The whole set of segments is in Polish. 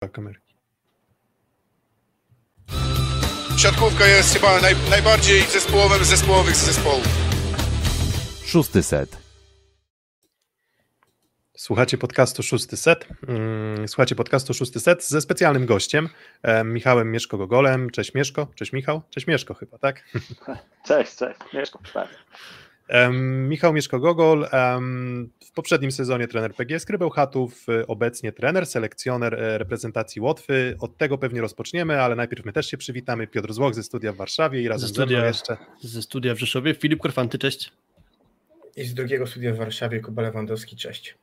kamerki. Siatkówka jest chyba naj, najbardziej zespołowym zespołowych zespołów. Szósty set. Słuchacie podcastu Szósty Set. Mm, słuchacie podcastu Szósty Set ze specjalnym gościem, Michałem Mieszko-Gogolem. Cześć Mieszko, cześć Michał, cześć Mieszko chyba, tak? Cześć, cześć, Mieszko, tak. Michał Mieszko-Gogol, w poprzednim sezonie trener PG Skrybeł Chatów, obecnie trener, selekcjoner e, reprezentacji Łotwy. Od tego pewnie rozpoczniemy, ale najpierw my też się przywitamy. Piotr Złoch ze studia w Warszawie i razem ze, studia, ze jeszcze. Ze studia w Rzeszowie, Filip Korfanty, cześć. I z drugiego studia w Warszawie, Kuba Lewandowski, cześć.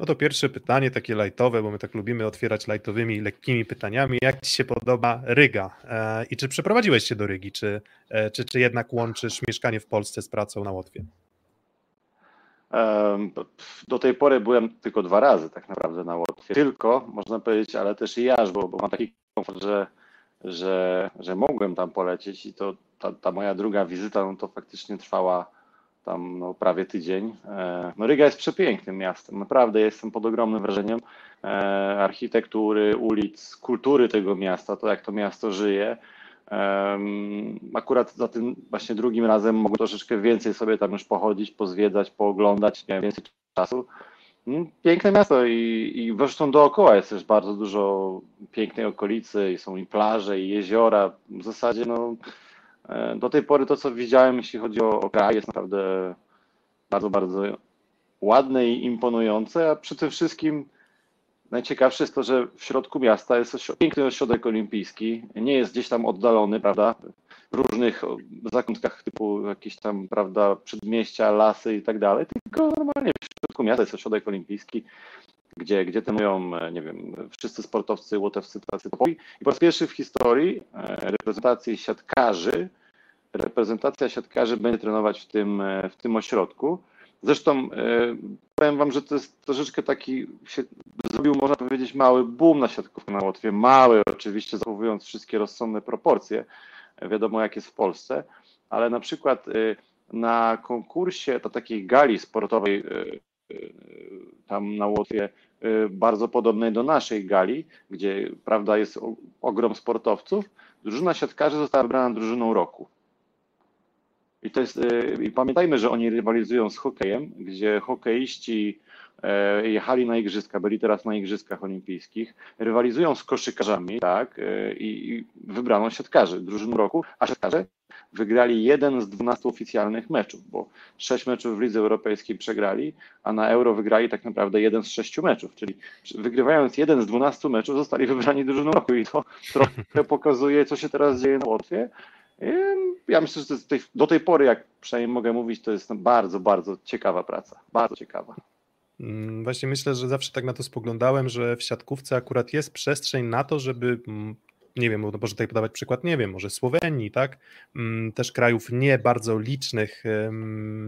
No to pierwsze pytanie, takie lightowe, bo my tak lubimy otwierać lightowymi, lekkimi pytaniami. Jak Ci się podoba Ryga? E, I czy przeprowadziłeś się do Rygi, czy, e, czy, czy jednak łączysz mieszkanie w Polsce z pracą na Łotwie? Do tej pory byłem tylko dwa razy tak naprawdę na Łotwie. Tylko, można powiedzieć, ale też i aż, bo, bo mam taki komfort, że, że, że mogłem tam polecieć i to ta, ta moja druga wizyta no to faktycznie trwała tam no, prawie tydzień. E, no, Ryga jest przepięknym miastem, naprawdę jestem pod ogromnym wrażeniem e, architektury, ulic, kultury tego miasta, to jak to miasto żyje. Akurat za tym właśnie drugim razem mogłem troszeczkę więcej sobie tam już pochodzić, pozwiedzać, pooglądać, miałem więcej czasu. Mm, piękne miasto i, i zresztą dookoła jest też bardzo dużo pięknej okolicy są i plaże, i jeziora. W zasadzie no, E, do tej pory to, co widziałem, jeśli chodzi o, kraj, jest naprawdę bardzo, bardzo ładne i imponujące, a tym wszystkim najciekawsze jest to, że w środku miasta jest piękny ośrodek olimpijski, nie jest gdzieś tam oddalony, prawda, w różnych zakątkach typu jakieś tam, prawda, przedmieścia, lasy i tak dalej, tylko normalnie w środku miasta jest ośrodek olimpijski, gdzie, gdzie trenują, e, nie wiem, wszyscy sportowcy, łotewcy, tacy topowi. I po raz pierwszy w historii e, reprezentacji siatkarzy, reprezentacja siatkarzy będzie trenować w tym, e, w tym ośrodku. Zresztą powiem Wam, że to jest troszeczkę taki, się zrobił, można powiedzieć, mały boom na siatkówkę na Łotwie. Mały, oczywiście, zachowując wszystkie rozsądne proporcje. Wiadomo, jak jest w Polsce, ale na przykład na konkursie, to takiej gali sportowej tam na Łotwie y, bardzo podobnej do naszej gali, gdzie prawda jest ogrom sportowców, drużyna siatkarzy została wybrana drużyną roku. I to jest, y, i pamiętajmy, że oni rywalizują z hokejem, gdzie hokeiści e, jechali na igrzyska, byli teraz na igrzyskach olimpijskich, rywalizują z koszykarzami, tak, i wybrano siatkarzy drużyną roku, a siatkarze wygrali jeden z 12 oficjalnych meczów, bo 6 meczów w Lidze Europejskiej przegrali, a na Euro wygrali tak naprawdę jeden z 6 meczów, czyli wygrywając jeden z 12 meczów zostali wybrani drużyną roku i to trochę pokazuje, co się teraz dzieje na Łotwie. Ja myślę, że tej, do tej pory, jak przynajmniej mogę mówić, to jest bardzo, bardzo ciekawa praca. Bardzo ciekawa. Mm, właśnie myślę, że zawsze tak na to spoglądałem, że w siatkówce akurat jest przestrzeń na to, żeby mm, nie wiem, może tutaj podawać przykład, nie wiem, może Słowenii, tak, mm, też krajów nie bardzo licznych,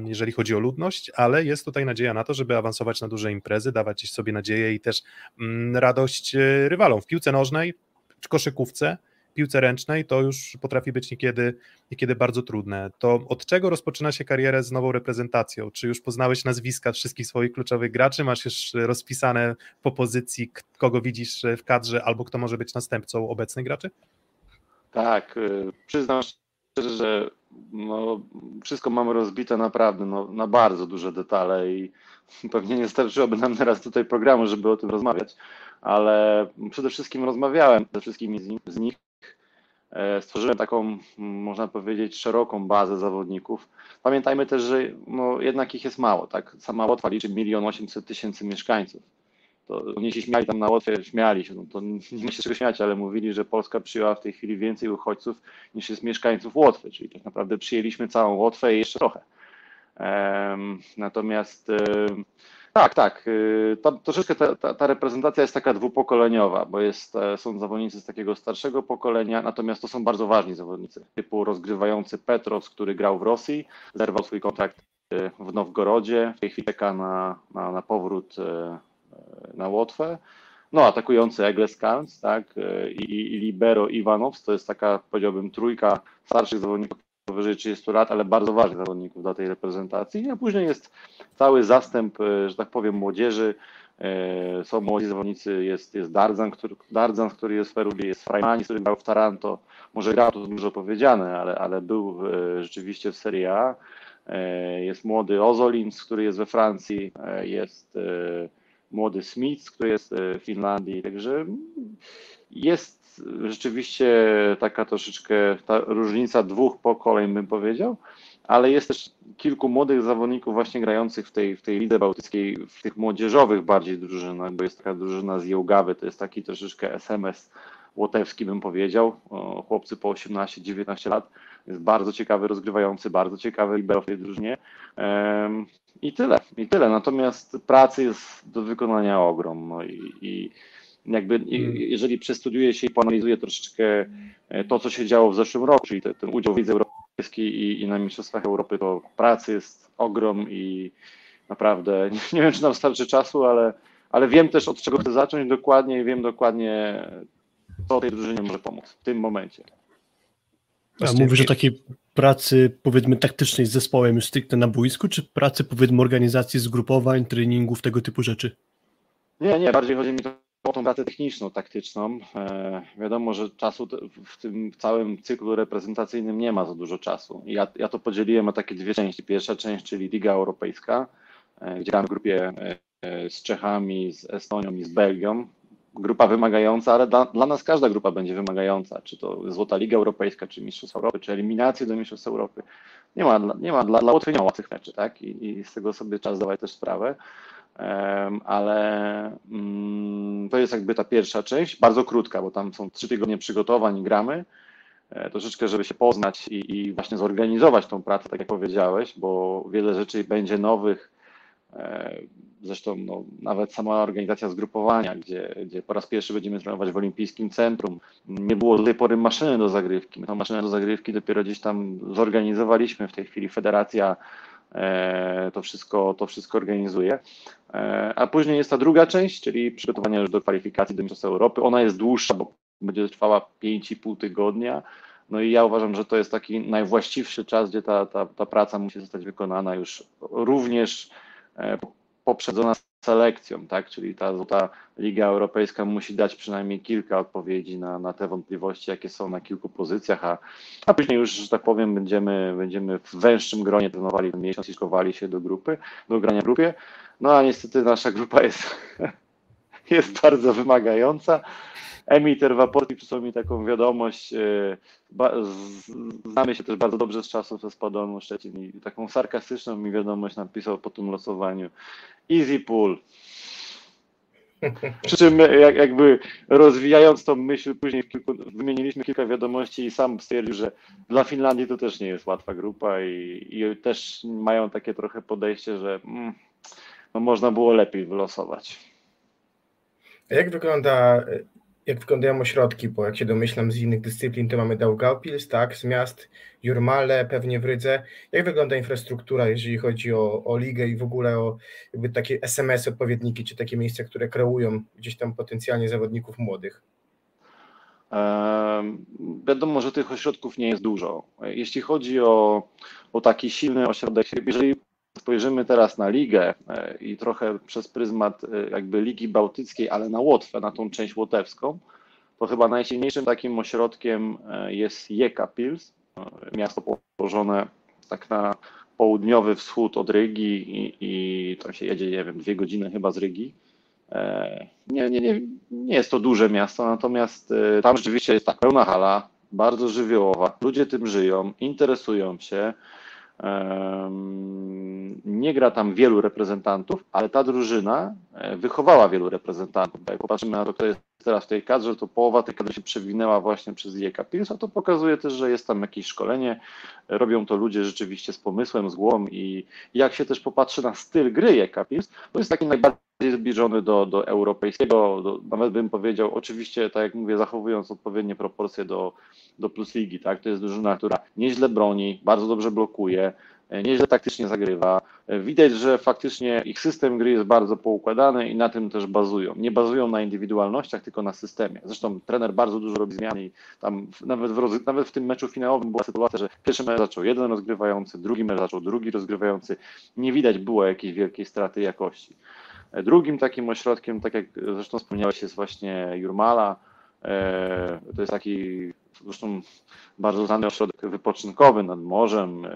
jeżeli chodzi o ludność, ale jest tutaj nadzieja na to, żeby awansować na duże imprezy, dawać sobie nadzieję i też mm, radość e, rywalom w piłce nożnej, w koszykówce, piłce ręcznej to już potrafi być niekiedy, niekiedy bardzo trudne. To od czego rozpoczyna się karierę z nową reprezentacją? Czy już poznałeś nazwiska wszystkich swoich kluczowych graczy? Masz już rozpisane po pozycji, kogo widzisz w kadrze, albo kto może być następcą obecnych graczy? Tak, y, przyznam szczerze, że no, wszystko mamy rozbite naprawdę no, na bardzo duże detale i pewnie nie starczyłoby nam teraz tutaj programu, żeby o tym rozmawiać, ale przede wszystkim rozmawiałem ze wszystkimi z nich E, stworzyłem taką, można powiedzieć, szeroką bazę zawodników. Pamiętajmy też, że no, jednak ich jest mało, tak? Sama Łotwa liczy 1 800 tysięcy mieszkańców. To oni się śmiali tam na Łotwie, śmiali się, no to nie ma się czego śmiać, ale mówili, że Polska przyjęła w tej chwili więcej uchodźców niż jest mieszkańców Łotwy, czyli tak naprawdę przyjęliśmy całą Łotwę i jeszcze trochę. Natomiast tak, tak. Y, troszeczkę ta, ta, ta, reprezentacja jest taka dwupokoleniowa, bo jest, e, są zawodnicy z takiego starszego pokolenia, natomiast to są bardzo ważni zawodnicy, typu rozgrywający Petrows, który grał w Rosji, zerwał swój kontrakt y, w Nowgorodzie, w tej chwili czeka na, na, na powrót e, na Łotwę. No, atakujący Egles Kans, tak, i, i libero Iwanows, to jest taka, powiedziałbym, trójka starszych zawodników, powyżej 30 lat, ale bardzo ważnych zawodników dla tej reprezentacji. A później jest cały zastęp, e, że tak powiem, młodzieży, E, Są młodzi zawodnicy, jest, jest Darzan, który, Darzan, który jest w Perubie, jest Frajmani, który grał w Taranto. Może grał, to dużo powiedziane, ale, ale był e, rzeczywiście w Serie A. Jest młody Ozolins, który jest we Francji, jest młody Smith, który jest w Finlandii, także jest rzeczywiście taka troszeczkę ta różnica dwóch pokoleń, bym powiedział, ale jest też kilku młodych zawodników właśnie grających w tej, w tej lidze bałtyckiej, w tych młodzieżowych bardziej drużynach, bo jest taka drużyna z Jełgawy, to jest taki troszeczkę SMS łotewski, bym powiedział, chłopcy po 18-19 lat, jest bardzo ciekawy, rozgrywający, bardzo ciekawy libero w tej drużynie. I tyle, i tyle, natomiast pracy jest do wykonania ogrom, no i, i jakby i- jeżeli przestudiuje się i poanalizuje troszeczkę e, to, co się działo w zeszłym roku, czyli te, ten udział w Lidze Europejskiej i, i na Mistrzostwach Europy, to pracy jest ogrom i naprawdę nie, wiem, czy nam starczy czasu, ale, ale wiem też od czego chcę zacząć dokładnie i wiem dokładnie, co tej drużynie może pomóc w tym momencie. A mówisz o takiej pracy powiedzmy taktycznej z zespołem już stricte na boisku, czy pracy powiedzmy organizacji zgrupowań, treningów, tego typu rzeczy? Nie, nie, bardziej chodzi mi to o tą pracę techniczną, taktyczną. E, wiadomo, że czasu w tym całym cyklu reprezentacyjnym nie ma za dużo czasu. Ja, ja to podzieliłem na takie dwie części. Pierwsza część, czyli Liga Europejska, e, gdzie grałem w grupie e, z Czechami, z Estonią i z Belgią. Grupa wymagająca, ale dla, dla nas każda grupa będzie wymagająca. Czy to Złota Liga Europejska, czy Mistrzostwa Europy, czy eliminacje do Mistrzostw Europy. Nie ma, nie ma dla, dla łatwych nie ma łatwych meczy, tak? I, I z tego sobie czas zdawać też sprawę. Ale mm, to jest jakby ta pierwsza część, bardzo krótka, bo tam są trzy tygodnie przygotowań i gramy. E, Troszeczkę, żeby się poznać i, i właśnie zorganizować tą pracę, tak jak powiedziałeś, bo wiele rzeczy będzie nowych. E, Zresztą no, nawet sama organizacja zgrupowania, gdzie, gdzie po raz pierwszy będziemy trenować w Olimpijskim Centrum. Nie było do tej pory maszyny do zagrywki. My tą maszynę do zagrywki dopiero gdzieś tam zorganizowaliśmy. W tej chwili federacja to wszystko, to wszystko organizuje. E, A później jest ta druga część, czyli przygotowanie już do kwalifikacji do Mistrzostw Europy. Ona jest dłuższa, bo będzie trwała 5,5 tygodnia. No i ja uważam, że to jest taki najwłaściwszy czas, gdzie ta, ta, ta praca musi zostać wykonana już również e, poprzedzona selekcją, tak? Czyli ta Złota Liga Europejska musi dać przynajmniej kilka odpowiedzi na, na te wątpliwości, jakie są na kilku pozycjach, a, a później już, że tak powiem, będziemy, będziemy w węższym gronie trenowali ten miesiąc i szkowali się do grupy, do grania w grupie. No a niestety nasza grupa jest, jest bardzo wymagająca. Emiter Waporti przysłał mi taką wiadomość, z, znamy się też bardzo dobrze z czasów ze Spadonu Szczecin i taką sarkastyczną mi wiadomość napisał po tym losowaniu. Easy pull. Przy czym jak, jakby rozwijając tą myśl, później w kilku, wymieniliśmy kilka wiadomości i sam stwierdził, że dla Finlandii to też nie jest łatwa grupa i, i też mają takie trochę podejście, że mm, no można było lepiej wylosować. Jak wygląda, jak wyglądają ośrodki, bo jak się domyślam z innych dyscyplin, to mamy Daugavpils, tak, z miast, Jurmale, pewnie w Rydze. Jak wygląda infrastruktura, jeżeli chodzi o, o ligę i w ogóle o jakby takie SMS odpowiedniki, czy takie miejsca, które kreują gdzieś tam potencjalnie zawodników młodych? Wiadomo, że tych ośrodków nie jest dużo. Jeśli chodzi o, o taki silny ośrodek, jeżeli spojrzymy teraz na ligę e, i trochę przez pryzmat e, jakby Ligi Bałtyckiej, ale na Łotwę, na tą część łotewską, to chyba najsilniejszym takim ośrodkiem e, jest Jekapils, e, miasto położone tak na południowy wschód od Rygi i, i tam się jedzie, nie wiem, dwie godziny chyba z Rygi. Nie, nie, nie, nie jest to duże miasto, natomiast tam rzeczywiście jest tak pełna hala, bardzo żywiołowa, ludzie tym żyją, interesują się. Nie gra tam wielu reprezentantów, ale ta drużyna e, wychowała wielu reprezentantów. Jak popatrzymy na to, kto jest teraz w tej kadrze, to połowa tej kadry się przewinęła właśnie przez Jeka Pils, a to pokazuje też, że jest tam jakieś szkolenie. Robią to ludzie rzeczywiście z pomysłem, z głową i jak się też popatrzy na styl gry Jeka Pils, to jest taki najbardziej zbliżony do, do europejskiego, do, nawet bym powiedział, oczywiście, tak jak mówię, zachowując odpowiednie proporcje do, do Plus Ligi, tak? To jest drużyna, która nieźle broni, bardzo dobrze blokuje, nieźle taktycznie zagrywa. E, Widać, że faktycznie ich system gry jest bardzo poukładany i na tym też bazują. Nie bazują na indywidualnościach, tylko na systemie. Zresztą trener bardzo dużo robi zmian i tam nawet w, nawet w tym meczu finałowym była sytuacja, że pierwszy mecz zaczął jeden rozgrywający, drugi mecz zaczął drugi rozgrywający. Nie widać było jakiejś wielkiej straty jakości. Drugim takim ośrodkiem, tak jak zresztą wspomniałeś, jest właśnie Jurmala. To jest taki zresztą bardzo znany ośrodek wypoczynkowy nad morzem.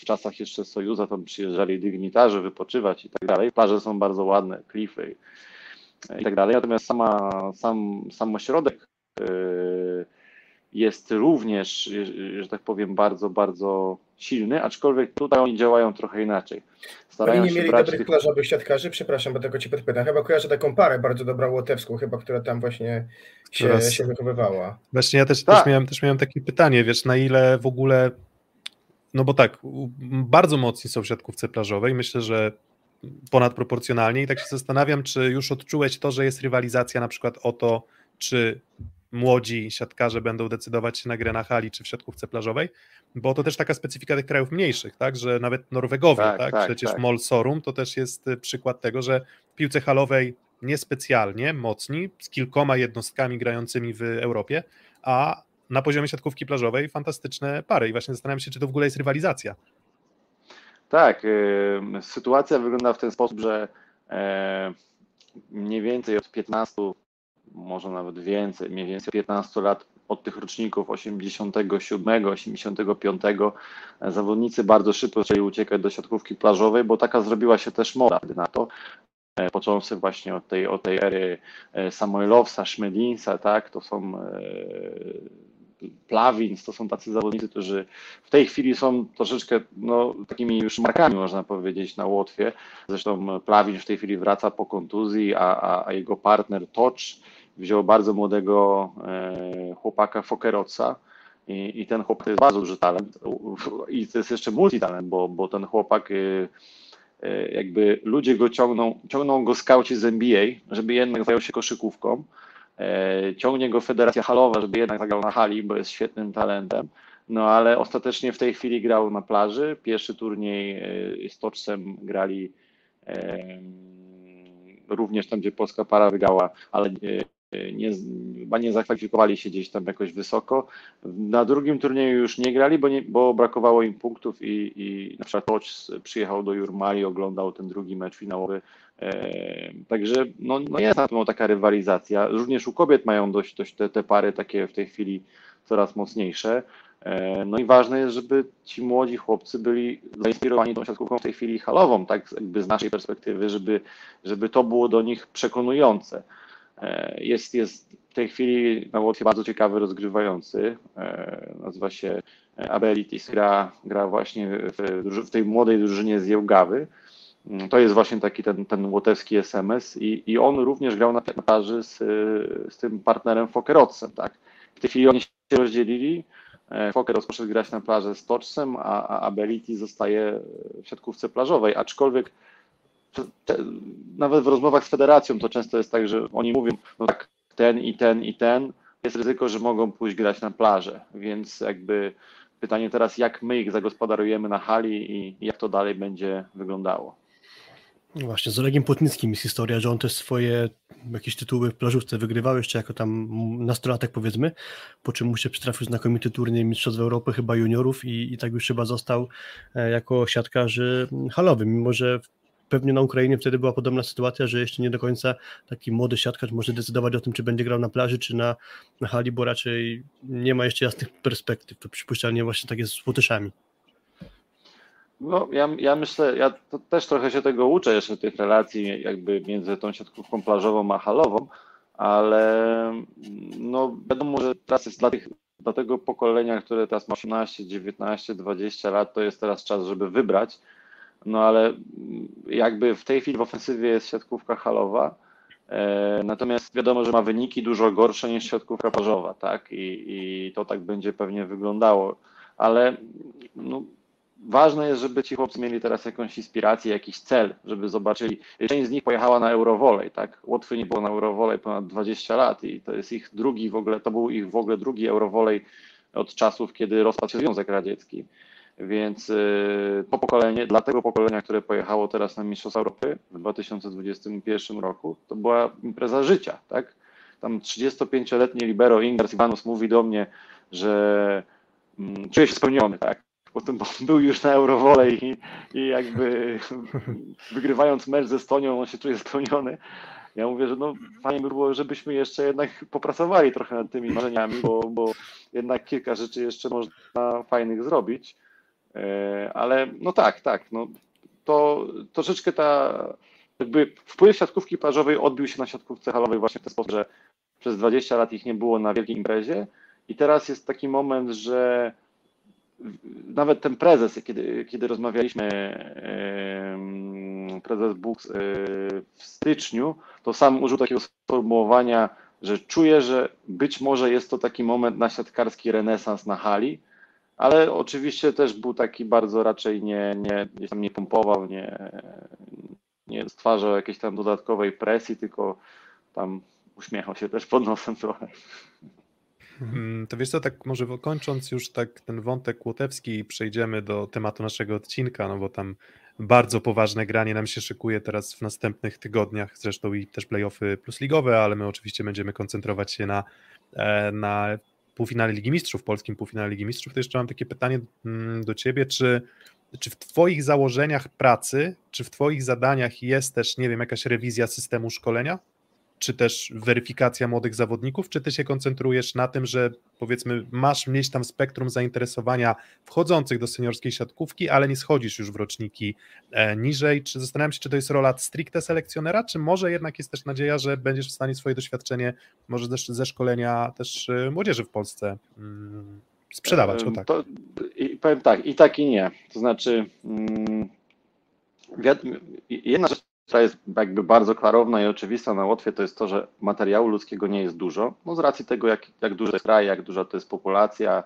W czasach jeszcze Sojuza tam przyjeżdżali dygnitarze wypoczywać i tak dalej. Plaże są bardzo ładne, klify i tak dalej. Natomiast sama, sam, sam ośrodek jest również, że tak powiem, bardzo, bardzo silny, aczkolwiek tutaj oni działają trochę inaczej. Starają oni nie mieli dobrych tych... plażowych siatkarzy, przepraszam, bo tego ci podpytam. Chyba kojarzę taką parę bardzo dobrą łotewską, chyba, która tam właśnie się, Teraz... się wychowywała. Właśnie ja też, tak. też, miałem, też miałem takie pytanie, wiesz, na ile w ogóle, no bo tak, bardzo mocni są w siatkówce plażowej, myślę, że ponadproporcjonalnie i tak się zastanawiam, czy już odczułeś to, że jest rywalizacja na przykład o to, czy młodzi siatkarze będą decydować się na grę na hali czy w siatkówce plażowej, bo to też taka specyfika tych krajów mniejszych, tak, że nawet Norwegowie, tak, tak, tak przecież tak. Mol Sorum to też jest y, przykład tego, że w piłce halowej niespecjalnie mocni, z kilkoma jednostkami grającymi w Europie, a na poziomie siatkówki plażowej fantastyczne pary i właśnie zastanawiam się, czy to w ogóle jest rywalizacja. Tak, y, sytuacja wygląda w ten sposób, że e, mniej więcej od 15 może nawet więcej, mniej więcej 15 lat od tych roczników 87, 85 zawodnicy bardzo szybko zaczęli uciekać do siatkówki plażowej, bo taka zrobiła się też moda na to. E, począwszy właśnie od tej, od tej ery e, Samoilowsa, Szmedinsa, tak, to są e, Plawins, to są tacy zawodnicy, którzy w tej chwili są troszeczkę no, takimi już markami, można powiedzieć, na Łotwie. Zresztą Plawin w tej chwili wraca po kontuzji, a, a, a jego partner Tocz wziął bardzo młodego e, chłopaka Fokeroca. I, i ten chłopak to jest bardzo duży talent. I to jest jeszcze multitalent, bo, bo ten chłopak e, e, jakby ludzie go ciągną, ciągną go skauci z NBA, żeby jednak zajął się koszykówką, ciągnie go Federacja Halowa, żeby jednak zagrał na hali, bo jest świetnym talentem, no ale ostatecznie w tej chwili grał na plaży, pierwszy turniej z Toczcem grali również tam, gdzie polska para wygrała, ale nie, chyba nie zakwalifikowali się gdzieś tam jakoś wysoko. Na drugim turnieju już nie grali, bo, nie, bo brakowało im punktów i, i na przykład Toć przyjechał do Jurmali, oglądał ten drugi mecz finałowy. E, także no, no jest na pewno taka rywalizacja. Również u kobiet mają dość, dość te, te pary takie w tej chwili coraz mocniejsze. E, no i ważne jest, żeby ci młodzi chłopcy byli zainspirowani tą siatkówką w tej chwili halową, tak jakby z naszej perspektywy, żeby, żeby to było do nich przekonujące. E, jest, jest w tej chwili na Łotwie bardzo ciekawy rozgrywający, e, nazywa się Abilities, gra, gra właśnie w, w tej młodej drużynie z Jełgawy. Mm, to jest właśnie taki ten, ten łotewski SMS i, i on również grał na plaży z, z tym partnerem Fokerocem, tak. W tej chwili oni się rozdzielili, e, Fokeroc poszedł grać na plażę z Toczcem, a, a Ability zostaje w siatkówce plażowej, aczkolwiek te, nawet w rozmowach z federacją to często jest tak, że oni mówią, no tak, ten i ten i ten, jest ryzyko, że mogą pójść grać na plażę, więc jakby pytanie teraz, jak my ich zagospodarujemy na hali i jak to dalej będzie wyglądało. No właśnie, z Olegiem Płotnickim jest historia, że on też swoje jakieś tytuły w plażówce wygrywał jeszcze jako tam nastolatek powiedzmy, po czym mu się przytrafił znakomity turniej Mistrzostw Europy chyba juniorów i, i tak już chyba został e, jako siatkarzy halowy, mimo że pewnie na Ukrainie wtedy była podobna sytuacja, że jeszcze nie do końca taki młody siatkarz może decydować o tym, czy będzie grał na plaży, czy na, na hali, bo raczej nie ma jeszcze jasnych perspektyw. To przypuszczalnie właśnie tak jest z Łotyszami. No, ja, ja myślę, ja też trochę się tego uczę jeszcze tych relacji jakby między tą siatkówką plażową a halową, ale no wiadomo, że teraz jest dla, tych, dla tego pokolenia, które teraz ma 18, 19, 20 lat, to jest teraz czas, żeby wybrać, no ale jakby w tej chwili w ofensywie jest siatkówka halowa, e, natomiast wiadomo, że ma wyniki dużo gorsze niż siatkówka plażowa, tak? I, i to tak będzie pewnie wyglądało, ale no, ważne jest, żeby ci chłopcy mieli teraz jakąś inspirację, jakiś cel, żeby zobaczyli. Część z nich pojechała na Eurowolej, tak? Łotwy nie było na Eurowolej ponad 20 lat i to jest ich drugi w ogóle, to był ich w ogóle drugi Eurowolej od czasów, kiedy rozpadł się Związek Radziecki. Więc y, to pokolenie, dla tego pokolenia, które pojechało teraz na Mistrzostwa Europy w 2021 roku, to była impreza życia, tak? Tam 35-letni libero Ingars Iwanus mówi do mnie, że mm, czuje się spełniony, tak? Potem był już na Eurowolej i, i jakby wygrywając mecz ze Stonią, on się czuje spełniony. Ja mówię, że no fajnie by było, żebyśmy jeszcze jednak popracowali trochę nad tymi marzeniami, bo, bo jednak kilka rzeczy jeszcze można fajnych zrobić. E, ale no tak, tak, no to troszeczkę ta jakby wpływ siatkówki plażowej odbił się na siatkówce halowej właśnie w ten sposób, że przez 20 lat ich nie było na wielkiej imprezie i teraz jest taki moment, że nawet ten prezes, kiedy, kiedy rozmawialiśmy, prezes Books e, w styczniu, to sam użył takiego sformułowania, że czuje, że być może jest to taki moment na siatkarski renesans na hali, ale oczywiście też był taki bardzo raczej nie, nie, nie, tam nie pompował, nie, nie stwarzał jakiejś tam dodatkowej presji, tylko tam uśmiechał się też pod nosem trochę. Mm, to wiesz co, tak może kończąc już tak ten wątek łotewski przejdziemy do tematu naszego odcinka, no bo tam bardzo poważne granie nam się szykuje teraz w następnych tygodniach, zresztą i też playoffy plus ligowe, ale my oczywiście będziemy koncentrować się na, e, na półfinale Ligi Mistrzów, polskim półfinale Ligi Mistrzów, to jeszcze mam takie pytanie mm, do Ciebie, czy, czy w Twoich założeniach pracy, czy w Twoich zadaniach jest też, nie wiem, jakaś rewizja systemu szkolenia? Czy też weryfikacja młodych zawodników, czy ty się koncentrujesz na tym, że powiedzmy masz mieść tam spektrum zainteresowania wchodzących do seniorskiej siatkówki, ale nie schodzisz już w roczniki e, niżej, czy zastanawiam się, czy to jest rola stricte selekcjonera, czy może jednak jest też nadzieja, że będziesz w stanie swoje doświadczenie może też ze szkolenia też e, młodzieży w Polsce mm, sprzedawać, o tak. To, powiem tak, i tak i nie, to znaczy mm, jedna rzecz która jest jakby bardzo klarowna i oczywista na Łotwie, to jest to, że materiału ludzkiego nie jest dużo, no z racji tego, jak, jak duży jest kraj, jak duża to jest populacja,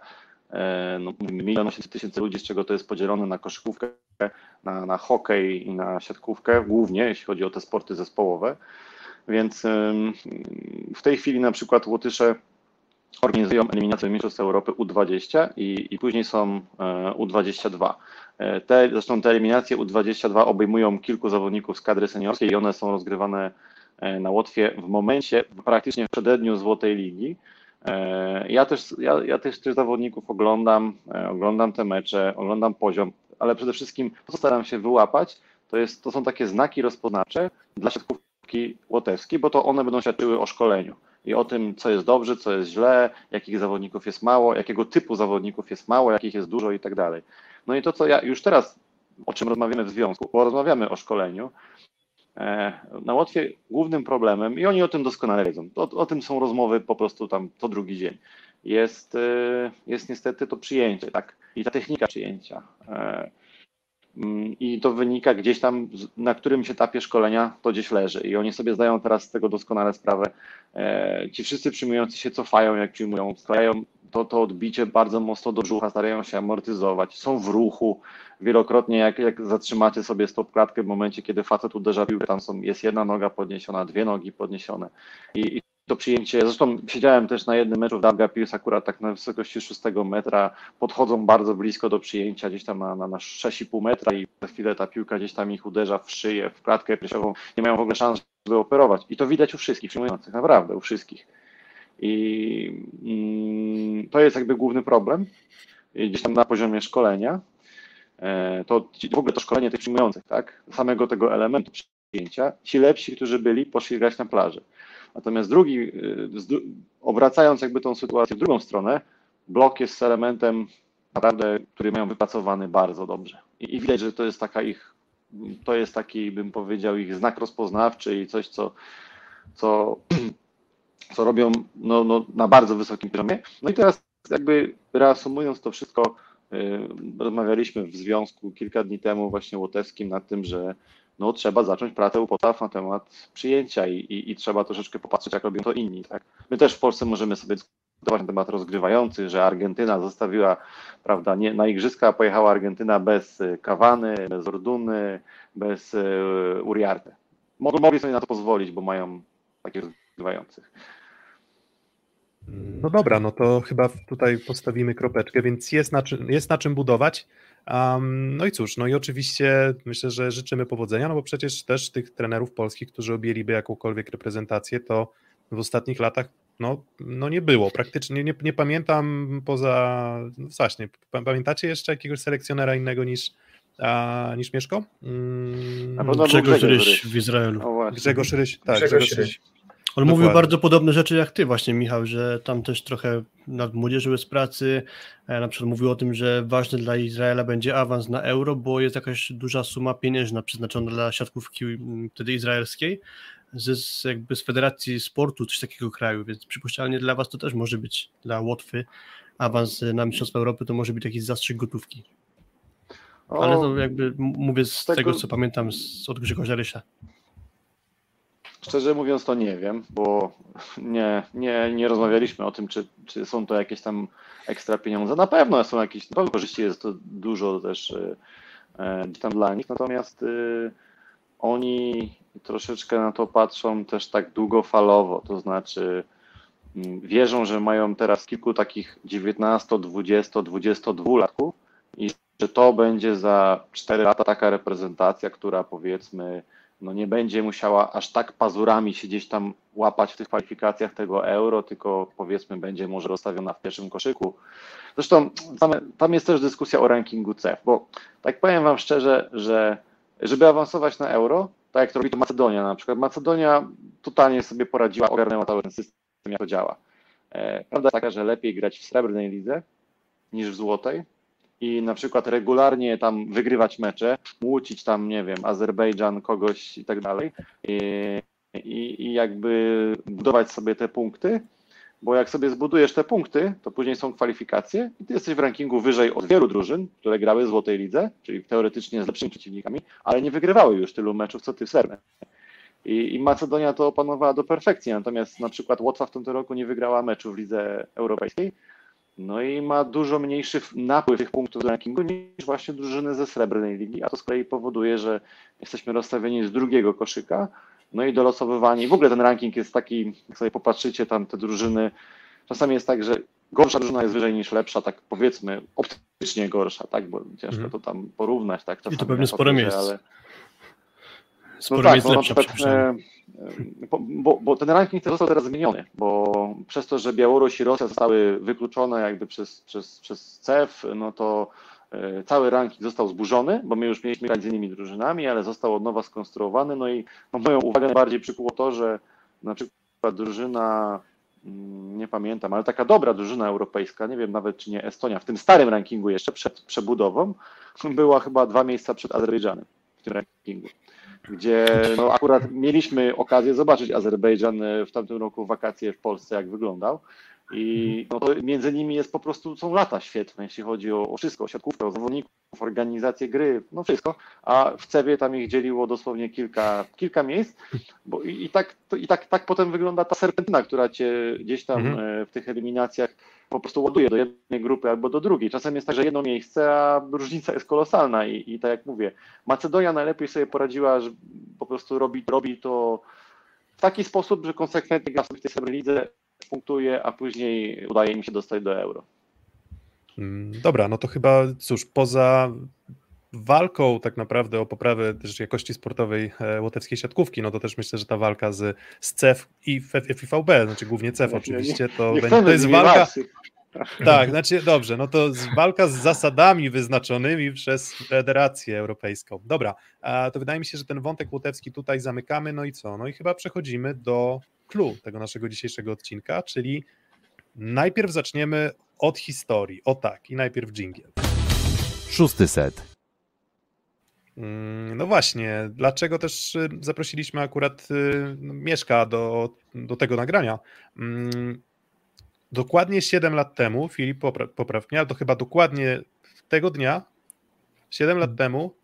e, no, milion osiemset tysięcy ludzi, z czego to jest podzielone na koszykówkę, na, na hokej i na siatkówkę, głównie jeśli chodzi o te sporty zespołowe, więc w tej chwili na przykład Łotysze organizują eliminację Mistrzostw Europy U20 i, i później są e, U22. E, te, zresztą te eliminacje U22 obejmują kilku zawodników z kadry seniorskiej i one są rozgrywane e, na Łotwie w momencie, praktycznie w przededniu Złotej Ligi. Ja też, ja, ja też tych zawodników oglądam, oglądam te mecze, oglądam poziom, ale przede wszystkim to, co staram się wyłapać, to, jest, to są takie znaki rozpoznawcze dla siatkówki łotewskiej, bo to one będą świadczyły o szkoleniu i o tym, co jest dobrze, co jest źle, jakich zawodników jest mało, jakiego typu zawodników jest mało, jakich jest dużo i tak dalej. No i to, co ja już teraz, o czym rozmawiamy w związku, bo rozmawiamy o szkoleniu, e, na Łotwie głównym problemem, i oni o tym doskonale wiedzą, o, o tym są rozmowy po prostu tam co drugi dzień, jest, e, jest niestety to przyjęcie, tak? I ta technika przyjęcia. Mm, I to wynika gdzieś tam, na którymś etapie szkolenia to gdzieś leży. I oni sobie zdają teraz z tego doskonale sprawę. E, ci wszyscy przyjmujący się cofają, jak przyjmują, stają to, to odbicie bardzo mocno do brzucha, starają się amortyzować, są w ruchu. Wielokrotnie, jak, jak zatrzymacie sobie stopklatkę w momencie, kiedy facet uderza piłkę, tam są, jest jedna noga podniesiona, dwie nogi podniesione. I, i to przyjęcie. Zresztą siedziałem też na jednym meczu w Dabga Pierce akurat tak na wysokości 6 metra, podchodzą bardzo blisko do przyjęcia, gdzieś tam na, na, na 6,5 metra i za chwilę ta piłka gdzieś tam ich uderza w szyję, w klatkę piersiową, nie mają w ogóle szans, żeby operować. I to widać u wszystkich przyjmujących, naprawdę u wszystkich. I mm, to jest jakby główny problem, gdzieś tam na poziomie szkolenia. E, to w ogóle to szkolenie tych przyjmujących, tak? Samego tego elementu przyjęcia. Ci lepsi, którzy byli, poszli grać na plaży Natomiast drugi, y, obracając jakby tą sytuację w drugą stronę, blok jest elementem naprawdę, który mają wypracowany bardzo dobrze. I, I, widać, że to jest taka ich, to jest taki, bym powiedział, ich znak rozpoznawczy i coś, co, co, co robią no, no, na bardzo wysokim poziomie. No i teraz jakby reasumując to wszystko, yy, rozmawialiśmy w związku kilka dni temu właśnie łotewskim nad tym, że no trzeba zacząć pracę u podstaw na temat przyjęcia i, i, i, trzeba troszeczkę popatrzeć, jak robią to inni. Tak? My też w Polsce możemy sobie dyskutować na temat rozgrywających, że Argentyna zostawiła, prawda, nie, na igrzyska pojechała Argentyna bez Kawany, y, bez Orduny, bez y, Uriarte. Mogli sobie na to pozwolić, bo mają takich rozgrywających. No dobra, no to chyba tutaj postawimy kropeczkę, więc jest na czym, jest na czym budować. Um, no i cóż, no i oczywiście myślę, że życzymy powodzenia, no bo przecież też tych trenerów polskich, którzy objęliby jakąkolwiek reprezentację, to w ostatnich latach no, no nie było. Praktycznie nie, nie pamiętam poza. No właśnie, pamiętacie jeszcze jakiegoś selekcjonera innego niż, a, niż Mieszko? Mm, Grzegorz Ryś w Izraelu. O. Grzegorz Ryś. Tak, Grzegorz Grzegorz Ryś. On mówił Dokładnie. bardzo podobne rzeczy jak ty właśnie, Michał, że tam też trochę nad młodzieży bez pracy, e, na przykład mówił o tym, że ważny dla Izraela będzie awans na euro, bo jest jakaś duża suma pieniężna przeznaczona dla siatkówki mm, wtedy izraelskiej, z, jakby z Federacji Sportu coś takiego kraju, więc przypuszczalnie dla was to też może być, dla Łotwy, awans na Mistrzostwa Europy to może być jakiś zastrzyk gotówki. Ale to jakby mówię z tego- tego, co pamiętam z, od Grzegorza Rysia. Szczerze mówiąc, to nie wiem, bo nie, nie, nie rozmawialiśmy o tym, czy, czy są to jakieś tam ekstra pieniądze. Na pewno są jakieś, na pewno korzyści jest to dużo też e, e, tam dla nich, natomiast e, oni troszeczkę na to patrzą też tak długofalowo, to znaczy mm, wierzą, że mają teraz kilku takich 19, 20, 22 latków i że to będzie za 4 lata taka reprezentacja, która powiedzmy no nie będzie musiała aż tak pazurami się gdzieś tam łapać w tych kwalifikacjach tego euro, tylko powiedzmy będzie może rozstawiona w pierwszym koszyku. Zresztą tam, tam jest też dyskusja o rankingu CEF, bo tak powiem Wam szczerze, że żeby awansować na euro, tak jak to robi to Macedonia na przykład, Macedonia totalnie sobie poradziła, ogarnęła cały ten system, jak to działa. E, Prawda jest taka, że lepiej grać w srebrnej lidze niż w złotej, i na przykład regularnie tam wygrywać mecze, łucić tam, nie wiem, Azerbejdżan, kogoś i tak dalej i, jakby budować sobie te punkty, bo jak sobie zbudujesz te punkty, to później są kwalifikacje i ty jesteś w rankingu wyżej od wielu drużyn, które grały w Złotej Lidze, czyli teoretycznie z lepszymi przeciwnikami, ale nie wygrywały już tylu meczów, co ty w Serbie. I, I Macedonia to opanowała do perfekcji, natomiast na przykład Łotwa w tym roku nie wygrała meczu w Lidze Europejskiej, no i ma dużo mniejszy napływ tych punktów do rankingu niż właśnie drużyny ze srebrnej ligi, a to z kolei powoduje, że jesteśmy rozstawieni z drugiego koszyka, no i dolosowywani. W ogóle ten ranking jest taki, jak sobie popatrzycie, tam te drużyny, czasami jest tak, że gorsza drużyna jest wyżej niż lepsza, tak powiedzmy, optycznie gorsza, tak, bo ciężko Mhm. to tam porównać, tak, czasami I to pewnie na sporo papierze, miejsc. ale Sporo no tak, miejsc no na e, bo, bo, ten ranking został teraz zmieniony, bo przez to, że Białoruś i Rosja zostały wykluczone jakby przez, przez, przez CEF, no to e, cały ranking został zburzony, bo my już mieliśmy grać z innymi drużynami, ale został od nowa skonstruowany, no i no, moją uwagę najbardziej przykuło to, że na przykład drużyna, mm, nie pamiętam, ale taka dobra drużyna europejska, nie wiem nawet czy nie Estonia, w tym starym rankingu jeszcze przed przebudową, była chyba dwa miejsca przed Azerbejdżanem w tym rankingu gdzie no, akurat mieliśmy okazję zobaczyć Azerbejdżan e, w tamtym roku wakacje w Polsce, jak wyglądał. I no, to między nimi jest po prostu, są lata świetne, jeśli chodzi o, o wszystko, o siatkówkę, o zawodników, organizację gry, no wszystko, a w Cewie tam ich dzieliło dosłownie kilka, kilka miejsc, bo i, i, tak, to, i tak, tak potem wygląda ta serpentyna, która cię gdzieś tam Mhm. e, w tych eliminacjach po prostu ładuje do jednej grupy albo do drugiej. Czasem jest tak, że jedno miejsce, a różnica jest kolosalna i, i tak jak mówię, Macedonia najlepiej sobie poradziła, że po prostu robi, robi to w taki sposób, że konsekwentnie gra w tej srebrnej lidze, punktuje, a później udaje im się dostać do euro. Mm, Dobra, no to chyba cóż, poza walką tak naprawdę o poprawę też jakości sportowej e, łotewskiej siatkówki, no to też myślę, że ta walka z, z CEF i FIVB, znaczy głównie CEF Nie, nie, oczywiście, to, Nie będzie, chcemy to jest walka, tak, znaczy dobrze, no to walka z zasadami wyznaczonymi przez Federację Europejską. Dobra, a to wydaje mi się, że ten wątek łotewski tutaj zamykamy, no i co? No i chyba przechodzimy do clue tego naszego dzisiejszego odcinka, czyli najpierw zaczniemy od historii. O tak, i najpierw jingle. Szósty set. Mm, No właśnie, dlaczego też y, zaprosiliśmy akurat y, no, Mieszka do, do tego nagrania? Mm, Dokładnie 7 lat temu, Filip, popra- popraw mnie, ale to chyba dokładnie tego dnia, 7 lat temu,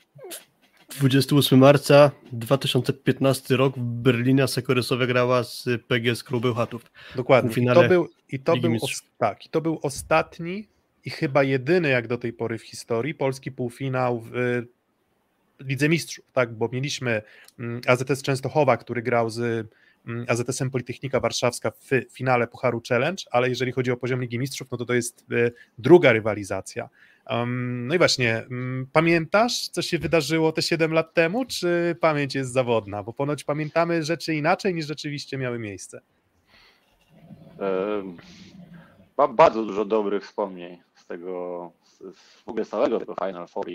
28 marca 2015 rok w Berlinie Sekorysowa grała z PGS Kluby Bełchatów. dokładnie, i to był, i to był, tak, i to był ostatni i chyba jedyny jak do tej pory w historii polski półfinał w Lidze Mistrzów, tak, bo mieliśmy mm, AZS Częstochowa, który grał z mm, AZS-em Politechnika Warszawska w finale Pucharu Challenge, ale jeżeli chodzi o poziom Ligi Mistrzów, no to to jest y, druga rywalizacja. Um, no i właśnie, mm, pamiętasz, co się wydarzyło te 7 lat temu, czy pamięć jest zawodna? Bo ponoć pamiętamy rzeczy inaczej niż rzeczywiście miały miejsce. Mam bardzo dużo dobrych wspomnień z tego, z, w ogóle całego tego Final Four.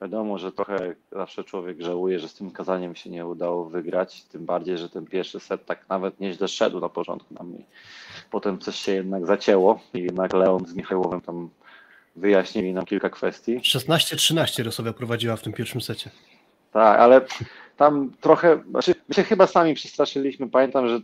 Wiadomo, że trochę zawsze człowiek żałuje, że z tym kazaniem się nie udało wygrać, tym bardziej, że ten pierwszy set tak nawet nieźle szedł na początku nam i potem coś się jednak zacięło i jednak Leon z Michałowem tam wyjaśnili nam kilka kwestii. 16-13 Rosowia prowadziła w tym pierwszym secie. Tak, ale tam trochę, znaczy my się chyba sami przestraszyliśmy, pamiętam, że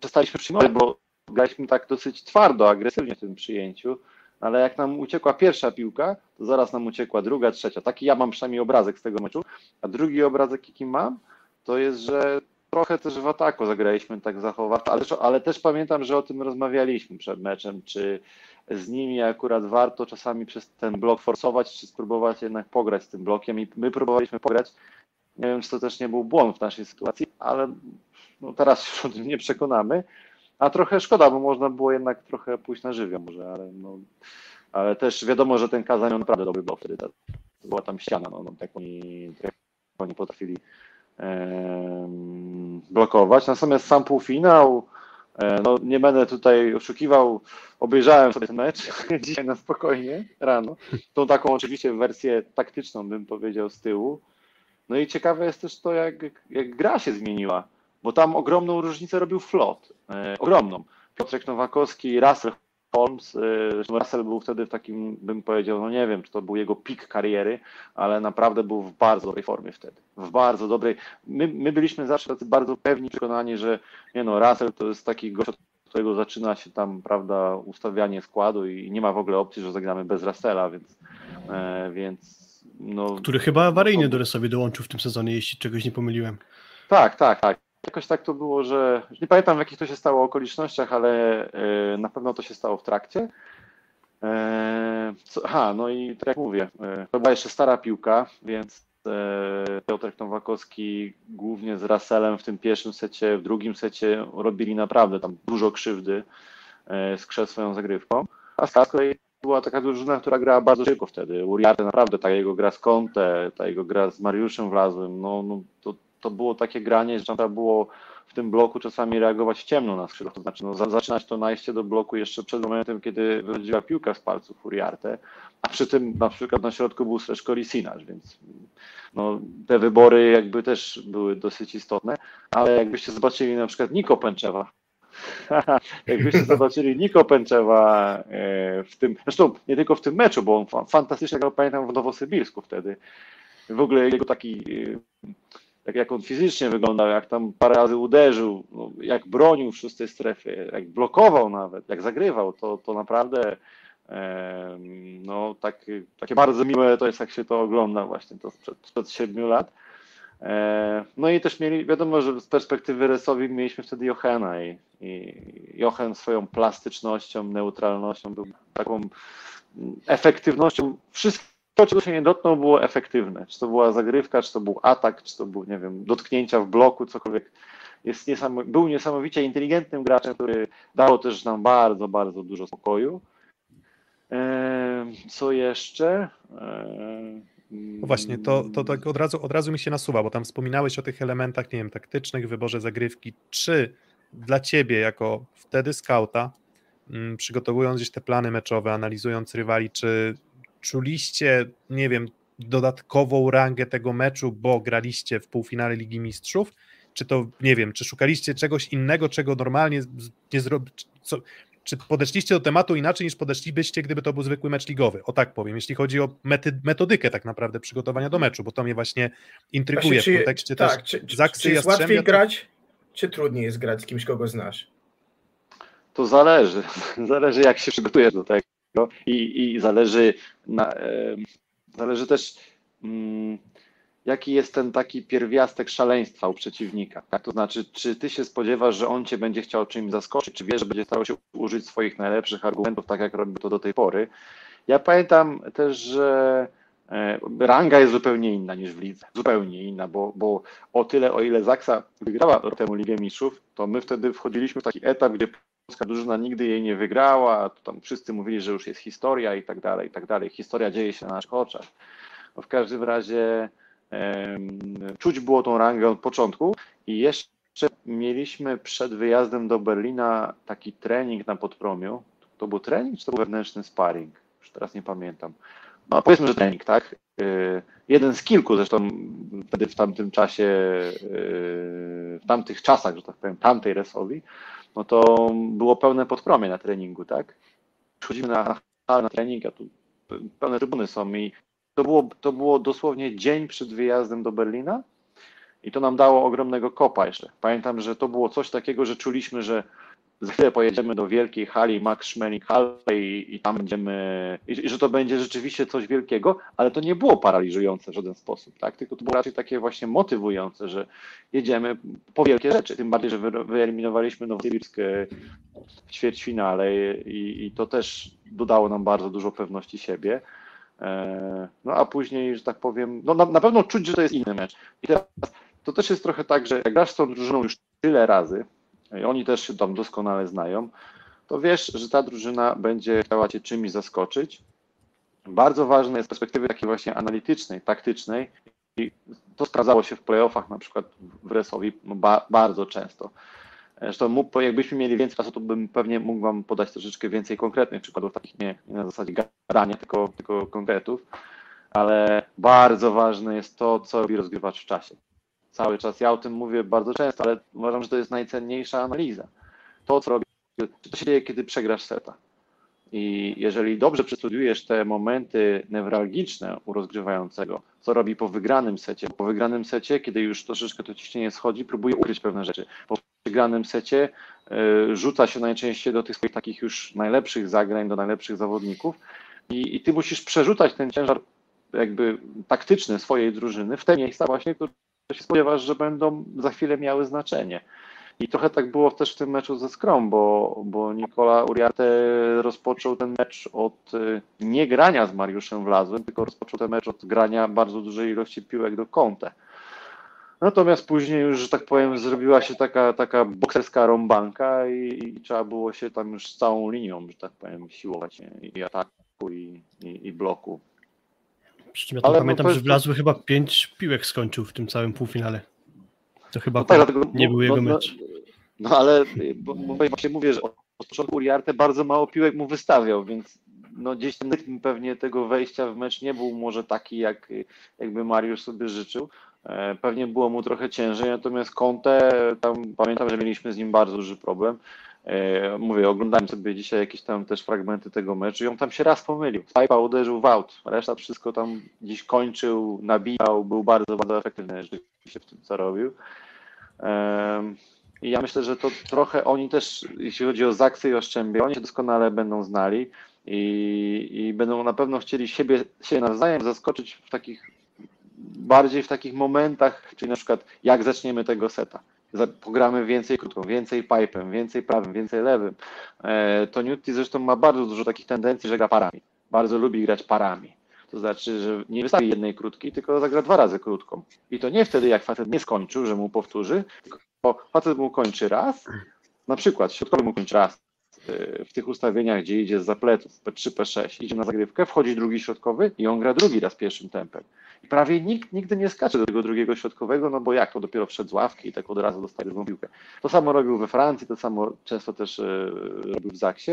przestaliśmy przyjmować, bo graliśmy tak dosyć twardo, agresywnie w tym przyjęciu, ale jak nam uciekła pierwsza piłka, to zaraz nam uciekła druga, trzecia. Taki ja mam przynajmniej obrazek z tego meczu, a drugi obrazek, jaki mam, to jest, że trochę też w ataku zagraliśmy tak zachować, ale, ale też pamiętam, że o tym rozmawialiśmy przed meczem, czy z nimi akurat warto czasami przez ten blok forsować, czy spróbować jednak pograć z tym blokiem i my próbowaliśmy pograć. Nie wiem, czy to też nie był błąd w naszej sytuacji, ale no teraz już o tym nie przekonamy. A trochę szkoda, bo można było jednak trochę pójść na żywioł może, ale, no, ale też wiadomo, że ten Kazań naprawdę dobry był wtedy. Była tam ściana, no, no tak, oni, tak oni potrafili blokować. Natomiast sam półfinał, e, no nie będę tutaj oszukiwał, obejrzałem sobie ten mecz dzisiaj na spokojnie rano. Tą taką oczywiście wersję taktyczną bym powiedział z tyłu. No i ciekawe jest też to, jak, jak gra się zmieniła, bo tam ogromną różnicę robił flot. E, ogromną. Piotrek Nowakowski, Russell Holmes. Y, zresztą Russell był wtedy w takim, bym powiedział, no nie wiem, czy to był jego pik kariery, ale naprawdę był w bardzo dobrej formie wtedy. W bardzo dobrej. My, my byliśmy zawsze tacy bardzo pewni, przekonani, że nie no, Russell to jest taki gość, od którego zaczyna się tam, prawda, ustawianie składu i nie ma w ogóle opcji, że zagramy bez Russella, więc, e, więc no, Który chyba awaryjnie do sobie dołączył w tym sezonie, jeśli czegoś nie pomyliłem. Tak, tak, tak. Jakoś tak to było, że nie pamiętam w jakich to się stało okolicznościach, ale e, na pewno to się stało w trakcie. E, aha, no i tak jak mówię, e, to była jeszcze stara piłka, więc Piotrek Nowakowski głównie z Russellem w tym pierwszym secie, w drugim secie robili naprawdę tam dużo krzywdy, skrzedł swoją zagrywką. A z kolei była taka drużyna, która grała bardzo szybko wtedy. Uriarte naprawdę, ta jego gra z Conte, ta jego gra z Mariuszem Wlazłym, no, no to to było takie granie, że trzeba było w tym bloku czasami reagować ciemno na skrzydłach, to znaczy no, zaczynać to najście do bloku jeszcze przed momentem, kiedy wychodziła piłka z palców Uriarte, a przy tym na przykład na środku był Sreszko Lisinarz, więc no, te wybory jakby też były dosyć istotne, ale jakbyście zobaczyli na przykład Niko Pęczewa, jakbyście zobaczyli Niko Pęczewa e, w tym, zresztą nie tylko w tym meczu, bo on fantastycznie go pamiętam w Nowosybirsku wtedy, w ogóle jego taki tak jak on fizycznie wyglądał, jak tam parę razy uderzył, no, jak bronił w szóstej strefie, jak blokował nawet, jak zagrywał, to, to naprawdę e, no, tak, takie bardzo miłe to jest, jak się to ogląda właśnie to sprzed, 7 lat. E, no i też mieli, wiadomo, że z perspektywy Resowi mieliśmy wtedy Johena i, i Jochen swoją plastycznością, neutralnością był taką efektywnością wszystkich to, czego się nie dotknął, było efektywne. Czy to była zagrywka, czy to był atak, czy to był, nie wiem, dotknięcia w bloku, cokolwiek. Jest niesamo, był niesamowicie inteligentnym graczem, który dało też nam bardzo, bardzo dużo spokoju. Co jeszcze? No właśnie, to, to tak od razu, od razu mi się nasuwa, bo tam wspominałeś o tych elementach, nie wiem, taktycznych, wyborze zagrywki. Czy dla ciebie, jako wtedy skauta, mm, przygotowując gdzieś te plany meczowe, analizując rywali, czy czuliście, nie wiem, dodatkową rangę tego meczu, bo graliście w półfinale Ligi Mistrzów? Czy to, nie wiem, czy szukaliście czegoś innego, czego normalnie nie zrobić? Czy podeszliście do tematu inaczej niż podeszlibyście, gdyby to był zwykły mecz ligowy? O tak powiem, jeśli chodzi o mety, metodykę tak naprawdę przygotowania do meczu, bo to mnie właśnie intryguje właśnie, czy, w kontekście tak, też czy, Zaksy czy jest łatwiej grać, czy trudniej jest grać z kimś, kogo znasz? To zależy. Zależy, jak się przygotujesz do tego. I, i zależy, na, e, zależy też, mm, jaki jest ten taki pierwiastek szaleństwa u przeciwnika. Tak? To znaczy, czy ty się spodziewasz, że on cię będzie chciał czymś zaskoczyć, czy wiesz, że będzie starał się użyć swoich najlepszych argumentów, tak jak robił to do tej pory. Ja pamiętam też, że e, ranga jest zupełnie inna niż w lidze. Zupełnie inna, bo, bo o tyle, o ile Zaksa wygrała temu Ligę Mistrzów, to my wtedy wchodziliśmy w taki etap, gdzie polska drużyna nigdy jej nie wygrała, to tam wszyscy mówili, że już jest historia i tak dalej, i tak dalej. Historia dzieje się na naszych oczach. No w każdym razie czuć było tą rangę od początku i jeszcze mieliśmy przed wyjazdem do Berlina taki trening na Podpromiu. To był trening, czy to był wewnętrzny sparring? Już teraz nie pamiętam. No powiedzmy, że trening, tak? Yy, jeden z kilku zresztą wtedy w tamtym czasie, yy, w tamtych czasach, że tak powiem, tamtej Resowi, no to było pełne podpromie na treningu, tak? Chodzimy na, na, na trening, a tu pełne trybuny są i to było, to było dosłownie dzień przed wyjazdem do Berlina i to nam dało ogromnego kopa jeszcze. Pamiętam, że to było coś takiego, że czuliśmy, że za chwilę pojedziemy do wielkiej hali Max Schmeling Hall i, i tam będziemy, i, i, że to będzie rzeczywiście coś wielkiego, ale to nie było paraliżujące w żaden sposób, tak? tylko to było raczej takie właśnie motywujące, że jedziemy po wielkie rzeczy, tym bardziej, że wyeliminowaliśmy Nowosybirsk w ćwierćfinale i, i to też dodało nam bardzo dużo pewności siebie. E, no a później, że tak powiem, no na, na pewno czuć, że to jest inny mecz. I teraz to też jest trochę tak, że jak grasz z tą drużyną już tyle razy, i oni też się tam doskonale znają, to wiesz, że ta drużyna będzie chciała cię czymś zaskoczyć. Bardzo ważne jest z perspektywy takiej właśnie analitycznej, taktycznej i to sprawdzało się w playoffach na przykład w Resowi ba bardzo często. Zresztą jakbyśmy mieli więcej czasu, to bym pewnie mógł Wam podać troszeczkę więcej konkretnych przykładów, takich nie, nie na zasadzie gadania, tylko, tylko konkretów, ale bardzo ważne jest to, co robi rozgrywacz w czasie cały czas. Ja o tym mówię bardzo często, ale uważam, że to jest najcenniejsza analiza. To, co robi, to się dzieje, kiedy przegrasz seta. I jeżeli dobrze przestudiujesz te momenty newralgiczne u rozgrywającego, co robi po wygranym secie, po wygranym secie, kiedy już troszeczkę to ciśnienie schodzi, próbuje ukryć pewne rzeczy. Po wygranym secie y, rzuca się najczęściej do tych swoich takich już najlepszych zagrań, do najlepszych zawodników i, i ty musisz przerzucać ten ciężar jakby taktyczny swojej drużyny w te miejsca właśnie, które się spodziewasz, że będą za chwilę miały znaczenie. I trochę tak było też w tym meczu ze Skrom, bo, bo Nikola Uriarte rozpoczął ten mecz od y, nie grania z Mariuszem Wlazłym, tylko rozpoczął ten mecz od grania bardzo dużej ilości piłek do kąta. Natomiast później już, że tak powiem, zrobiła się taka, taka bokserska rąbanka i, i trzeba było się tam już z całą linią, że tak powiem, siłować i ataku, i, i, i bloku. Przy czym ja Ale pamiętam, no że Wlazły chyba pięć piłek skończył w tym całym półfinale. To chyba no tak, dlatego, nie był no, jego no, mecz. No, no ale bo, bo właśnie mówię, że od początku Uriarte bardzo mało piłek mu wystawiał, więc no gdzieś ten rytm pewnie tego wejścia w mecz nie był może taki, jak jakby Mariusz sobie życzył. E, pewnie było mu trochę ciężej, natomiast Conte, tam pamiętam, że mieliśmy z nim bardzo duży problem. E, mówię, oglądałem sobie dzisiaj jakieś tam też fragmenty tego meczu i on tam się raz pomylił. Spajpa uderzył w aut, reszta wszystko tam gdzieś kończył, nabijał, był bardzo, bardzo efektywny rzeczywiście w tym, co robił. I ja myślę, że to trochę oni też, jeśli chodzi o Zaksy i Oszczębie, oni się doskonale będą znali i, i będą na pewno chcieli siebie, siebie nawzajem zaskoczyć w takich, bardziej w takich momentach, czyli na przykład jak zaczniemy tego seta pogramy więcej krótką, więcej pipem, więcej prawym, więcej lewym. E, to Newty zresztą ma bardzo dużo takich tendencji, że gra parami. Bardzo lubi grać parami. To znaczy, że nie wystawi jednej krótki, tylko zagra dwa razy krótką. I to nie wtedy, jak facet nie skończył, że mu powtórzy, tylko facet mu kończy raz, na przykład środkowy mu kończy raz w tych ustawieniach, gdzie idzie z zapleców P3, P6, idzie na zagrywkę, wchodzi drugi środkowy i on gra drugi raz pierwszym tempem. I prawie nikt nigdy nie skacze do tego drugiego środkowego, no bo jak, to dopiero wszedł z ławki i tak od razu dostaje drugą piłkę. To samo robił we Francji, to samo często też e, robił w Zaksie.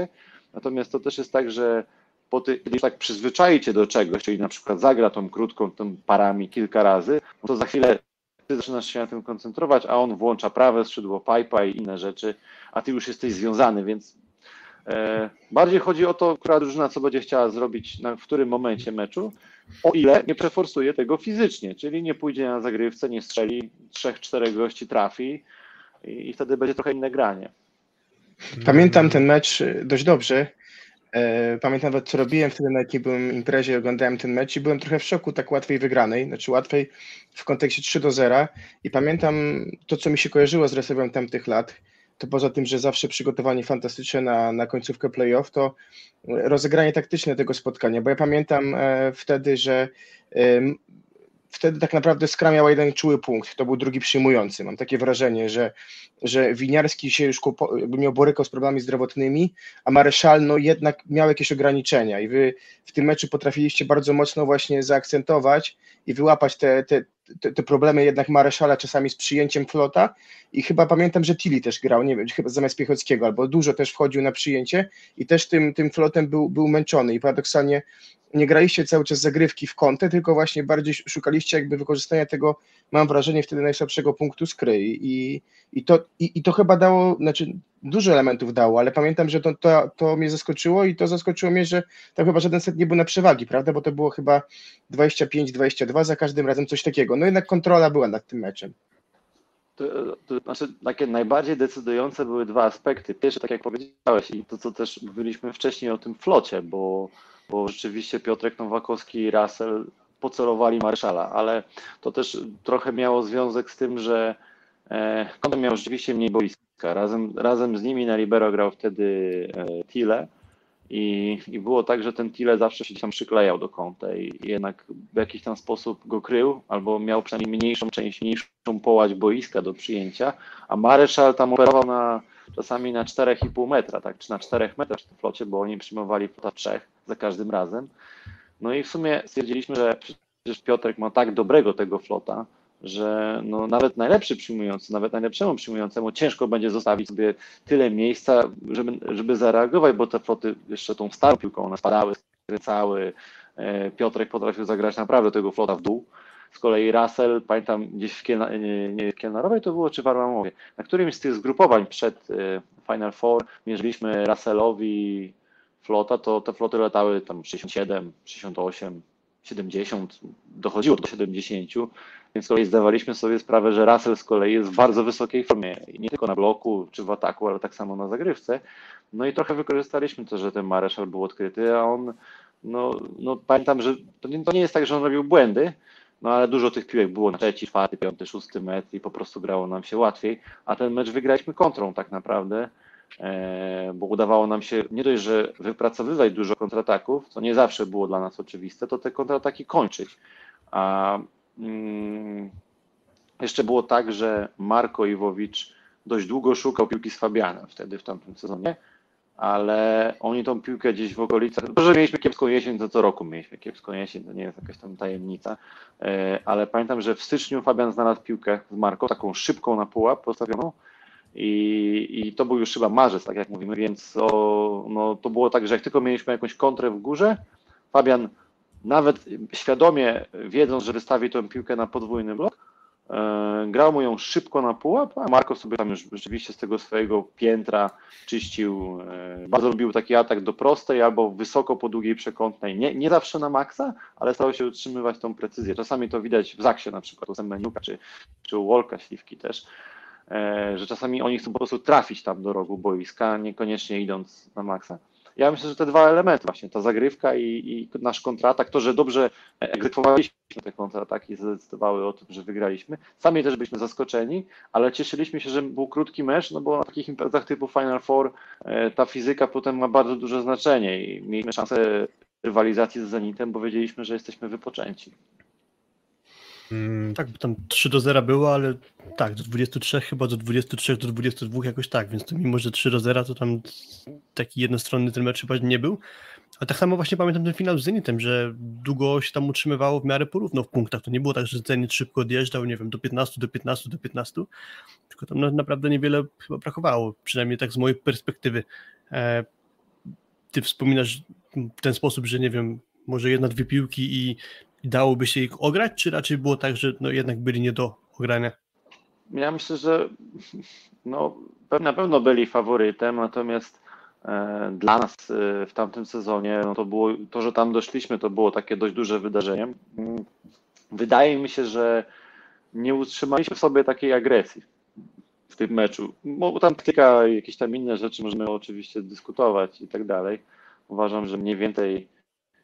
Natomiast to też jest tak, że po ty, kiedy tak przyzwyczaicie do czegoś, czyli na przykład zagra tą krótką, tą parami kilka razy, no to za chwilę ty zaczynasz się na tym koncentrować, a on włącza prawe skrzydło pipa i inne rzeczy, a ty już jesteś związany, więc bardziej chodzi o to, która drużyna co będzie chciała zrobić na, w którym momencie meczu, o ile nie przeforsuje tego fizycznie, czyli nie pójdzie na zagrywce, nie strzeli, trzech, czterech gości trafi i, i wtedy będzie trochę inne granie. Pamiętam ten mecz dość dobrze. E, pamiętam nawet, co robiłem wtedy, na jakiej byłem imprezie, oglądałem ten mecz i byłem trochę w szoku tak łatwej wygranej, znaczy łatwej w kontekście 3 do 0 i pamiętam to, co mi się kojarzyło z Resowem tamtych lat, to poza tym, że zawsze przygotowanie fantastyczne na, na końcówkę playoff, to rozegranie taktyczne tego spotkania, bo ja pamiętam e, wtedy, że e, wtedy tak naprawdę Skra miała jeden czuły punkt, to był drugi przyjmujący. Mam takie wrażenie, że, że Winiarski się już miał borykał z problemami zdrowotnymi, a Mareszal no jednak miał jakieś ograniczenia i wy w tym meczu potrafiliście bardzo mocno właśnie zaakcentować i wyłapać te, te, te, te problemy jednak Mareszala czasami z przyjęciem flota. I chyba pamiętam, że Tilly też grał, nie wiem, chyba zamiast Piechockiego, albo dużo też wchodził na przyjęcie i też tym, tym flotem był, był męczony. I paradoksalnie nie graliście cały czas zagrywki w kątę, tylko właśnie bardziej szukaliście jakby wykorzystania tego, mam wrażenie, wtedy najsłabszego punktu skry i, i, to, i, i to chyba dało, znaczy dużo elementów dało, ale pamiętam, że to, to, to mnie zaskoczyło i to zaskoczyło mnie, że tam chyba żaden set nie był na przewagi, prawda, bo to było chyba 25-22 za każdym razem coś takiego, no jednak kontrola była nad tym meczem. To, to, znaczy, takie najbardziej decydujące były dwa aspekty. Pierwszy, tak jak powiedziałeś, i to, co też mówiliśmy wcześniej o tym flocie, bo bo rzeczywiście Piotrek Nowakowski i Russell pocelowali Marszala, ale to też trochę miało związek z tym, że e, Kątem miał rzeczywiście mniej boiska. Razem, razem z nimi na libero grał wtedy e, Tile i, i było tak, że ten Tile zawsze się tam przyklejał do i, i jednak w jakiś tam sposób go krył, albo miał przynajmniej mniejszą część, mniejszą połać boiska do przyjęcia, a Mareszal tam operował na czasami na 4,5 metra, tak, czy na 4 metrach w flocie, bo oni przyjmowali flota 3 za każdym razem. No i w sumie stwierdziliśmy, że przecież Piotrek ma tak dobrego tego flota, że no nawet najlepszy przyjmujący, nawet najlepszemu przyjmującemu ciężko będzie zostawić sobie tyle miejsca, żeby, żeby zareagować, bo te floty jeszcze tą starą piłką one spadały, skręcały. E, Piotrek potrafił zagrać naprawdę tego flota w dół. Z kolei Russell, pamiętam gdzieś w, Kielna, nie, nie Kielnarowej to było, czy w Arłamowie, na którymś z tych zgrupowań przed e, Final Four mierzyliśmy Russellowi flota, to te floty latały tam 67, 68, 70, dochodziło do 70, więc z kolei zdawaliśmy sobie sprawę, że Russell z kolei jest w bardzo wysokiej formie, nie tylko na bloku czy w ataku, ale tak samo na zagrywce. No i trochę wykorzystaliśmy to, że ten Mareszal był odkryty, a on, no, no pamiętam, że to nie, to nie jest tak, że on robił błędy, no ale dużo tych piłek było na trzeci, czwarty, piąty, szósty metr i po prostu grało nam się łatwiej, a ten mecz wygraliśmy kontrą tak naprawdę, bo udawało nam się nie dość, że wypracowywać dużo kontrataków, co nie zawsze było dla nas oczywiste, to te kontrataki kończyć. A mm, jeszcze było tak, że Marko Iwowicz dość długo szukał piłki z Fabianem wtedy w tamtym sezonie, ale oni tą piłkę gdzieś w okolicach, to, że mieliśmy kiepską jesień, to co roku mieliśmy kiepską jesień, to nie jest jakaś tam tajemnica, e, ale pamiętam, że w styczniu Fabian znalazł piłkę z Marko, taką szybką na pułap postawioną i, i to był już chyba marzec, tak jak mówimy, więc o, no, to było tak, że jak tylko mieliśmy jakąś kontrę w górze, Fabian nawet świadomie wiedząc, że wystawi tę piłkę na podwójny blok, E, grał mu ją szybko na pułap, a Marko sobie tam już rzeczywiście z tego swojego piętra czyścił. E, bardzo lubił taki atak do prostej albo wysoko po długiej przekątnej. Nie, nie zawsze na maksa, ale starał się utrzymywać tą precyzję. Czasami to widać w Zaksie na przykład, u Semeniuka czy, czy u Wolka Śliwki też, że czasami oni chcą po prostu trafić tam do rogu boiska, niekoniecznie idąc na maksa. Ja myślę, że te dwa elementy, właśnie ta zagrywka i, i nasz kontratak, to, że dobrze egzekwowaliśmy te kontrataki, zdecydowały o tym, że wygraliśmy. Sami też byliśmy zaskoczeni, ale cieszyliśmy się, że był krótki mecz, no bo na takich imprezach typu Final Four e, ta fizyka potem ma bardzo duże znaczenie i mieliśmy szansę rywalizacji z Zenitem, bo wiedzieliśmy, że jesteśmy wypoczęci. Hmm. Tak, bo tam 3 do 0 było, ale tak, do 23 chyba, do 23 do 22 jakoś tak, więc to mimo, że 3 do 0, to tam taki jednostronny ten mecz chyba nie był. A tak samo właśnie pamiętam ten finał z Zenitem, że długo się tam utrzymywało w miarę porówno w punktach. To nie było tak, że Zenit szybko odjeżdżał, nie wiem, do 15, do 15, do 15, tylko tam naprawdę niewiele chyba brakowało, przynajmniej tak z mojej perspektywy. E, ty wspominasz w ten sposób, że nie wiem, może jedna, dwie piłki i dałoby się ich ograć, czy raczej było tak, że no jednak byli nie do ogrania? Ja myślę, że no, na pewno byli faworytem, natomiast e, dla nas e, w tamtym sezonie no to było to, że tam doszliśmy, to było takie dość duże wydarzenie. Wydaje mi się, że nie utrzymaliśmy w sobie takiej agresji w tym meczu. Bo tam kilka jakieś tam inne rzeczy możemy oczywiście dyskutować i tak dalej. Uważam, że mniej więcej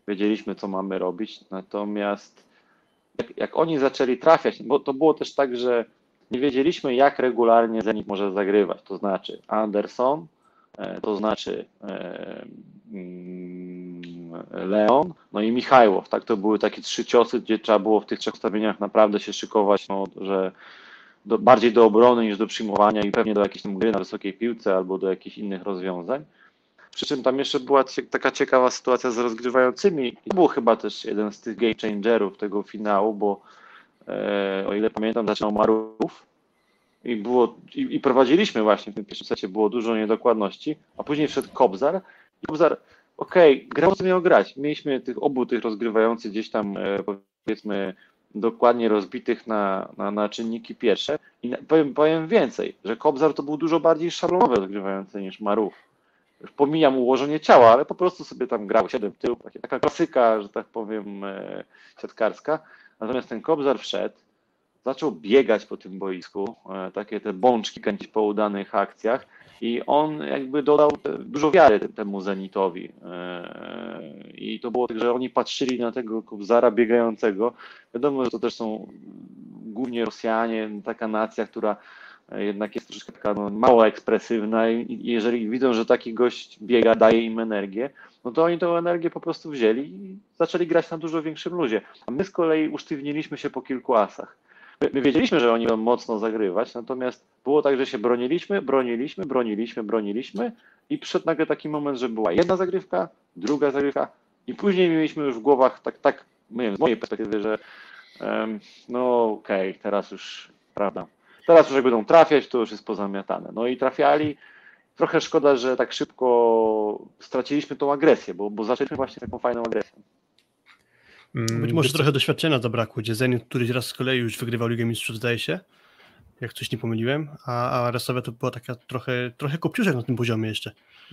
wiedzieliśmy, co mamy robić, natomiast jak, jak oni zaczęli trafiać, bo to było też tak, że nie wiedzieliśmy, jak regularnie Zenit może zagrywać, to znaczy Anderson, e, to znaczy e, mm, Leon, no i Michajłow, tak, to były takie trzy ciosy, gdzie trzeba było w tych trzech ustawieniach naprawdę się szykować, no, że do, bardziej do obrony niż do przyjmowania i pewnie do jakiejś tam gry na wysokiej piłce albo do jakichś innych rozwiązań. Przy czym tam jeszcze była taka ciekawa sytuacja z rozgrywającymi. To był chyba też jeden z tych game changerów tego finału, bo e, o ile pamiętam, zaczynał Marów i, było, i, i prowadziliśmy właśnie w tym pierwszym secie, było dużo niedokładności, a później wszedł Kobzar i Kobzar, okej, okay, grał co miał grać. Mieliśmy tych obu tych rozgrywających gdzieś tam e, powiedzmy dokładnie rozbitych na, na, na czynniki pierwsze i powiem, powiem więcej, że Kobzar to był dużo bardziej szablonowy rozgrywający niż Marów. Już pomijam ułożenie ciała, ale po prostu sobie tam grał 7 tył, taka klasyka, że tak powiem, e, siatkarska. Natomiast ten Kobzar wszedł, zaczął biegać po tym boisku, e, takie te bączki kręcić po udanych akcjach i on jakby dodał dużo wiary temu Zenitowi. E, I to było tak, że oni patrzyli na tego Kobzara biegającego. Wiadomo, że to też są głównie Rosjanie, taka nacja, która jednak jest troszeczkę taka no, mało ekspresywna i jeżeli widzą, że taki gość biega, daje im energię, no to oni tę energię po prostu wzięli i zaczęli grać na dużo większym luzie. A my z kolei usztywniliśmy się po kilku asach. My, my wiedzieliśmy, że oni będą mocno zagrywać, natomiast było tak, że się broniliśmy, broniliśmy, broniliśmy, broniliśmy i przyszedł nagle taki moment, że była jedna zagrywka, druga zagrywka i później mieliśmy już w głowach tak, tak nie wiem, z mojej perspektywy, że um, no okej, okay, teraz już, prawda, teraz już jak będą trafiać, to już jest pozamiatane. No i trafiali, trochę szkoda, że tak szybko straciliśmy tą agresję, bo, bo zaczęliśmy właśnie taką fajną agresją. Mm, Być może trochę doświadczenia zabrakło, gdzie Zenit któryś raz z kolei już wygrywał Ligę Mistrzów, zdaje się, jak coś nie pomyliłem, a, a Resowia to była taka trochę, trochę kopciuszek na tym poziomie jeszcze.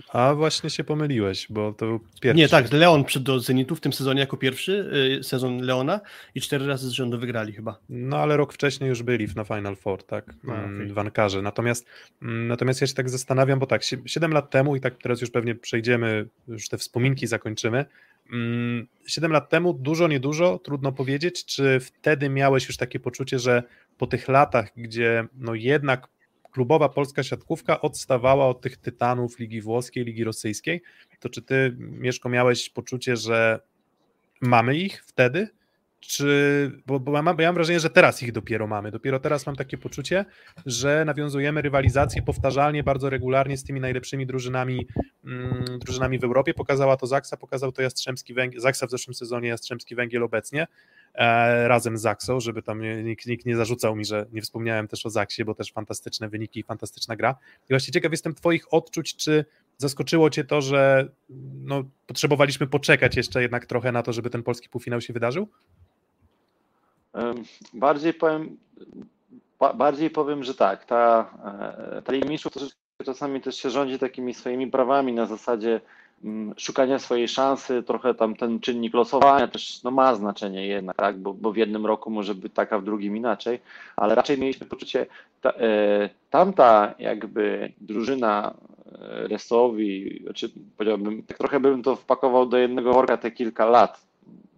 A właśnie się pomyliłeś, bo to był pierwszy. Nie, tak, Leon przyszedł do Zenitu w tym sezonie jako pierwszy, y, sezon Leona i cztery razy z rzędu wygrali chyba. No ale rok wcześniej już byli na Final Four, tak, a, mm, okay. w Ankarze. Natomiast, mm, natomiast ja się tak zastanawiam, bo tak, 7 lat temu i tak teraz już pewnie przejdziemy, już te wspominki zakończymy, 7 mm, lat temu, dużo, niedużo, trudno powiedzieć, czy wtedy miałeś już takie poczucie, że po tych latach, gdzie no jednak klubowa polska siatkówka odstawała od tych tytanów Ligi Włoskiej, Ligi Rosyjskiej, to czy ty, Mieszko, miałeś poczucie, że mamy ich wtedy? czy, bo, bo, mam, bo ja mam wrażenie, że teraz ich dopiero mamy. Dopiero teraz mam takie poczucie, że nawiązujemy rywalizację powtarzalnie, bardzo regularnie z tymi najlepszymi drużynami, mm, drużynami w Europie. Pokazała to Zaksa, pokazał to Jastrzębski Węgiel, Zaksa w zeszłym sezonie, Jastrzębski Węgiel obecnie, razem z Zaksą, żeby tam nikt, nikt nie zarzucał mi, że nie wspomniałem też o Zaksie, bo też fantastyczne wyniki i fantastyczna gra. I właśnie ciekaw jestem twoich odczuć, czy zaskoczyło cię to, że no, potrzebowaliśmy poczekać jeszcze jednak trochę na to, żeby ten polski półfinał się wydarzył? Bardziej powiem, bardziej powiem, że tak, ta, e, ta Liga Mistrzów czasami też się rządzi takimi swoimi prawami na zasadzie szukania swojej szansy, trochę tam ten czynnik losowania też no, ma znaczenie jednak, tak? bo, bo w jednym roku może być taka, w drugim inaczej, ale raczej mieliśmy poczucie, ta, e, tamta jakby drużyna e, Resowi, czy powiedziałbym, tak trochę bym to wpakował do jednego worka te kilka lat,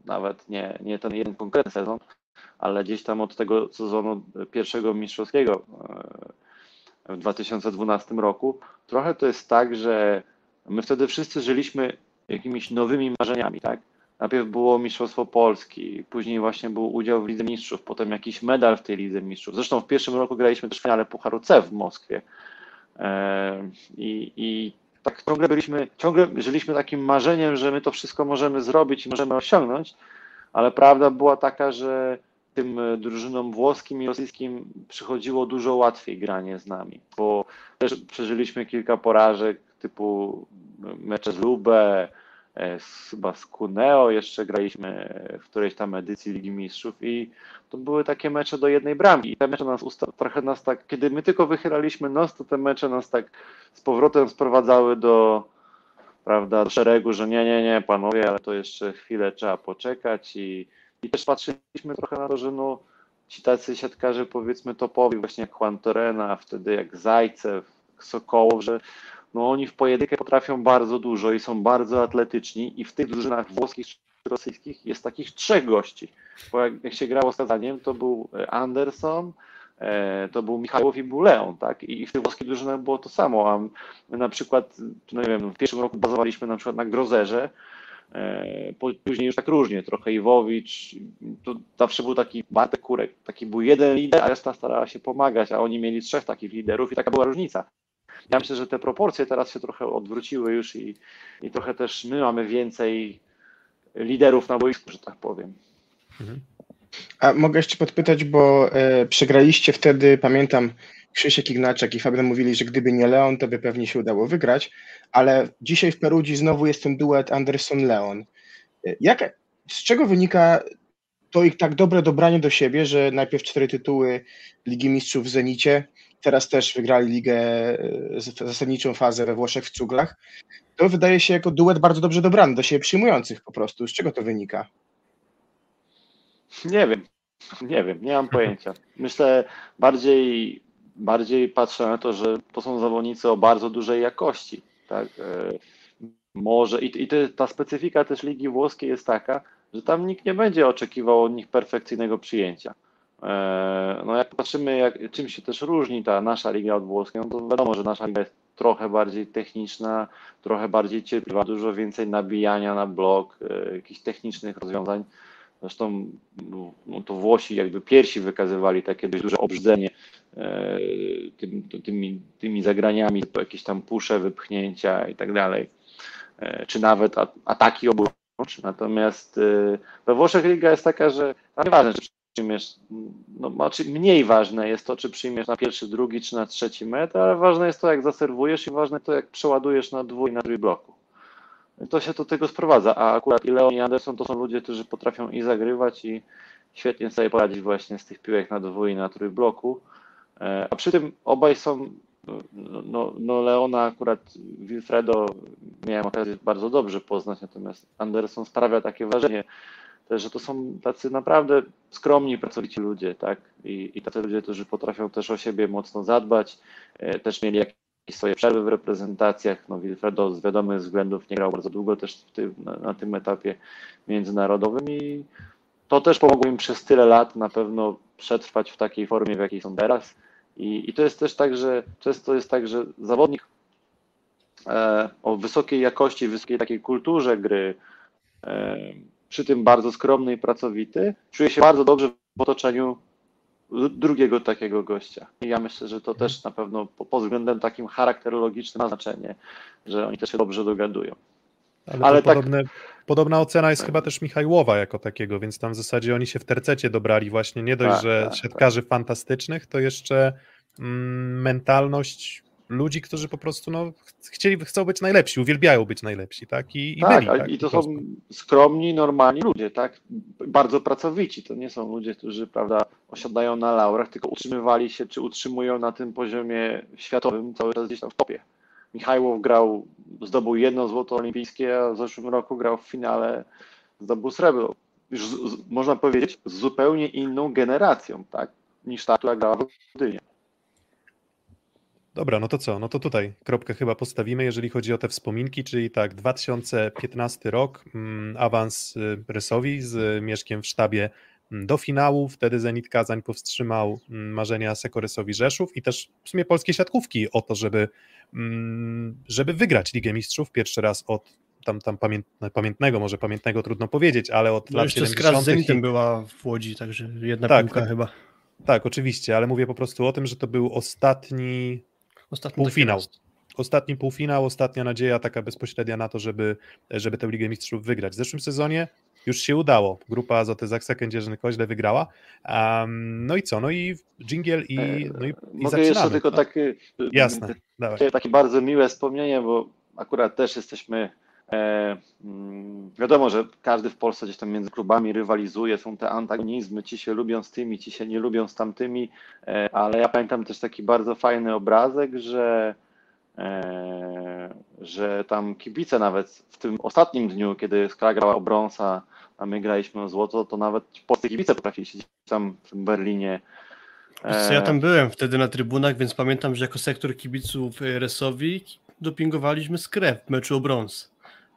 nawet nie, nie ten jeden konkretny sezon, ale gdzieś tam od tego sezonu pierwszego mistrzowskiego e, w 2012 roku, trochę to jest tak, że my wtedy wszyscy żyliśmy jakimiś nowymi marzeniami, tak? Najpierw było Mistrzostwo Polski, później właśnie był udział w Lidze Mistrzów, potem jakiś medal w tej Lidze Mistrzów. Zresztą w pierwszym roku graliśmy też w finale Pucharu C w Moskwie. E, I, i tak ciągle byliśmy, ciągle żyliśmy takim marzeniem, że my to wszystko możemy zrobić i możemy osiągnąć, ale prawda była taka, że tym e, drużynom włoskim i rosyjskim przychodziło dużo łatwiej granie z nami, bo też przeżyliśmy kilka porażek typu mecze z Lubę, e, chyba z Cuneo jeszcze graliśmy w którejś tam edycji Ligi Mistrzów i to były takie mecze do jednej bramki. I te mecze nas trochę nas tak, kiedy my tylko wychylaliśmy nos, to te mecze nas tak z powrotem sprowadzały do prawda, do szeregu, że nie, nie, nie, panowie, ale to jeszcze chwilę trzeba poczekać i i też patrzyliśmy trochę na to, że no, ci tacy siatkarze powiedzmy topowi, właśnie jak Juan Torena, wtedy jak Zajcew, Sokołow, że no oni w pojedynkę potrafią bardzo dużo i są bardzo atletyczni i w tych drużynach włoskich czy rosyjskich jest takich trzech gości. Bo jak, jak się grało z Kazaniem, to był Anderson, e, to był Michałow i był Leon, tak? I w tych włoskich drużynach było to samo, a my na przykład, no nie wiem, w pierwszym roku bazowaliśmy na przykład na Grozerze, E, później już tak różnie, trochę Iwowicz, to zawsze był taki Bartek Kurek, taki był jeden lider, a reszta starała się pomagać, a oni mieli trzech takich liderów i taka była różnica. Ja myślę, że te proporcje teraz się trochę odwróciły już i, i trochę też my mamy więcej liderów na boisku, że tak powiem. Mhm. A mogę jeszcze podpytać, bo e, przegraliście wtedy, pamiętam, Krzysiek Ignaczek i Fabian mówili, że gdyby nie Leon, to by pewnie się udało wygrać, ale dzisiaj w Perudzi znowu jest ten duet Anderson-Leon. E, jak, z czego wynika to ich tak dobre dobranie do siebie, że najpierw cztery tytuły Ligi Mistrzów w Zenicie, teraz też wygrali ligę, e, zasadniczą fazę we Włoszech w Cuglach. To wydaje się jako duet bardzo dobrze dobrany, do siebie przyjmujących po prostu. Z czego to wynika? Nie wiem, nie wiem, nie mam pojęcia. Myślę bardziej, bardziej patrzę na to, że to są zawodnicy o bardzo dużej jakości. Tak? E, może i, i ta specyfika też Ligi Włoskiej jest taka, że tam nikt nie będzie oczekiwał od nich perfekcyjnego przyjęcia. E, no jak patrzymy, jak, czym się też różni ta nasza liga od włoskiej, no to wiadomo, że nasza liga jest trochę bardziej techniczna, trochę bardziej cierpliwa, dużo więcej nabijania na blok, e, jakichś technicznych rozwiązań. Zresztą no to Włosi jakby pierwsi wykazywali takie dość duże obrzydzenie e, tym, tymi, tymi zagraniami, to jakieś tam pusze, wypchnięcia i tak dalej, czy nawet ataki obu Natomiast we Włoszech liga jest taka, że nieważne, czy przyjmiesz, no, znaczy mniej ważne jest to, czy przyjmiesz na pierwszy, drugi, czy na trzeci metr, ale ważne jest to, jak zaserwujesz i ważne to, jak przeładujesz na dwój na trój bloku. I to się do tego sprowadza, a akurat i Leon i Anderson to są ludzie, którzy potrafią i zagrywać i świetnie sobie poradzić właśnie z tych piłek na dwój i na trój bloku. E, a przy tym obaj są no, no Leona akurat Wilfredo miałem okazję bardzo dobrze poznać, natomiast Anderson sprawia takie wrażenie, też, że to są tacy naprawdę skromni, pracowici ludzie, tak? I, I tacy ludzie, którzy potrafią też o siebie mocno zadbać, e, też mieli jakieś swoje przerwy w reprezentacjach. No Wilfredo z wiadomych względów nie grał bardzo długo też tym, na, na tym etapie międzynarodowym i to też pomogło im przez tyle lat na pewno przetrwać w takiej formie, w jakiej są teraz. I, I to jest też tak, że często jest tak, że zawodnik e, o wysokiej jakości, wysokiej takiej kulturze gry, e, przy tym bardzo skromny i pracowity, czuje się bardzo dobrze w otoczeniu drugiego takiego gościa. I ja myślę, że to też na pewno pod względem takim charakterologicznym ma znaczenie, że oni też się dobrze dogadują. Ale, Ale tak... podobne, podobna ocena jest chyba też Michajłowa jako takiego, więc tam w zasadzie oni się w tercecie dobrali właśnie, nie dość, tak, że tak, siatkarzy tak. fantastycznych, to jeszcze mm, mentalność ludzi, którzy po prostu no, chcieli, chcą być najlepsi, uwielbiają być najlepsi, tak? I, i tak, byli, tak, i to są skromni, normalni ludzie, tak? Bardzo pracowici, to nie są ludzie, którzy, prawda, osiadają na laurach, tylko utrzymywali się, czy utrzymują na tym poziomie światowym cały czas gdzieś tam w topie. Michajłow grał, zdobył jedno złoto olimpijskie, a w zeszłym roku grał w finale, zdobył srebro. Już z, z, można powiedzieć z zupełnie inną generacją, tak, niż ta, która grała w Londynie. Dobra, no to co? No to tutaj kropkę chyba postawimy, jeżeli chodzi o te wspominki, czyli tak, 2015 rok, mm, awans y, Rysowi z Mieszkiem w sztabie mm, do finału, wtedy Zenit Kazań powstrzymał mm, marzenia Sekoresowi Rzeszów i też w sumie polskie siatkówki o to, żeby żeby wygrać Ligę Mistrzów pierwszy raz od tam, tam pamiętnego, może pamiętnego trudno powiedzieć, ale od no lat jeszcze 70. z Zenitem była w Łodzi, także jedna tak, piłka tak, chyba. Tak, oczywiście, ale mówię po prostu o tym, że to był ostatni, ostatni półfinał. Ostatni półfinał, ostatnia nadzieja taka bezpośrednia na to, żeby, żeby tę Ligę Mistrzów wygrać. W zeszłym sezonie już się udało. Grupa Azoty Zaksa Kędzierzyn-Koźle wygrała. Um, no i co? No i dżingiel i, no i, i Mogę zaczynamy. jeszcze tylko taki, Jasne, dawaj. takie bardzo miłe wspomnienie, bo akurat też jesteśmy E, wiadomo, że każdy w Polsce gdzieś tam między klubami rywalizuje, są te antagonizmy, ci się lubią z tymi, ci się nie lubią z tamtymi, e, ale ja pamiętam też taki bardzo fajny obrazek, że e, że tam kibice nawet w tym ostatnim dniu, kiedy Skra grała o brąza, a my graliśmy o złoto, to nawet polscy kibice potrafili siedzieć tam w Berlinie. Ja tam byłem wtedy na trybunach, więc pamiętam, że jako sektor kibiców Resowi dopingowaliśmy skrep w meczu o brąz.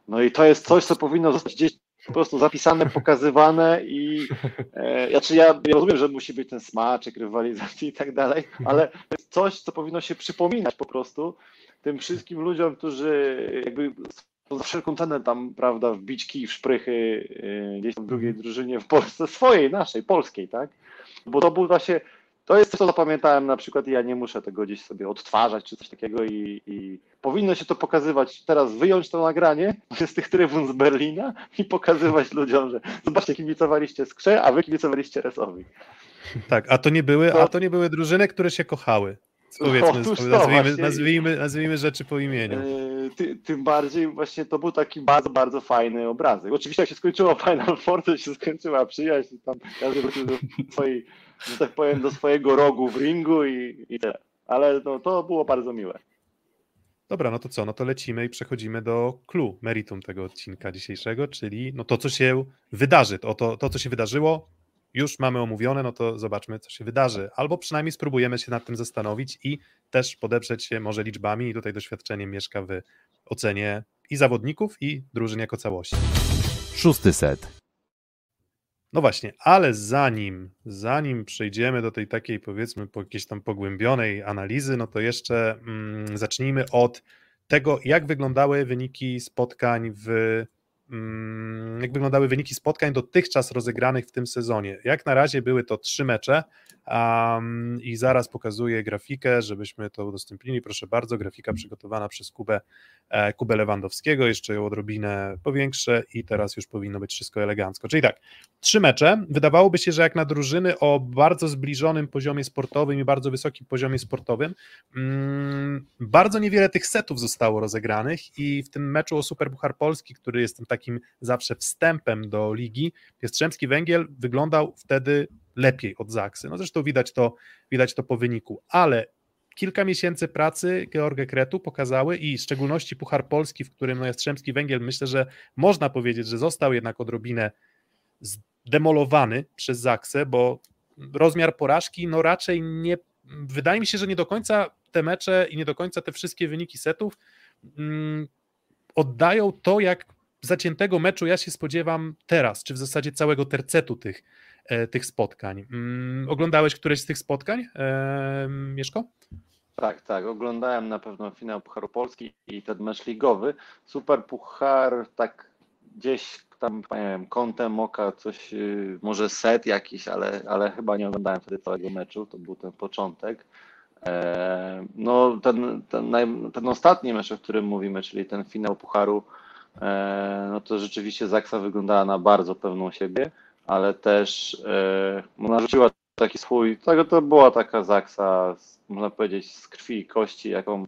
No i to jest coś, co powinno zostać gdzieś po prostu zapisane, pokazywane i e, znaczy ja, ja rozumiem, że musi być ten smaczek rywalizacji i tak dalej, ale to jest coś, co powinno się przypominać po prostu tym wszystkim ludziom, którzy jakby za wszelką cenę tam, prawda, wbić kij w szprychy yy, gdzieś tam w drugiej drużynie w Polsce, swojej, naszej, polskiej, tak? Bo to był właśnie to jest to, co zapamiętałem na przykład i ja nie muszę tego gdzieś sobie odtwarzać czy coś takiego i, i powinno się to pokazywać, teraz wyjąć to nagranie z tych trybun z Berlina i pokazywać ludziom, że zobaczcie, kibicowaliście Skrze, a wy kibicowaliście Resowi. Tak, a to nie były, To- a to nie były drużyny, które się kochały. Powiedzmy, to nazwijmy, nazwijmy, nazwijmy rzeczy po imieniu. Yy, ty, tym bardziej właśnie to był taki bardzo, bardzo fajny obrazek. Oczywiście jak się skończyło Final Four, to się skończyła przyjaźń tam każdy wrócił do swojej, że tak powiem, do swojego rogu w ringu i, i tyle. Ale no, to było bardzo miłe. Dobra, no to co? No to lecimy i przechodzimy do clue, meritum tego odcinka dzisiejszego, czyli no to, co się wydarzy. To, to, to, co się wydarzyło, już mamy omówione, no to zobaczmy, co się wydarzy. Albo przynajmniej spróbujemy się nad tym zastanowić i też podeprzeć się może liczbami i tutaj doświadczeniem mieszka w ocenie i zawodników, i drużyn jako całości. Szósty set. No właśnie, ale zanim, zanim przejdziemy do tej takiej powiedzmy po jakiejś tam pogłębionej analizy, no to jeszcze mm, zacznijmy od tego, jak wyglądały wyniki spotkań w jak wyglądały wyniki spotkań dotychczas rozegranych w tym sezonie. Jak na razie były to trzy mecze um, i zaraz pokazuję grafikę, żebyśmy to udostępnili. Proszę bardzo, grafika przygotowana przez Kubę, e, Kubę Lewandowskiego, jeszcze ją odrobinę powiększę i teraz już powinno być wszystko elegancko. Czyli tak, trzy mecze. Wydawałoby się, że jak na drużyny o bardzo zbliżonym poziomie sportowym i bardzo wysokim poziomie sportowym, mm, bardzo niewiele tych setów zostało rozegranych i w tym meczu o Superpuchar Polski, który jest tym takim zawsze wstępem do ligi, Jastrzębski Węgiel wyglądał wtedy lepiej od Zaksy. No zresztą widać to, widać to po wyniku, ale kilka miesięcy pracy Georga Kretu pokazały i w szczególności Puchar Polski, w którym no Jastrzębski Węgiel myślę, że można powiedzieć, że został jednak odrobinę zdemolowany przez Zaksę, bo rozmiar porażki no raczej nie, wydaje mi się, że nie do końca te mecze i nie do końca te wszystkie wyniki setów mm, oddają to, jak zaciętego meczu ja się spodziewam teraz, czy w zasadzie całego tercetu tych, e, tych spotkań. Mm, oglądałeś któreś z tych spotkań, e, Mieszko? Tak, tak. Oglądałem na pewno finał Pucharu Polski i ten mecz ligowy. Super Puchar, tak gdzieś tam, nie wiem, kątem oka coś, yy, może set jakiś, ale, ale chyba nie oglądałem wtedy całego meczu. To był ten początek. E, no, ten, ten, ten ostatni mecz, o którym mówimy, czyli ten finał Pucharu, no to rzeczywiście Zaksa wyglądała na bardzo pewną siebie, ale też e, no, narzuciła taki swój, to, to była taka Zaksa, można powiedzieć, z krwi i kości, jaką,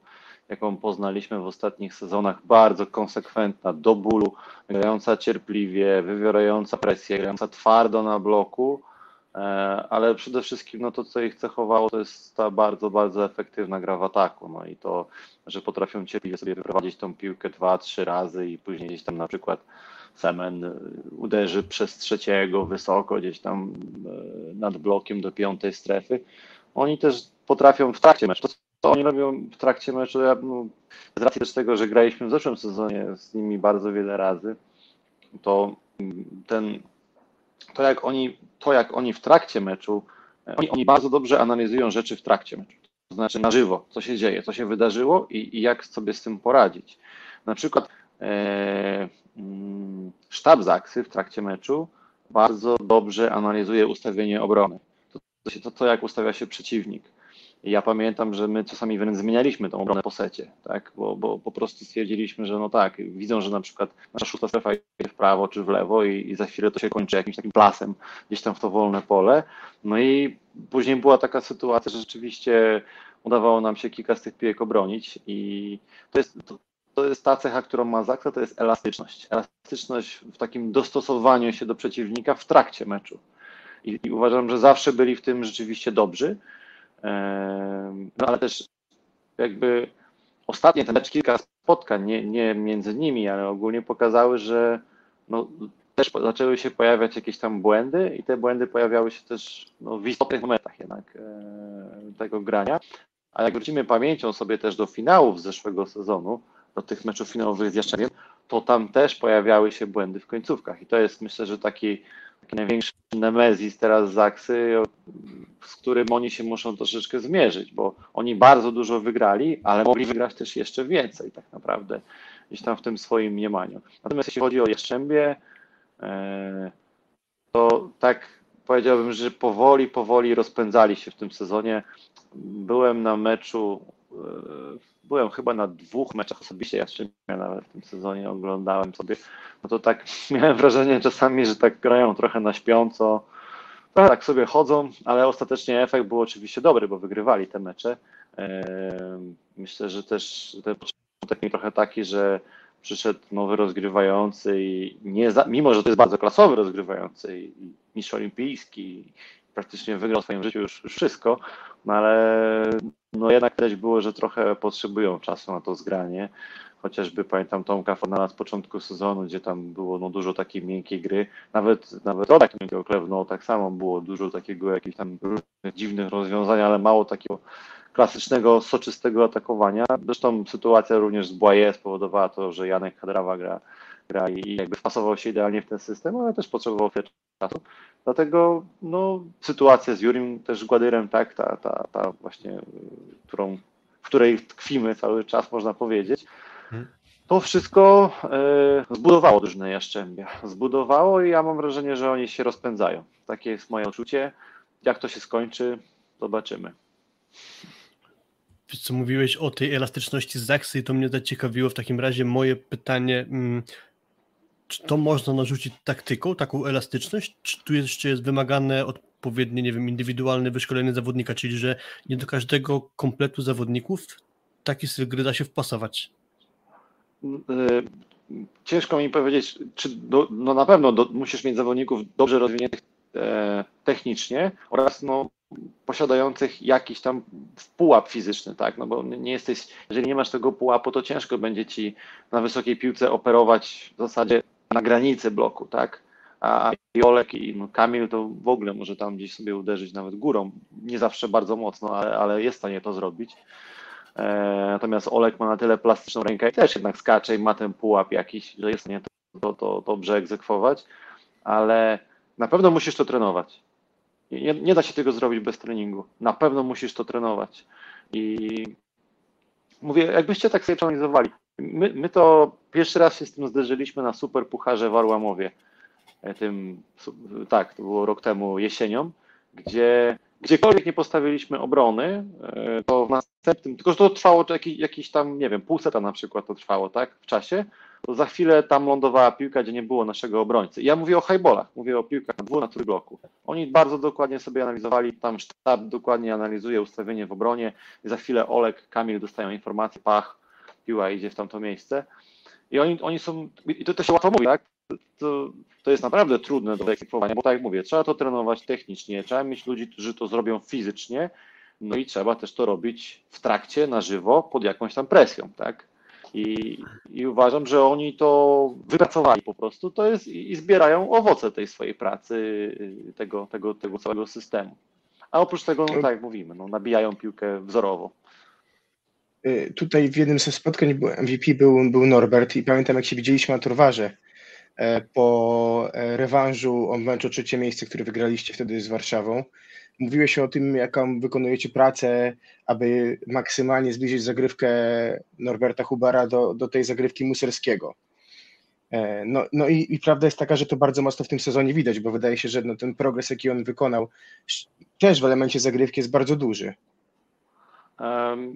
jaką poznaliśmy w ostatnich sezonach, bardzo konsekwentna, do bólu, grająca cierpliwie, wywierająca presję, grająca twardo na bloku, e, ale przede wszystkim no to, co ich cechowało, to jest ta bardzo, bardzo efektywna gra w ataku, no i to, że potrafią cierpliwie sobie wyprowadzić tą piłkę dwa, trzy razy i później gdzieś tam na przykład Semen uderzy przez trzeciego wysoko, gdzieś tam y, nad blokiem do piątej strefy. Oni też potrafią w trakcie meczu. To, co oni robią w trakcie meczu, ja, no, z racji też tego, że graliśmy w zeszłym sezonie z nimi bardzo wiele razy, to ten, to jak oni, to jak oni w trakcie meczu, e, oni, oni bardzo dobrze analizują rzeczy w trakcie meczu. To znaczy na żywo, co się dzieje, co się wydarzyło i, i jak sobie z tym poradzić. Na przykład e, mm, sztab Zaksy w trakcie meczu bardzo dobrze analizuje ustawienie obrony. To, to, to jak ustawia się przeciwnik. Ja pamiętam, że my czasami wręcz zmienialiśmy tą obronę po secie, tak? bo, bo po prostu stwierdziliśmy, że no tak, widzą, że na przykład nasza szósta strefa idzie w prawo czy w lewo i, i za chwilę to się kończy jakimś takim plasem gdzieś tam w to wolne pole. No i później była taka sytuacja, że rzeczywiście udawało nam się kilka z tych piłek obronić i to jest, to, to jest ta cecha, którą ma Zaksa, to jest elastyczność. Elastyczność w takim dostosowaniu się do przeciwnika w trakcie meczu. I, i uważam, że zawsze byli w tym rzeczywiście dobrzy. No ale też jakby ostatnie te mecz, kilka spotkań, nie, nie między nimi, ale ogólnie pokazały, że no, też zaczęły się pojawiać jakieś tam błędy i te błędy pojawiały się też no, w istotnych momentach jednak e, tego grania. A jak wrócimy pamięcią sobie też do finałów zeszłego sezonu, do tych meczów finałowych z Jaszczewiem, to tam też pojawiały się błędy w końcówkach. I to jest myślę, że taki, taki największy nemezis teraz Zaksy, z którym oni się muszą troszeczkę zmierzyć, bo oni bardzo dużo wygrali, ale mogli wygrać też jeszcze więcej tak naprawdę, gdzieś tam w tym swoim mniemaniu. Natomiast jeśli chodzi o Jastrzębie, e, to tak, powiedziałbym, że powoli, powoli rozpędzali się w tym sezonie. Byłem na meczu, byłem chyba na dwóch meczach osobiście, ja nawet w tym sezonie oglądałem sobie, no to tak miałem wrażenie czasami, że tak grają trochę na śpiąco, trochę tak sobie chodzą, ale ostatecznie efekt był oczywiście dobry, bo wygrywali te mecze. E, myślę, że też ten początek trochę taki, że przyszedł nowy rozgrywający i nie za, mimo, że to jest bardzo klasowy rozgrywający i mistrz olimpijski, praktycznie wygrał w swoim życiu już, wszystko, no ale no jednak widać było, że trochę potrzebują czasu na to zgranie. Chociażby pamiętam Tomka Fornala z początku sezonu, gdzie tam było no, dużo takiej miękkiej gry. Nawet nawet Rodak miękkiego no, tak samo było dużo takiego jakichś tam dziwnych rozwiązań, ale mało takiego klasycznego, soczystego atakowania. Zresztą sytuacja również z Błaje spowodowała to, że Janek Hadrawa gra, gra i jakby wpasował się idealnie w ten system, ale też potrzebował chwilę czasu. Dlatego no, sytuacja z Jurim, też Gładyrem, tak, ta, ta, ta właśnie, którą, w której tkwimy cały czas, można powiedzieć, hmm. to wszystko e, zbudowało drużynę Jaszczębia. Zbudowało i ja mam wrażenie, że oni się rozpędzają. Takie jest moje odczucie. Jak to się skończy, zobaczymy co mówiłeś o tej elastyczności Zaksy i to mnie zaciekawiło w takim razie moje pytanie, mm, czy to można narzucić taktyką, taką elastyczność, czy tu jeszcze jest wymagane odpowiednie, nie wiem, indywidualne wyszkolenie zawodnika, czyli że nie do każdego kompletu zawodników taki styl gry da się wpasować? Y, ciężko mi powiedzieć, czy do, no na pewno do, musisz mieć zawodników dobrze rozwiniętych e, technicznie oraz no, posiadających jakiś tam pułap fizyczny, tak, no bo nie jesteś, jeżeli nie masz tego pułapu, to ciężko będzie ci na wysokiej piłce operować w zasadzie na granicy bloku, tak, a Jolek i no Kamil to w ogóle może tam gdzieś sobie uderzyć nawet górą, nie zawsze bardzo mocno, ale, ale jest w stanie to zrobić. E, natomiast Olek ma na tyle plastyczną rękę i też jednak skacze i ma ten pułap jakiś, że jest w stanie to, to, to dobrze egzekwować, ale na pewno musisz to trenować. Nie, nie da się tego zrobić bez treningu. Na pewno musisz to trenować. I mówię, jakbyście tak sobie przeanalizowali. My, my to pierwszy raz się z tym zderzyliśmy na Super Pucharze w Arłamowie. E, tym, tak, to było rok temu jesienią, gdzie gdziekolwiek nie postawiliśmy obrony, e, to w następnym, tylko że to trwało jakiś, jakiś tam, nie wiem, pół seta na przykład to trwało, tak, w czasie, to za chwilę tam lądowała piłka, gdzie nie było naszego obrońcy. Ja mówię o highballach, mówię o piłkach na dwu, na. Oni bardzo dokładnie sobie analizowali, tam sztab dokładnie analizuje ustawienie w obronie i za chwilę Olek, Kamil dostają informację, pach, piła idzie w tamto miejsce. I oni, oni są, i to, to się łatwo mówi, tak? To, to jest naprawdę trudne do wyekwipowania, bo tak jak mówię, trzeba to trenować technicznie, trzeba mieć ludzi, którzy to zrobią fizycznie, no i trzeba też to robić w trakcie, na żywo, pod jakąś tam presją, tak? I, I, uważam, że oni to wypracowali po prostu, to jest i, i zbierają owoce tej swojej pracy, y, tego, tego, tego całego systemu. A oprócz tego, no tak jak mówimy, no, nabijają piłkę wzorowo. Y, tutaj w jednym ze spotkań MVP był, był Norbert i pamiętam jak się widzieliśmy na Torwarze e, po e, rewanżu o meczu trzecie miejsce, który wygraliście wtedy z Warszawą Mówiłeś o tym, jaką wykonujecie pracę, aby maksymalnie zbliżyć zagrywkę Norberta Hubara do, do tej zagrywki Muserskiego. E, no, no i, i, prawda jest taka, że to bardzo mocno w tym sezonie widać, bo wydaje się, że no, ten progres, jaki on wykonał, też w elemencie zagrywki jest bardzo duży.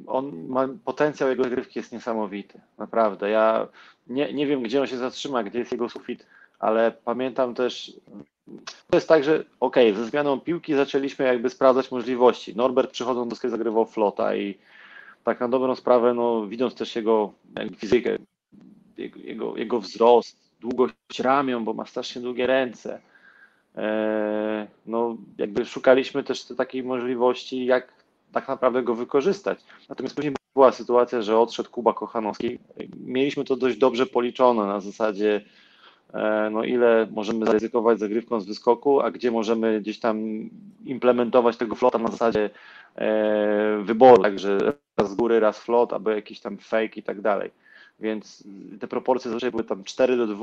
On ma potencjał jego zagrywki jest niesamowity, naprawdę. Ja nie, nie wiem, gdzie on się zatrzyma, gdzie jest jego sufit, ale pamiętam też to jest tak, że ok, ze zmianą piłki zaczęliśmy jakby sprawdzać możliwości. Norbert przychodząc do skry zagrywał flota i tak na dobrą sprawę, no widząc też jego fizykę, jego, jego, jego wzrost, długość ramion, bo ma strasznie długie ręce, e, no jakby szukaliśmy też takiej możliwości, jak tak naprawdę go wykorzystać. Natomiast później była sytuacja, że odszedł Kuba Kochanowski. Mieliśmy to dość dobrze policzone na zasadzie E, no ile możemy zaryzykować zagrywką z wyskoku, a gdzie możemy gdzieś tam implementować tego flota na zasadzie e, wyboru, także raz z góry, raz flot, albo jakiś tam fake i tak dalej. Więc te proporcje zazwyczaj były tam 4 do 2,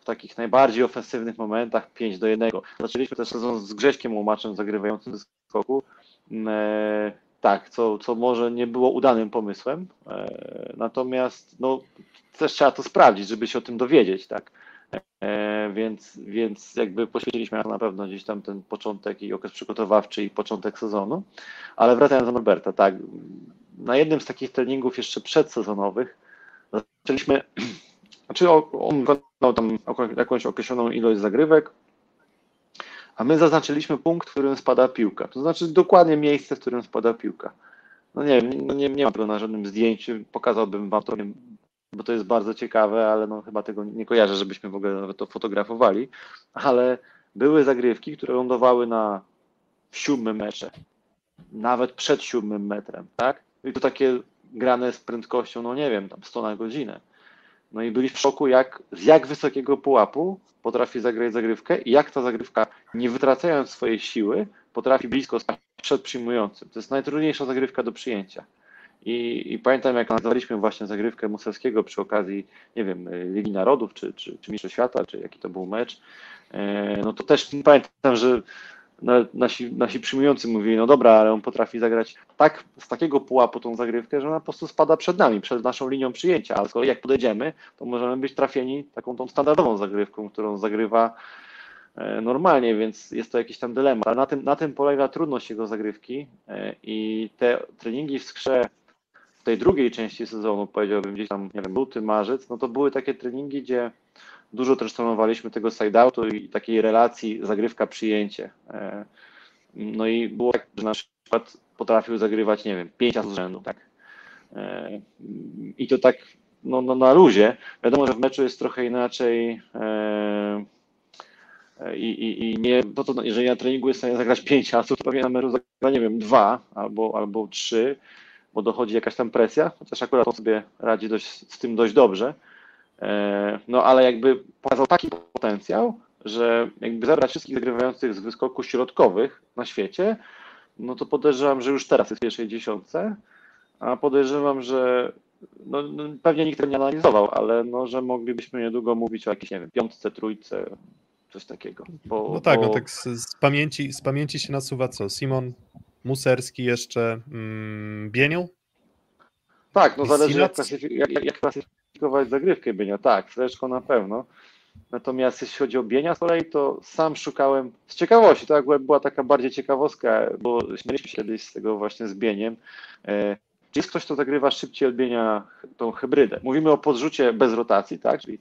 w takich najbardziej ofensywnych momentach 5 do 1. Zaczęliśmy też sezon z Grześkiem Łomaczem zagrywającym z skoku. E, tak, co, co może nie było udanym pomysłem, e, natomiast no, też trzeba to sprawdzić, żeby się o tym dowiedzieć, tak. E, więc, więc jakby poświęciliśmy na pewno gdzieś tam ten początek i okres przygotowawczy i początek sezonu. Ale wracając do Norberta, tak, na jednym z takich treningów jeszcze przedsezonowych zaczęliśmy, znaczy on wykonał tam jakąś określoną ilość zagrywek, a my zaznaczyliśmy punkt, w którym spada piłka. To znaczy dokładnie miejsce, w którym spada piłka. No nie wiem, nie, nie tego na żadnym zdjęciu, pokazałbym wam to, bo to jest bardzo ciekawe, ale no chyba tego nie kojarzę, żebyśmy w ogóle nawet to fotografowali, ale były zagrywki, które lądowały na siódmym metrze, nawet przed siódmym metrem, tak? I to takie grane z prędkością, no nie wiem, tam 100 na godzinę. No i byli w szoku, jak, z jak wysokiego pułapu potrafi zagrać zagrywkę i jak ta zagrywka, nie wytracając swojej siły, potrafi blisko stać przed przyjmującym. To jest najtrudniejsza zagrywka do przyjęcia. I, I, pamiętam, jak nazwaliśmy właśnie zagrywkę Musewskiego przy okazji, nie wiem, Ligi Narodów, czy, czy, czy Mistrzostw Świata, czy jaki to był mecz, e, no to też pamiętam, że nasi, nasi przyjmujący mówili, no dobra, ale on potrafi zagrać tak, z takiego pułapu tą zagrywkę, że ona po prostu spada przed nami, przed naszą linią przyjęcia, ale z kolei jak podejdziemy, to możemy być trafieni taką tą standardową zagrywką, którą zagrywa e, normalnie, więc jest to jakiś tam dylemat, ale na tym, na tym polega trudność jego zagrywki e, i te treningi w skrze w tej drugiej części sezonu, powiedziałbym gdzieś tam, nie wiem, luty, marzec, no to były takie treningi, gdzie Dużo też trenowaliśmy tego side-outu i takiej relacji zagrywka-przyjęcie. E, no i było tak, że na przykład potrafił zagrywać, nie wiem, pięć razy z rzędu, tak. E, I to tak no, no, na luzie. Wiadomo, że w meczu jest trochę inaczej e, i, i, i nie, to, to, jeżeli na treningu jest w stanie zagrać pięć asów, to pewnie na meczu zagra, nie wiem, dwa albo, albo trzy, bo dochodzi jakaś tam presja, chociaż akurat on sobie radzi dość, z tym dość dobrze. E, no ale jakby pokazał taki potencjał, że jakby zebrać wszystkich zagrywających z wyskoków środkowych na świecie, no to podejrzewam, że już teraz jest w pierwszej dziesiątce, a podejrzewam, że no, no, pewnie nikt tego nie analizował, ale no, że moglibyśmy niedługo mówić o jakiejś, nie wiem, piątce, trójce, coś takiego. Bo, no tak, bo... no tak z, z, pamięci, z pamięci się nasuwa co? Simon Muserski jeszcze, mm, Bienią? Tak, no zależy jak, klasyfik jak, jak zagrywkę Bienia. Tak, Sreczko na pewno. Natomiast jeśli chodzi o Bienia z kolei, to sam szukałem z ciekawości, to akurat była taka bardziej ciekawostka, bo śmieliśmy się kiedyś z tego właśnie z Bieniem. E, czy jest ktoś, kto zagrywa szybciej od Bienia tą hybrydę? Mówimy o podrzucie bez rotacji, tak? Czyli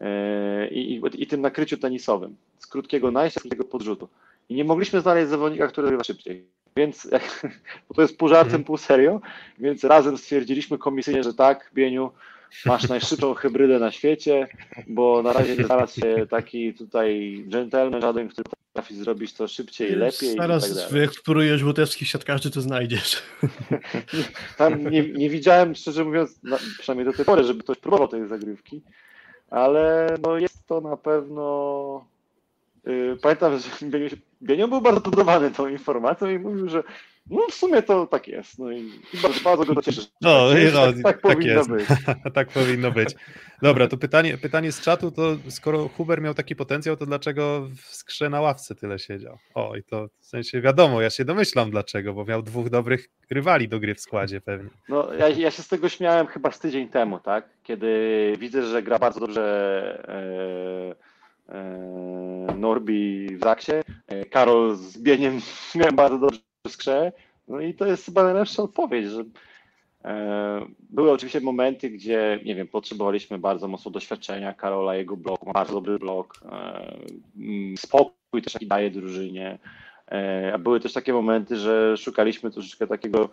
e, i, i, i, tym nakryciu tenisowym, z krótkiego najścia, z krótkiego podrzutu. I nie mogliśmy znaleźć zawodnika, który zagrywa szybciej. Więc bo to jest pół żartem, mhm. pół serio, więc razem stwierdziliśmy komisyjnie, że tak, Bieniu, masz najszybszą hybrydę na świecie, bo na razie nie znalazł się taki tutaj gentleman żaden, który potrafi zrobić to szybciej, lepiej. Zaraz i tak wyeksplorujesz łotewskich siatkarzy, to znajdziesz. Tam nie, nie widziałem, szczerze mówiąc, na, przynajmniej do tej pory, żeby ktoś próbował tej zagrywki, ale no jest to na pewno pamiętam, że Bienio był bardzo budowany tą informacją i mówił, że no w sumie to tak jest. No i, bardzo, bardzo go to cieszy. No, tak, no, tak, tak, tak powinno jest. być. tak powinno być. Dobra, to pytanie, pytanie z czatu, to skoro Huber miał taki potencjał, to dlaczego w skrze na ławce tyle siedział? O, i to w sensie wiadomo, ja się domyślam dlaczego, bo miał dwóch dobrych rywali do gry w składzie pewnie. No, ja, ja się z tego śmiałem chyba z tydzień temu, tak? Kiedy widzę, że gra bardzo dobrze E, Norbi w Zaksie, e, Karol z Bieniem bardzo dobrze skrze, no i to jest chyba najlepsza odpowiedź, że e, były oczywiście momenty, gdzie, nie wiem, potrzebowaliśmy bardzo mocno doświadczenia Karola, jego blok, bardzo dobry blok, mm, spokój też jaki daje drużynie, a były też takie momenty, że szukaliśmy troszeczkę takiego,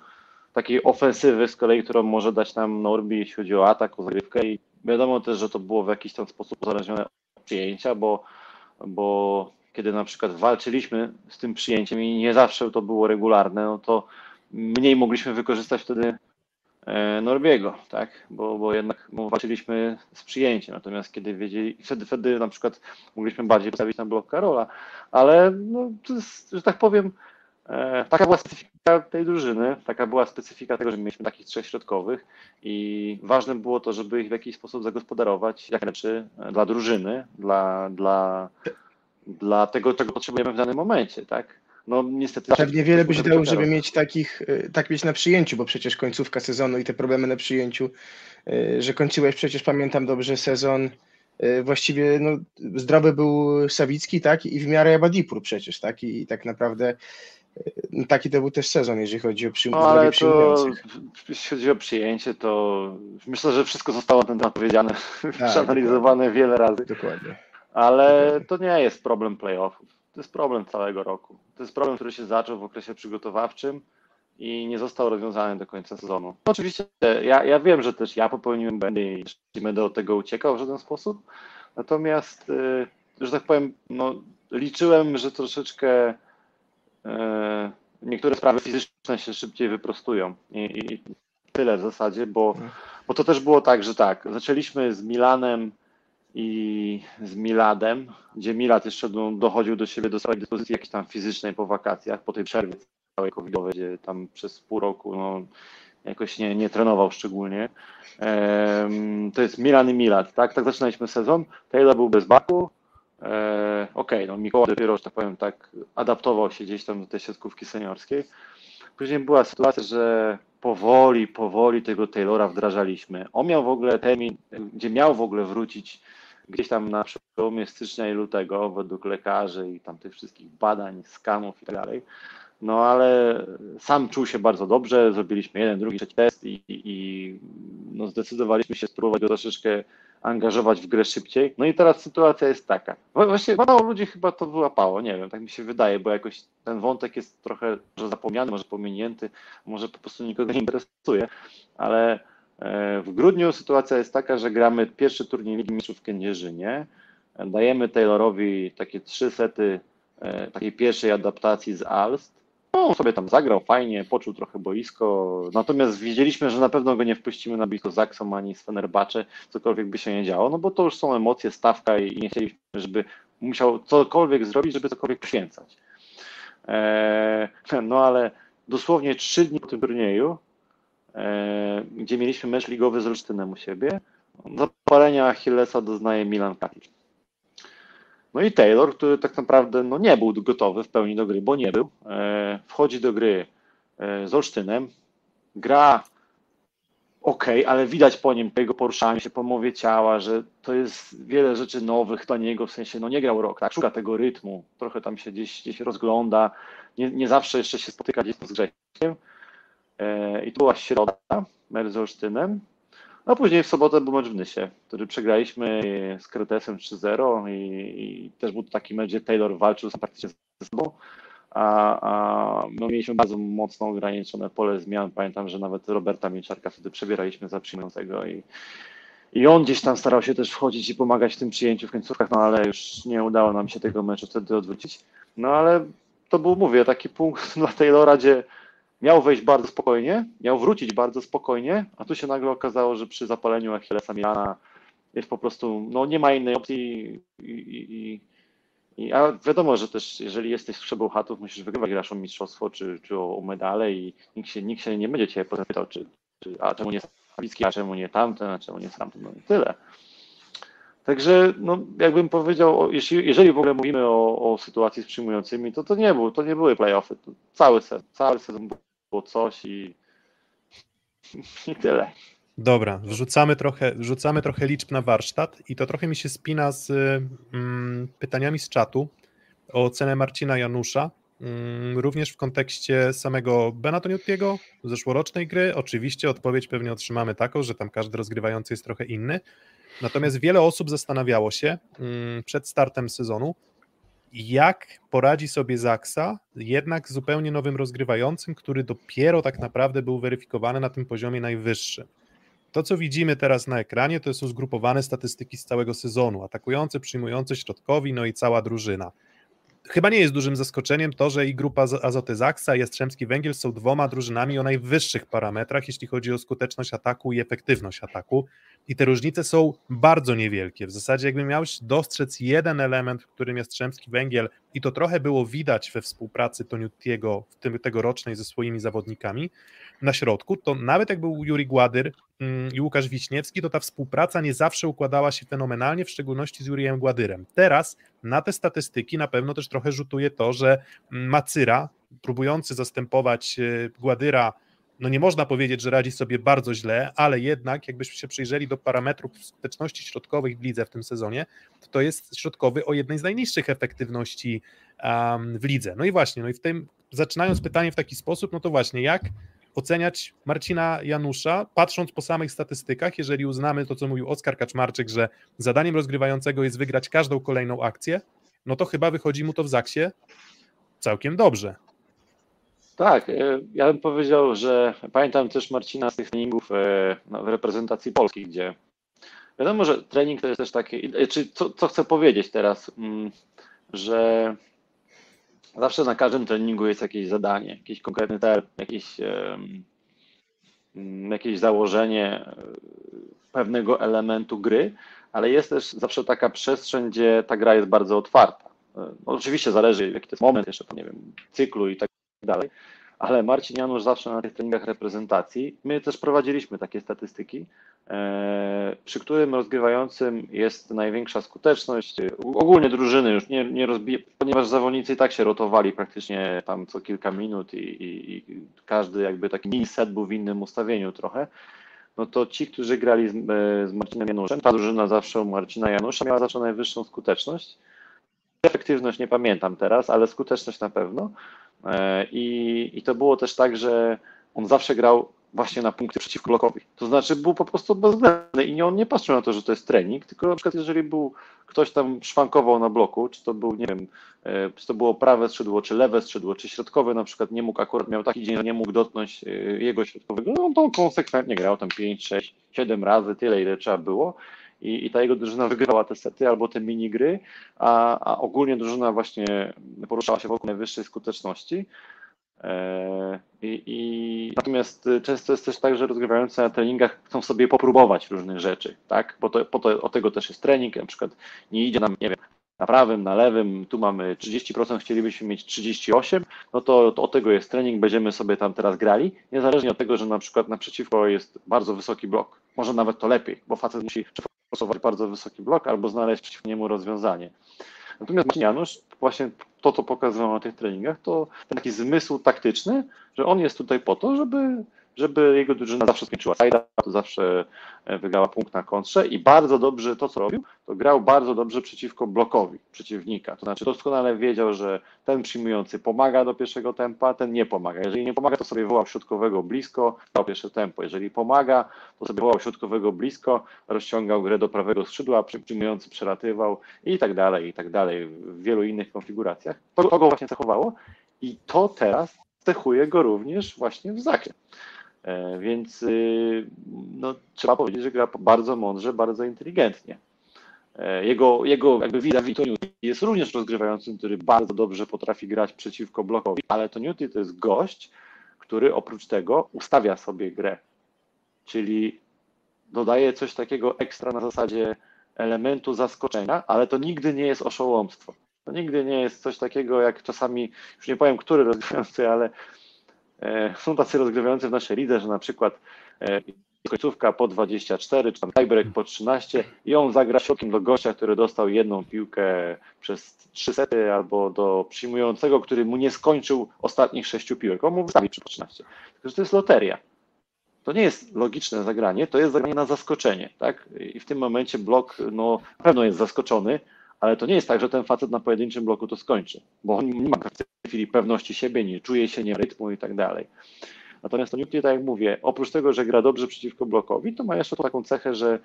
takiej ofensywy z kolei, którą może dać nam Norbi, jeśli chodzi o atak, o zagrywkę. I wiadomo też, że to było w jakiś tam sposób uzależnione przyjęcia, bo, bo kiedy na przykład walczyliśmy z tym przyjęciem i nie zawsze to było regularne, no to mniej mogliśmy wykorzystać wtedy e, Norbiego, tak? Bo, bo jednak walczyliśmy z przyjęciem, natomiast kiedy wiedzieli, wtedy, wtedy na przykład mogliśmy bardziej postawić na blok Karola, ale no, to jest, że tak powiem, taka była specyfika tej drużyny, taka była specyfika tego, że mieliśmy takich trzech środkowych i ważne było to, żeby ich w jakiś sposób zagospodarować jak najlepszy e, dla drużyny, dla, dla, dla tego, czego potrzebujemy w danym momencie, tak? no niestety... Pewnie wiele by się dało, żeby mieć takich, y, tak mieć na przyjęciu, bo przecież końcówka sezonu i te problemy na przyjęciu, że kończyłeś przecież, pamiętam dobrze, sezon właściwie no, zdrowy był Sawicki, tak, i w miarę Abadipur przecież, tak, i tak naprawdę taki to był też sezon, jeżeli chodzi o przyjm- no, ale to, jeśli chodzi o przyjęcie, to myślę, że wszystko zostało na ten temat powiedziane, tak, przeanalizowane wiele razy. Dokładnie. Ale to nie jest problem playoffów. To jest problem całego roku. To jest problem, który się zaczął w okresie przygotowawczym i nie został rozwiązany do końca sezonu. Oczywiście ja, ja wiem, że też ja popełniłem błędy i nie będę od tego uciekał w żaden sposób. Natomiast, y, że tak powiem, no, liczyłem, że troszeczkę niektóre sprawy fizyczne się szybciej wyprostują. I, i tyle w zasadzie, bo, bo to też było tak, że tak, zaczęliśmy z Milanem i z Miladem, gdzie Milad jeszcze do, dochodził do siebie do swojej dyspozycji jakiejś tam fizycznej po wakacjach, po tej przerwie całej covidowej, gdzie tam przez pół roku no, jakoś nie, nie trenował szczególnie. To jest Milan i Milad, tak? Tak zaczynaliśmy sezon. Taylor był bez baku, E, okej, okay, no Mikołaj dopiero, że tak powiem, tak adaptował się gdzieś tam do tej siatkówki seniorskiej. Później była sytuacja, że powoli, powoli tego Taylora wdrażaliśmy. On miał w ogóle termin, gdzie miał w ogóle wrócić gdzieś tam na przełomie stycznia i lutego według lekarzy i tam tych wszystkich badań, skanów i tak dalej. No ale sam czuł się bardzo dobrze, zrobiliśmy jeden, drugi, trzeci test i, i no, zdecydowaliśmy się spróbować go troszeczkę angażować w grę szybciej. No i teraz sytuacja jest taka. Właściwie mało ludzi chyba to wyłapało, nie wiem, tak mi się wydaje, bo jakoś ten wątek jest trochę może zapomniany, może pominięty, może po prostu nikogo nie interesuje, ale e, w grudniu sytuacja jest taka, że gramy pierwszy turniej Ligi Mistrzów w Kędzierzynie, dajemy Taylorowi takie trzy sety e, takiej pierwszej adaptacji z Alst, no, on sobie tam zagrał fajnie, poczuł trochę boisko, natomiast wiedzieliśmy, że na pewno go nie wpuścimy na boisko z Aksą ani z Fenerbacze, cokolwiek by się nie działo, no bo to już są emocje, stawka i nie chcieliśmy, żeby musiał cokolwiek zrobić, żeby cokolwiek poświęcać. Eee, no ale dosłownie trzy dni po tym turnieju, eee, gdzie mieliśmy mecz ligowy z Olsztynem u siebie, zapalenia Achillesa doznaje Milan Katic. No i Taylor, który tak naprawdę no, nie był gotowy w pełni do gry, bo nie był, e, wchodzi do gry e, z Olsztynem, gra ok, ale widać po nim, po jego poruszaniu się, po mowie ciała, że to jest wiele rzeczy nowych dla niego, w sensie no nie grał rok, tak, szuka tego rytmu, trochę tam się gdzieś, gdzieś rozgląda, nie, nie zawsze jeszcze się spotyka gdzieś z Grześkiem. E, I tu była środa, z Olsztynem, a później w sobotę był mecz w Nysie, który przegraliśmy z Kretesem 3-0 i, i, też był to taki mecz, gdzie Taylor walczył z praktycznie ze sobą, a, a no, mieliśmy bardzo mocno ograniczone pole zmian. Pamiętam, że nawet Roberta Mieczarka wtedy przebieraliśmy za przyjmującego i, i on gdzieś tam starał się też wchodzić i pomagać w tym przyjęciu w końcówkach, no ale już nie udało nam się tego meczu wtedy odwrócić. No ale to był, mówię, taki punkt dla Taylora, gdzie miał wejść bardzo spokojnie, miał wrócić bardzo spokojnie, a tu się nagle okazało, że przy zapaleniu Achillesa Milana jest po prostu, no nie ma innej opcji i, i, i a wiadomo, że też jeżeli jesteś z chatów, musisz wygrywać, grasz o mistrzostwo czy, czy o, o medale i nikt się, nikt się nie będzie cię potem pytał, czy, czy, a czemu nie Sawicki, a czemu nie tamten, a czemu nie tamten, no i tyle. Także, no, jakbym powiedział, jeśli, jeżeli w ogóle mówimy o, o sytuacji z przyjmującymi, to to nie, był, to nie były playoffy. Cały sezon, cały sezon coś i, i tyle. Dobra, wrzucamy trochę, wrzucamy trochę liczb na warsztat i to trochę mi się spina z mm, pytaniami z czatu o cenę Marcina Janusza, mm, również w kontekście samego Benatoniutiego, zeszłorocznej gry. Oczywiście odpowiedź pewnie otrzymamy taką, że tam każdy rozgrywający jest trochę inny. Natomiast wiele osób zastanawiało się mm, przed startem sezonu, jak poradzi sobie Zaksa, jednak zupełnie nowym rozgrywającym, który dopiero tak naprawdę był weryfikowany na tym poziomie najwyższym. To, co widzimy teraz na ekranie, to są zgrupowane statystyki z całego sezonu. Atakujący, przyjmujący, środkowi, no i cała drużyna. Chyba nie jest dużym zaskoczeniem to, że i grupa Azoty Zaksa i Jastrzębski Węgiel są dwoma drużynami o najwyższych parametrach, jeśli chodzi o skuteczność ataku i efektywność ataku. I te różnice są bardzo niewielkie. W zasadzie, jakby miałeś dostrzec jeden element, w którym Jastrzębski Węgiel, i to trochę było widać we współpracy Toniutiego w tym tegorocznej ze swoimi zawodnikami na środku, to nawet jak był Juri Gładyr mm, i Łukasz Wiśniewski, to ta współpraca nie zawsze układała się fenomenalnie, w szczególności z Jurijem Gładyrem. Teraz na te statystyki na pewno też trochę rzutuje to, że mm, Macyra, próbujący zastępować e, Gładyra no nie można powiedzieć, że radzi sobie bardzo źle, ale jednak jakbyśmy się przyjrzeli do parametrów skuteczności środkowych w lidze w tym sezonie, to, to jest środkowy o jednej z najniższych efektywności um, w lidze. No i właśnie, no i w tym, zaczynając pytanie w taki sposób, no to właśnie, jak oceniać Marcina Janusza, patrząc po samych statystykach, jeżeli uznamy to, co mówił Oskar Kaczmarczyk, że zadaniem rozgrywającego jest wygrać każdą kolejną akcję, no to chyba wychodzi mu to w zaksie całkiem dobrze. Tak, e, ja bym powiedział, że pamiętam też Marcina z tych treningów e, no, w reprezentacji Polski, gdzie wiadomo, że trening to jest też taki, e, czy co, co chcę powiedzieć teraz, mm, że zawsze na każdym treningu jest jakieś zadanie, jakiś konkretny cel, jakieś, mm, jakieś założenie pewnego elementu gry, ale jest też zawsze taka przestrzeń, gdzie ta gra jest bardzo otwarta. No, oczywiście zależy, jaki to jest moment jeszcze, nie wiem, cyklu i tak dalej. Ale Marcin Janusz zawsze na tych treningach reprezentacji, my też prowadziliśmy takie statystyki, e, przy którym rozgrywającym jest największa skuteczność, ogólnie drużyny już nie, nie rozbije, ponieważ zawodnicy i tak się rotowali praktycznie tam co kilka minut i, i, i każdy jakby taki mini set był w innym ustawieniu trochę, no to ci, którzy grali z, e, z Marcinem Januszem, ta drużyna zawsze u Marcina Janusza miała zawsze najwyższą skuteczność. Efektywność nie pamiętam teraz, ale skuteczność na pewno. E, I, I to było też tak, że on zawsze grał właśnie na punkty przeciwko blokowi. To znaczy był po prostu bezwzględny i nie, on nie patrzył na to, że to jest trening, tylko na przykład jeżeli był ktoś tam szwankował na bloku, czy to był, nie wiem, e, czy to było prawe skrzydło, czy lewe skrzydło, czy środkowy na przykład nie mógł, akurat miał taki dzień, że nie mógł dotknąć e, jego środkowego, no to on konsekwentnie grał tam 5, 6, 7 razy, tyle ile trzeba było i, i ta jego drużyna wygrywała te sety albo te minigry, a, a ogólnie drużyna właśnie poruszała się wokół najwyższej skuteczności. E, I, I, natomiast często jest też tak, że rozgrywający na treningach chcą sobie popróbować różnych rzeczy, tak? Bo to, po to, o tego też jest trening, na przykład nie idzie nam, nie wiem, na prawym, na lewym, tu mamy 30%, chcielibyśmy mieć 38%, no to, to od tego jest trening, będziemy sobie tam teraz grali, niezależnie od tego, że na przykład naprzeciwko jest bardzo wysoki blok. Może nawet to lepiej, bo facet musi forsować bardzo wysoki blok albo znaleźć przeciwko niemu rozwiązanie. Natomiast Marcin Janusz, właśnie to, co pokazywał na tych treningach, to taki zmysł taktyczny, że on jest tutaj po to, żeby żeby jego drużyna zawsze skończyła sajda, to zawsze e, wygrała punkt na kontrze i bardzo dobrze to, co robił, to grał bardzo dobrze przeciwko blokowi przeciwnika. To znaczy doskonale wiedział, że ten przyjmujący pomaga do pierwszego tempa, ten nie pomaga. Jeżeli nie pomaga, to sobie wołał środkowego blisko, dał pierwsze tempo. Jeżeli pomaga, to sobie wołał środkowego blisko, rozciągał grę do prawego skrzydła, przyjmujący przelatywał i tak dalej, i tak dalej, w wielu innych konfiguracjach. To, to go właśnie cechowało i to teraz cechuje go również właśnie w Zakie. E, więc y, no, trzeba powiedzieć, że gra bardzo mądrze, bardzo inteligentnie. E, jego, jego jakby vis jest również rozgrywającym, który bardzo dobrze potrafi grać przeciwko blokowi, ale to Newty to jest gość, który oprócz tego ustawia sobie grę, czyli dodaje coś takiego ekstra na zasadzie elementu zaskoczenia, ale to nigdy nie jest oszołomstwo. To nigdy nie jest coś takiego, jak czasami, już nie powiem, który rozgrywający, ale są tacy rozgrywający w naszej lidze, że na przykład e, końcówka po 24, czy tam tiebreak po 13 i on zagra środkiem do gościa, który dostał jedną piłkę przez trzy sety, albo do przyjmującego, który mu nie skończył ostatnich sześciu piłek. On mu wystawi przy 13. Tylko, to jest loteria. To nie jest logiczne zagranie, to jest zagranie na zaskoczenie. Tak? I w tym momencie blok no, na pewno jest zaskoczony, ale to nie jest tak, że ten facet na pojedynczym bloku to skończy, bo on nie ma w tej chwili pewności siebie, nie czuje się, nie rytmu i tak dalej. Natomiast to Newton, tak jak mówię, oprócz tego, że gra dobrze przeciwko blokowi, to ma jeszcze taką cechę, że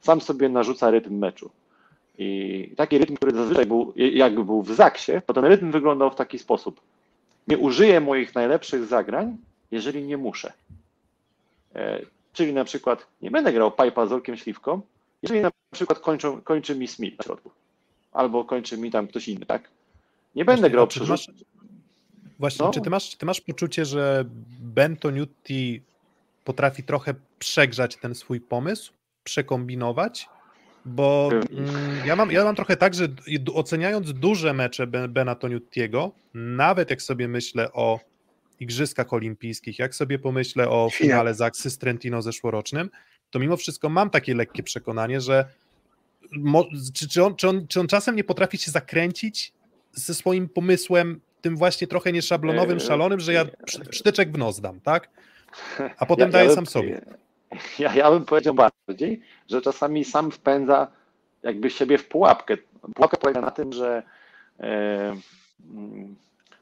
sam sobie narzuca rytm meczu. I taki rytm, który zazwyczaj był, jakby był w zaksie, to ten rytm wyglądał w taki sposób. Nie użyję moich najlepszych zagrań, jeżeli nie muszę. E, czyli na przykład nie będę grał pipa z orkiem śliwką, jeżeli na przykład kończą, kończy mi Smith na środku albo kończy mi tam ktoś inny, tak? Nie będę grał przy masz, Właśnie, no. czy, ty masz, czy ty masz poczucie, że Bento Nutti potrafi trochę przegrzać ten swój pomysł? przekombinować, bo mm, ja, mam, ja mam trochę tak, że oceniając duże mecze Bena Toniutiego, nawet jak sobie myślę o Igrzyskach Olimpijskich, jak sobie pomyślę o finale z Trentino zeszłorocznym, to mimo wszystko mam takie lekkie przekonanie, że czy, czy, on, czy, on, czy on czasem nie potrafi się zakręcić ze swoim pomysłem, tym właśnie trochę nieszablonowym, szalonym, że ja przytyczek w nos dam, tak? A potem ja, daję ja sam sobie. Ja, ja bym powiedział bardziej, że czasami sam wpędza jakby siebie w pułapkę. Pułapka polega na tym, że e,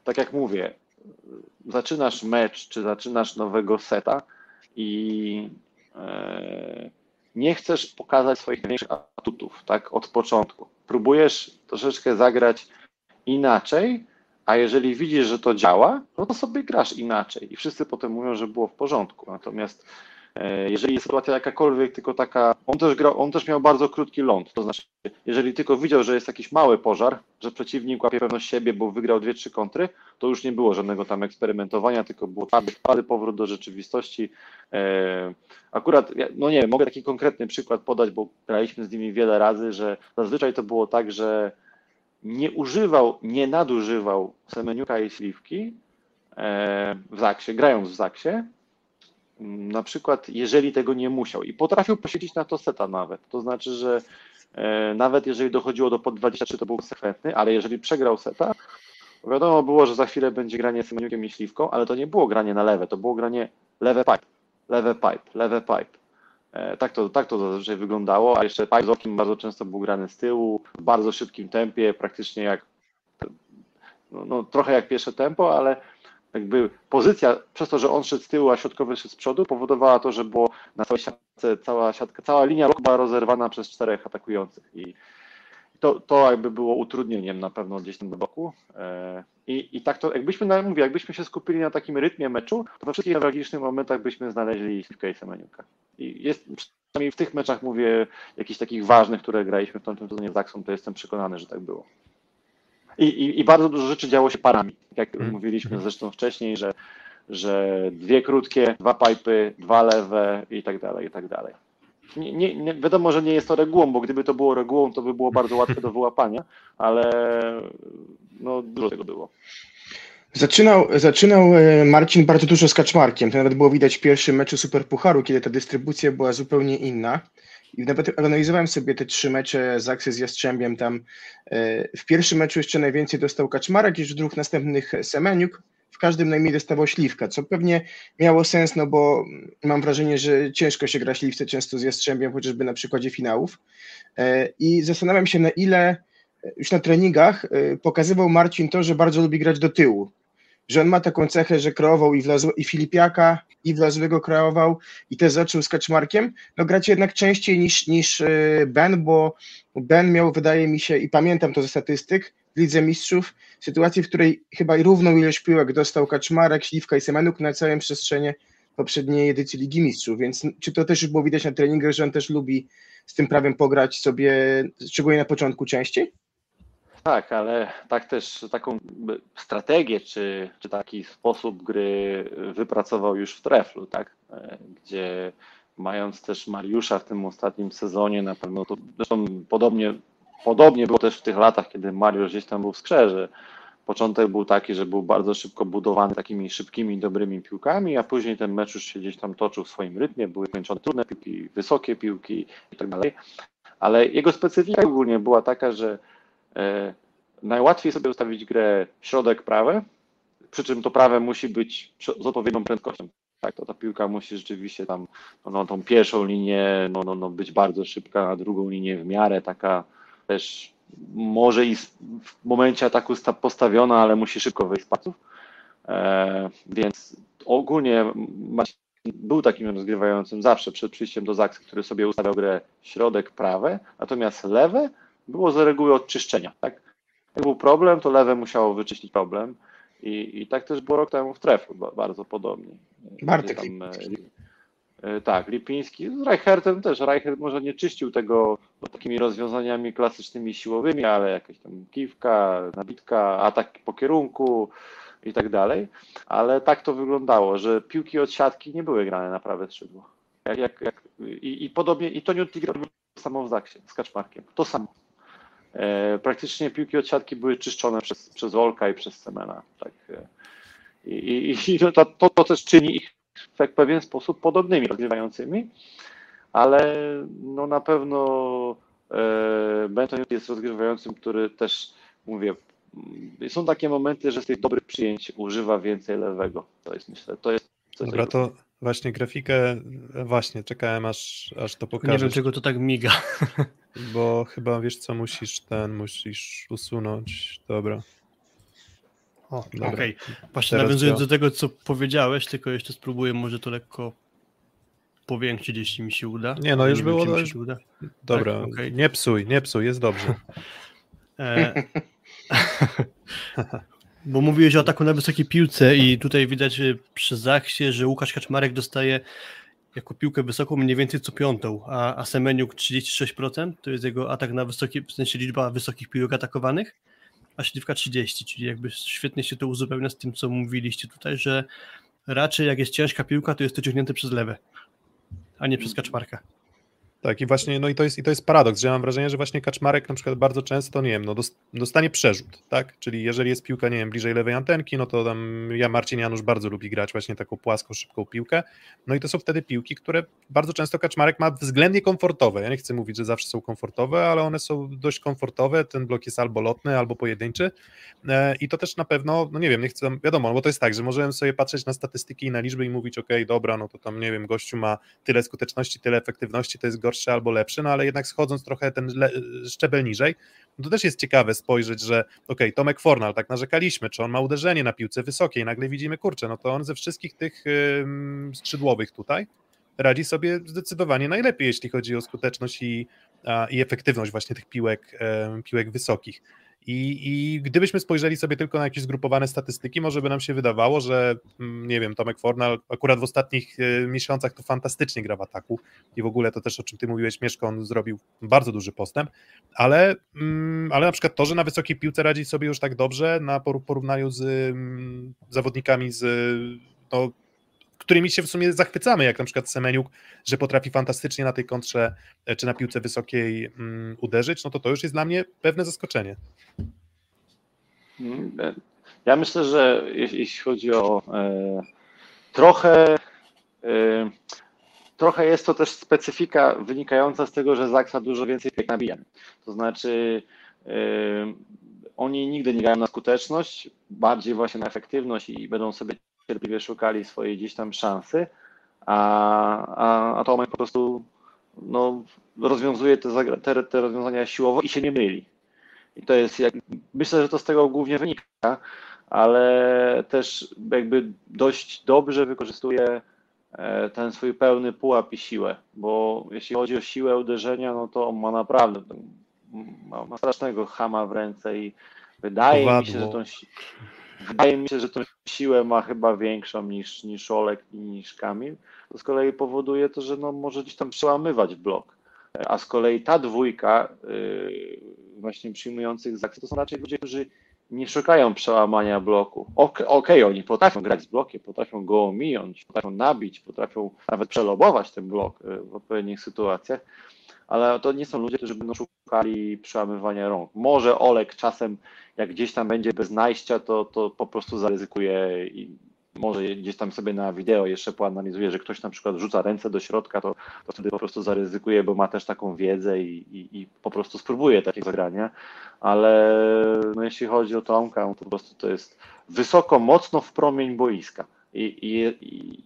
tak jak mówię, zaczynasz mecz, czy zaczynasz nowego seta i e, nie chcesz pokazać swoich największych atutów, tak, od początku. Próbujesz troszeczkę zagrać inaczej, a jeżeli widzisz, że to działa, no to sobie grasz inaczej i wszyscy potem mówią, że było w porządku. Natomiast jeżeli jest sytuacja jakakolwiek, tylko taka, on też, grał, on też miał bardzo krótki ląd, to znaczy, jeżeli tylko widział, że jest jakiś mały pożar, że przeciwnik łapie pewność siebie, bo wygrał dwie, trzy kontry, to już nie było żadnego tam eksperymentowania, tylko było twardy, twardy powrót do rzeczywistości. E, akurat, no nie wiem, mogę taki konkretny przykład podać, bo graliśmy z nimi wiele razy, że zazwyczaj to było tak, że nie używał, nie nadużywał Semeniuka i Śliwki e, w Zaksie, grając w Zaksie, na przykład, jeżeli tego nie musiał i potrafił posiedzieć na to seta nawet, to znaczy, że e, nawet jeżeli dochodziło do pod 23, to był konsekwentny, ale jeżeli przegrał seta, wiadomo było, że za chwilę będzie granie z Semeniukiem i Śliwką, ale to nie było granie na lewe, to było granie lewe pipe, lewe pipe, lewe pipe. E, tak to, tak to zazwyczaj wyglądało, a jeszcze pipe z okiem bardzo często był grany z tyłu, w bardzo szybkim tempie, praktycznie jak no, no, trochę jak pierwsze tempo, ale jakby pozycja, przez to, że on szedł z tyłu, a środkowy szedł z przodu, powodowała to, że było na całej siatce, cała siatka, cała linia była rozerwana przez czterech atakujących i to, to jakby było utrudnieniem na pewno gdzieś tam do boku. E, I, I tak to, jakbyśmy, na, mówię, jakbyśmy się skupili na takim rytmie meczu, to we wszystkich newralgicznych momentach byśmy znaleźli Slipka i Semeniuka. I jest, przynajmniej w tych meczach mówię, jakichś takich ważnych, które graliśmy w tamtym sezonie z Zaksą, to jestem przekonany, że tak było. I, i, I, bardzo dużo rzeczy działo się parami, jak hmm. mówiliśmy zresztą wcześniej, że, że dwie krótkie, dwa pipy, dwa lewe i tak dalej, i tak dalej. Nie, nie, nie, wiadomo, że nie jest to regułą, bo gdyby to było regułą, to by było bardzo łatwe do wyłapania, ale no, dużo tego było. Zaczynał, zaczynał e, Marcin bardzo dużo z kaczmarkiem. To nawet było widać w pierwszym meczu Superpucharu, kiedy ta dystrybucja była zupełnie inna. I nawet analizowałem sobie te trzy mecze z Aksy z Jastrzębiem. Tam e, w pierwszym meczu jeszcze najwięcej dostał Kaczmarek, już w dwóch następnych Semeniuk. W każdym najmniej dostawał Śliwka, co pewnie miało sens, no bo mam wrażenie, że ciężko się gra Śliwce często z Jastrzębiem, chociażby na przykładzie finałów. E, I zastanawiam się, na ile już na treningach e, pokazywał Marcin to, że bardzo lubi grać do tyłu że on ma taką cechę, że kreował i, i Filipiaka, i Wlazłego kreował, i też zaczął z Kaczmarkiem, no grać jednak częściej niż, niż e, Ben, bo Ben miał, wydaje mi się, i pamiętam to ze statystyk, w Lidze Mistrzów, sytuacji, w której chyba równą ilość piłek dostał Kaczmarek, Śliwka i Semenuk na całym przestrzenie poprzedniej edycji Ligi Mistrzów, więc czy to też już było widać na treningach, że on też lubi z tym prawem pograć sobie, szczególnie na początku częściej? Tak, ale tak też taką strategię, czy, czy taki sposób gry wypracował już w Treflu, tak? E, gdzie mając też Mariusza w tym ostatnim sezonie, na pewno to zresztą podobnie, podobnie było też w tych latach, kiedy Mariusz gdzieś tam był w skrze, początek był taki, że był bardzo szybko budowany takimi szybkimi, dobrymi piłkami, a później ten mecz już się gdzieś tam toczył w swoim rytmie, były kończone trudne piłki, wysokie piłki i tak dalej, ale jego specyfika ogólnie była taka, że najłatwiej sobie ustawić grę środek prawe, przy czym to prawe musi być z odpowiednią prędkością. Tak, to ta piłka musi rzeczywiście tam, no, no tą pierwszą linię no, no, no być bardzo szybka, a drugą linię w miarę taka też może i w momencie ataku postawiona, ale musi szybko wyjść z pasów. E, więc ogólnie był takim rozgrywającym zawsze przed przyjściem do Zaksy, który sobie ustawiał grę środek prawe, natomiast lewe było z reguły od czyszczenia. Tak? Jak był problem, to lewe musiało wyczyścić problem. I, I tak też było rok temu w trefu, bardzo podobnie. Bartek tam, e, e, Tak, Lipiński. Z Reichertem też. Reichert może nie czyścił tego takimi rozwiązaniami klasycznymi siłowymi, ale jakaś tam kiwka, nabitka, atak po kierunku i tak dalej. Ale tak to wyglądało, że piłki od siatki nie były grane na prawe skrzydło. Jak, jak, jak, i, I podobnie, i to Newt robił to samo w Zaksie z Kaczmarkiem. To samo. E, praktycznie piłki od siatki były czyszczone przez, przez Olka i przez Semena. Tak. E, I, i, i to, to, to też czyni ich w pewien sposób podobnymi rozgrywającymi, ale no na pewno e, Benton jest rozgrywającym, który też, mówię, są takie momenty, że z tych dobrych przyjęć używa więcej lewego. To jest myślę, to jest coś Dobra, to właśnie grafikę, właśnie czekałem aż, aż to pokażesz. Nie wiem, czego to tak miga. Bo chyba wiesz co, musisz ten, musisz usunąć. Dobra. Okej, okay. właśnie Teraz nawiązując do tego, co powiedziałeś, tylko jeszcze spróbuję może to lekko powiększyć, jeśli mi się uda. Nie, no już nie było. Wiem, już... Uda. Dobra, tak? okay. nie psuj, nie psuj, jest dobrze. e... Bo mówiłeś o ataku na wysokiej piłce i tutaj widać przy Zachsie, że Łukasz Kaczmarek dostaje jako piłkę wysoką mniej więcej co piątą, a, a Semeniuk 36% to jest jego atak na wysokie, w sensie liczba wysokich piłek atakowanych, a Śliwka 30, czyli jakby świetnie się to uzupełnia z tym, co mówiliście tutaj, że raczej jak jest ciężka piłka, to jest to ciągnięte przez lewe, a nie przez Kaczmarka. Tak, i właśnie, no i to jest, i to jest paradoks, że ja mam wrażenie, że właśnie Kaczmarek na przykład bardzo często, nie wiem, no dostanie przerzut, tak? Czyli jeżeli jest piłka, nie wiem, bliżej lewej antenki, no to tam ja, Marcin Janusz bardzo lubi grać właśnie taką płaską, szybką piłkę. No i to są wtedy piłki, które bardzo często Kaczmarek ma względnie komfortowe. Ja nie chcę mówić, że zawsze są komfortowe, ale one są dość komfortowe. Ten blok jest albo lotny, albo pojedynczy. E, I to też na pewno, no nie wiem, nie chcę, wiadomo, no bo to jest tak, że możemy sobie patrzeć na statystyki i na liczby i mówić, ok, dobra, no to tam, nie wiem, gościu ma tyle skuteczności, tyle efektywności, to jest gorsze albo lepsze, no ale jednak schodząc trochę ten szczebel niżej, no to też jest ciekawe spojrzeć, że ok, Tomek Fornal, tak narzekaliśmy, czy on ma uderzenie na piłce wysokiej, nagle widzimy, kurczę, no to on ze wszystkich tych yy, skrzydłowych tutaj radzi sobie zdecydowanie najlepiej, jeśli chodzi o skuteczność i, a, i efektywność właśnie tych piłek, yy, piłek wysokich. I, I gdybyśmy spojrzeli sobie tylko na jakieś zgrupowane statystyki, może by nam się wydawało, że mm, nie wiem, Tomek Fornal akurat w ostatnich e, miesiącach to fantastycznie gra w ataku. I w ogóle to też, o czym ty mówiłeś, Mieszko, on zrobił bardzo duży postęp, ale, mm, ale na przykład to, że na wysokiej piłce radzi sobie już tak dobrze na porównaniu z mm, zawodnikami z no, którymi się w sumie zachwycamy, jak na przykład Semeniuk, że potrafi fantastycznie na tej kontrze e, czy na piłce wysokiej um, uderzyć, no to to już jest dla mnie pewne zaskoczenie. Mm, e, ja myślę, że jeśli chodzi o e, trochę e, trochę jest to też specyfika wynikająca z tego, że Zaksa dużo więcej piek nabija. To znaczy e, oni nigdy nie grają na skuteczność, bardziej właśnie na efektywność i będą sobie cierpliwie szukali swojej gdzieś tam szansy, a, a, a Tomek po prostu no, rozwiązuje te, te, te rozwiązania siłowo i się nie myli. I to jest, jak, myślę, że to z tego głównie wynika, ale też jakby dość dobrze wykorzystuje e, ten swój pełny pułap i siłę, bo jeśli chodzi o siłę uderzenia, no to on ma naprawdę ma, strasznego chama w ręce i wydaje mi się, że tą, Wydaje mi się, że tą siłę ma chyba większą niż, niż Olek i niż Kamil. To z kolei powoduje to, że no może gdzieś tam przełamywać blok. A z kolei ta dwójka yy, właśnie przyjmujących z akcji to są raczej ludzie, którzy nie szukają przełamania bloku. Okej, okay, oni potrafią grać z blokiem, potrafią go ominąć, potrafią nabić, potrafią nawet przelobować ten blok yy, w odpowiednich sytuacjach, ale to nie są ludzie, którzy będą szukali przełamywania rąk. Może Olek czasem, jak gdzieś tam będzie bez najścia, to, to po prostu zaryzykuje i może gdzieś tam sobie na wideo jeszcze poanalizuje, że ktoś na przykład rzuca ręce do środka, to, to wtedy po prostu zaryzykuje, bo ma też taką wiedzę i, i, i po prostu spróbuje takiego zagrania. Ale no, jeśli chodzi o Tomka, to po prostu to jest wysoko, mocno w promień boiska. I, i,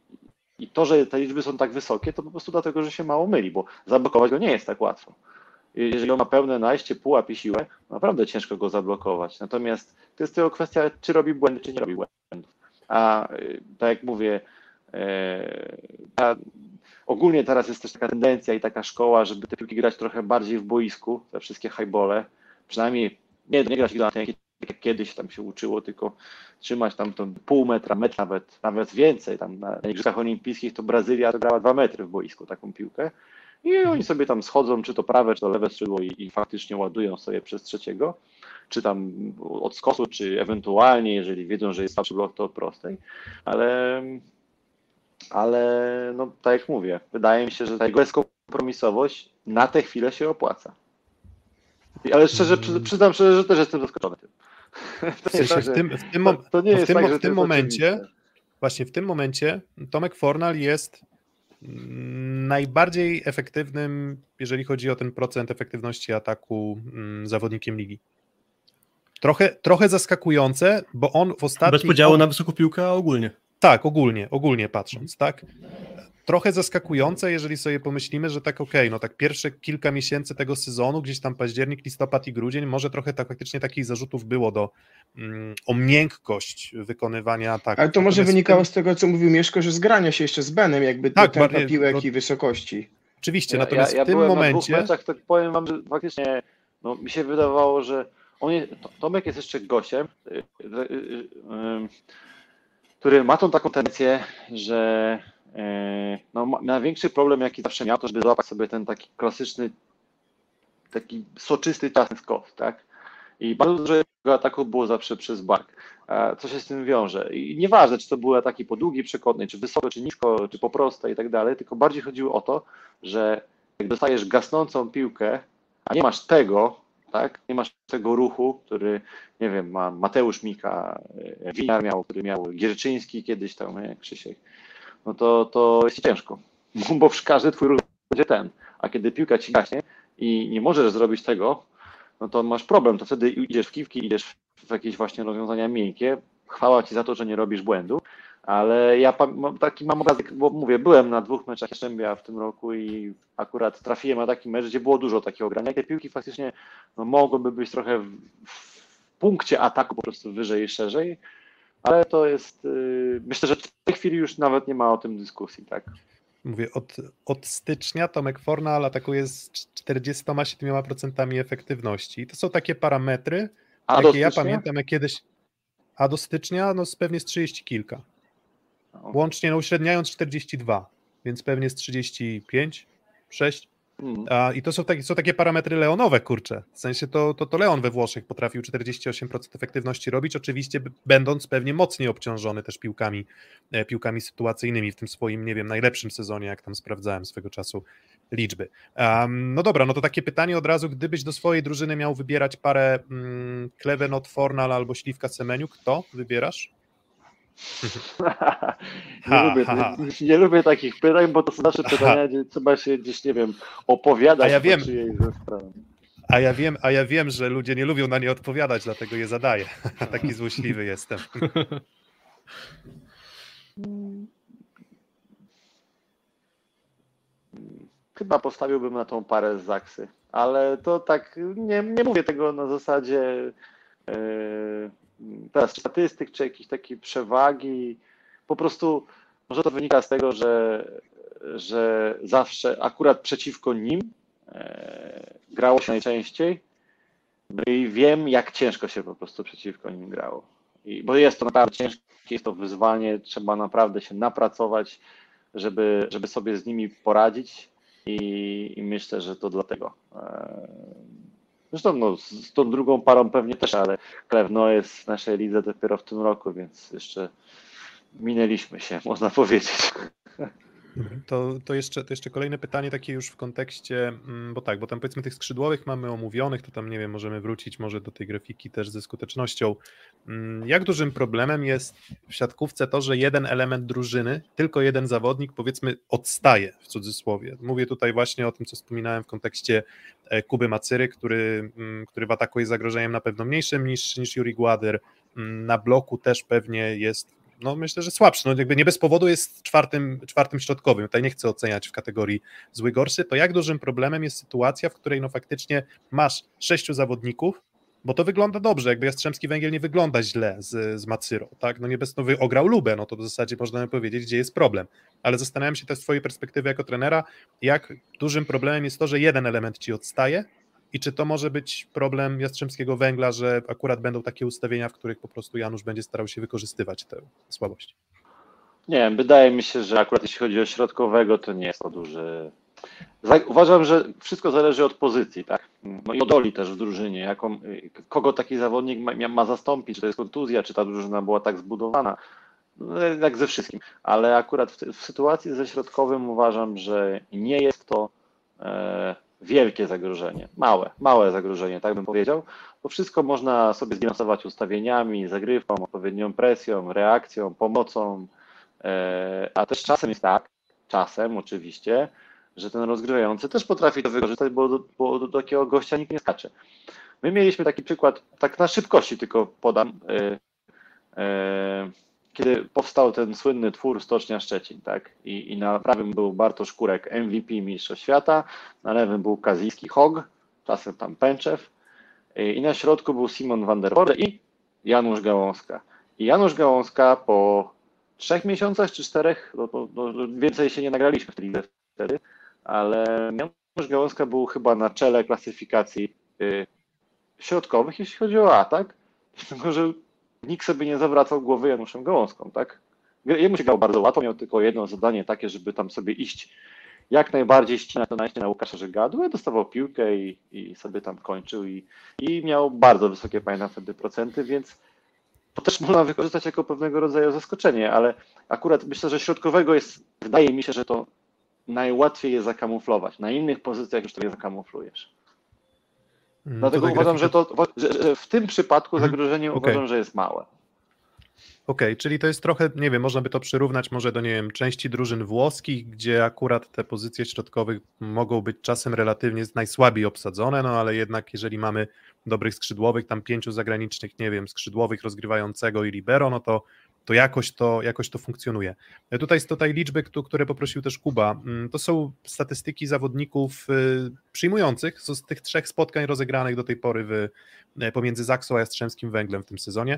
i to, że te liczby są tak wysokie, to po prostu dlatego, że się mało myli, bo zablokować go nie jest tak łatwo. Jeżeli on ma pełne najście, pułap i siłę, naprawdę ciężko go zablokować. Natomiast to jest tylko kwestia, czy robi błędy, czy nie robi błędów. A y, tak jak mówię, a, y, ogólnie teraz jest też taka tendencja i taka szkoła, żeby te piłki grać trochę bardziej w boisku, te wszystkie highbole. Przynajmniej nie, nie grać tej tak jak kiedyś tam się uczyło, tylko trzymać tam to pół metra, metr nawet, nawet więcej. Tam na Igrzyskach Olimpijskich to Brazylia grała dwa metry w boisku taką piłkę. I oni sobie tam schodzą, czy to prawe, czy to lewe skrzydło i, i faktycznie ładują sobie przez trzeciego, czy tam od skosu, czy ewentualnie, jeżeli wiedzą, że jest słabszy blok, to od prostej. Ale ale no tak jak mówię, wydaje mi się, że ta jego bezkompromisowość na tę chwilę się opłaca. Ale szczerze, przy, przyznam szczerze, że też jestem zaskoczony tym. W sensie tym, w tym, mom- to, to nie w jest tym, tak, w tym momencie, oczywiste. właśnie w tym momencie Tomek Fornal jest najbardziej efektywnym, jeżeli chodzi o ten procent efektywności ataku mm, zawodnikiem ligi. Trochę, trochę zaskakujące, bo on w ostatnim... Bez podziału na wysoką piłkę, ogólnie. Tak, ogólnie, ogólnie patrząc, tak. Trochę zaskakujące, jeżeli sobie pomyślimy, że tak okej, no tak pierwsze kilka miesięcy tego sezonu, gdzieś tam październik, listopad i grudzień, może trochę tak faktycznie takich zarzutów było do mm, o miękkość wykonywania ataku. Ale to może Natomiast wynikało z tego, co mówił Mieszko, że zgrania się jeszcze z Benem, jakby Tak, do tempa piłek no- i wysokości. Oczywiście, natomiast ja, ja w tym byłem na dwóch momencie... meczach, tak powiem wam, że faktycznie no, mi się wydawało, że on jest, Tomek jest jeszcze gościem, y, y, y, y, który ma tą taką tendencję, że no, ma- największy problem, jaki zawsze miał, to żeby złapać sobie ten taki klasyczny, taki soczysty ciasny tak? I bardzo dużo ataków było zawsze przez bark. A Co się z tym wiąże? I nieważne, czy to były ataki po długiej czy wysoko, czy nisko, czy po prostej i tak dalej, tylko bardziej chodziło o to, że jak dostajesz gasnącą piłkę, a nie masz tego, tak, nie masz tego ruchu, który, nie wiem, ma Mateusz Mika, e, Winar miał, który miał Gierczyński kiedyś tam, nie, Krzysiek, no to, to jest ci ciężko, bo, każdy twój ruch będzie ten, a kiedy piłka ci gaśnie i nie możesz zrobić tego, no to masz problem, to wtedy idziesz w kiwki, idziesz w jakieś właśnie rozwiązania miękkie, chwała ci za to, że nie robisz błędu, ale ja taki mam obrazek, bo mówię, byłem na dwóch meczach Jastrzębia w tym roku i akurat trafiłem na taki mecz, gdzie było dużo takiego grania. Te piłki faktycznie no, mogłyby być trochę w, w punkcie ataku po prostu wyżej i szerzej, ale to jest, yy, myślę, że w tej chwili już nawet nie ma o tym dyskusji, tak? Mówię, od, od stycznia Tomek Fornal atakuje z 47% efektywności. To są takie parametry, A jakie ja pamiętam, jak kiedyś. A do stycznia, no pewnie z 30 kilka. Łącznie, no uśredniając 42, więc pewnie z 35, 6. A, I to są takie, są takie parametry leonowe, kurczę. W sensie to, to, to Leon we Włoszech potrafił 48% efektywności robić, oczywiście będąc pewnie mocniej obciążony też piłkami, e, piłkami sytuacyjnymi w tym swoim, nie wiem, najlepszym sezonie, jak tam sprawdzałem swego czasu liczby. Um, no dobra, no to takie pytanie od razu, gdybyś do swojej drużyny miał wybierać parę mm, Klevenot, Fornal albo Śliwka Semeniu, kto wybierasz? nie, Ha, lubię, ha, nie, nie lubię takich pytań, bo to są nasze pytania, gdzie trzeba się gdzieś, nie wiem, opowiadać A ja wiem. A ja wiem, a ja wiem, że ludzie nie lubią na nie odpowiadać, dlatego je zadaję. Taki złośliwy jestem. Chyba postawiłbym na tą parę z Zaksy, ale to tak, nie, nie mówię tego na zasadzie e, teraz statystyk czy jakiejś takiej przewagi. Po prostu może to wynika z tego, że, że zawsze akurat przeciwko nim e, grało się najczęściej. I wiem, jak ciężko się po prostu przeciwko nim grało. I, bo jest to naprawdę ciężkie, jest to wyzwanie, trzeba naprawdę się napracować, żeby, żeby sobie z nimi poradzić i, i myślę, że to dlatego. E, Zresztą no, z tą drugą parą pewnie też, ale Klewno jest w naszej lidze dopiero w tym roku, więc jeszcze minęliśmy się, można powiedzieć. To, to, jeszcze, to jeszcze kolejne pytanie takie już w kontekście, mm, bo tak, bo tam powiedzmy tych skrzydłowych mamy omówionych, to tam nie wiem, możemy wrócić może do tej grafiki też ze skutecznością. Mm, Jak dużym problemem jest w siatkówce to, że jeden element drużyny, tylko jeden zawodnik powiedzmy odstaje w cudzysłowie. Mówię tutaj właśnie o tym, co wspominałem w kontekście e, Kuby Macyry, który, mm, który w ataku jest zagrożeniem na pewno mniejszym niż, niż Juri Gładyr. Na bloku też pewnie jest no myślę, że słabszy. No jakby nie bez powodu jest czwartym, czwartym środkowym. Tutaj nie chcę oceniać w kategorii zły, gorszy. To jak dużym problemem jest sytuacja, w której no faktycznie masz sześciu zawodników, bo to wygląda dobrze, jakby Jastrzębski Węgiel nie wygląda źle z, z Macyrą, tak? No nie bez, no ograł Lubę, no to w zasadzie można powiedzieć, gdzie jest problem. Ale zastanawiam się też z twojej perspektywy jako trenera, jak dużym problemem jest to, że jeden element ci odstaje, i czy to może być problem Jastrzębskiego Węgla, że akurat będą takie ustawienia, w których po prostu Janusz będzie starał się wykorzystywać tę słabość? Nie wiem, wydaje mi się, że akurat jeśli chodzi o środkowego, to nie jest to duży. Uważam, że wszystko zależy od pozycji, tak? No i od roli też w drużynie, jaką, kogo taki zawodnik ma, ma zastąpić, czy to jest kontuzja, czy ta drużyna była tak zbudowana. no, jak ze wszystkim, ale akurat w, w sytuacji ze środkowym uważam, że nie jest to e, wielkie zagrożenie, małe, małe zagrożenie, tak bym powiedział, bo wszystko można sobie zbilansować ustawieniami, zagrywką, odpowiednią presją, reakcją, pomocą, e, a też czasem jest tak, czasem oczywiście, że ten rozgrywający też potrafi to wykorzystać, bo do, bo do takiego gościa nikt nie skacze. My mieliśmy taki przykład, tak na szybkości tylko podam, e, e, kiedy powstał ten słynny twór Stocznia Szczecin, tak? I, I, na prawym był Bartosz Kurek, MVP Mistrzostw Świata, na lewym był Kazijski Hog, czasem tam Pęczew i na środku był Simon van der Voorde i Janusz Gałązka. I Janusz Gałązka po trzech miesiącach czy czterech, no, no, więcej się nie nagraliśmy w lidze wtedy, ale Janusz Gałązka był chyba na czele klasyfikacji y, środkowych, jeśli chodzi o atak, tylko że nikt sobie nie zawracał głowy Januszem Gałązką, tak? Jemu się grało bardzo łatwo, miał tylko jedno zadanie takie, żeby tam sobie iść jak najbardziej ścinać najście na Łukasza Żegadły, dostawał piłkę i, i sobie tam kończył i, i miał bardzo wysokie, pamiętam wtedy procenty, więc to też można wykorzystać jako pewnego rodzaju zaskoczenie, ale akurat myślę, że środkowego jest, wydaje mi się, że to najłatwiej je zakamuflować. Na innych pozycjach już to nie zakamuflujesz. Mm, Dlatego uważam, grafika- że, to, że, że w tym przypadku Mhm. zagrożenie Okej. uważam, że jest małe. Okej, czyli to jest trochę, nie wiem, można by to przyrównać może do, nie wiem, części drużyn włoskich, gdzie akurat te pozycje środkowych mogą być czasem relatywnie najsłabiej obsadzone, no ale jednak jeżeli mamy dobrych skrzydłowych, tam pięciu zagranicznych, nie wiem, skrzydłowych rozgrywającego i libero, no to, to, jakoś, to jakoś to funkcjonuje. E, Tutaj, tutaj liczby, któ- które poprosił też Kuba, mm, to są statystyki zawodników y, przyjmujących z tych trzech spotkań rozegranych do tej pory w, e, pomiędzy Zaksą a Jastrzębskim Węglem w tym sezonie.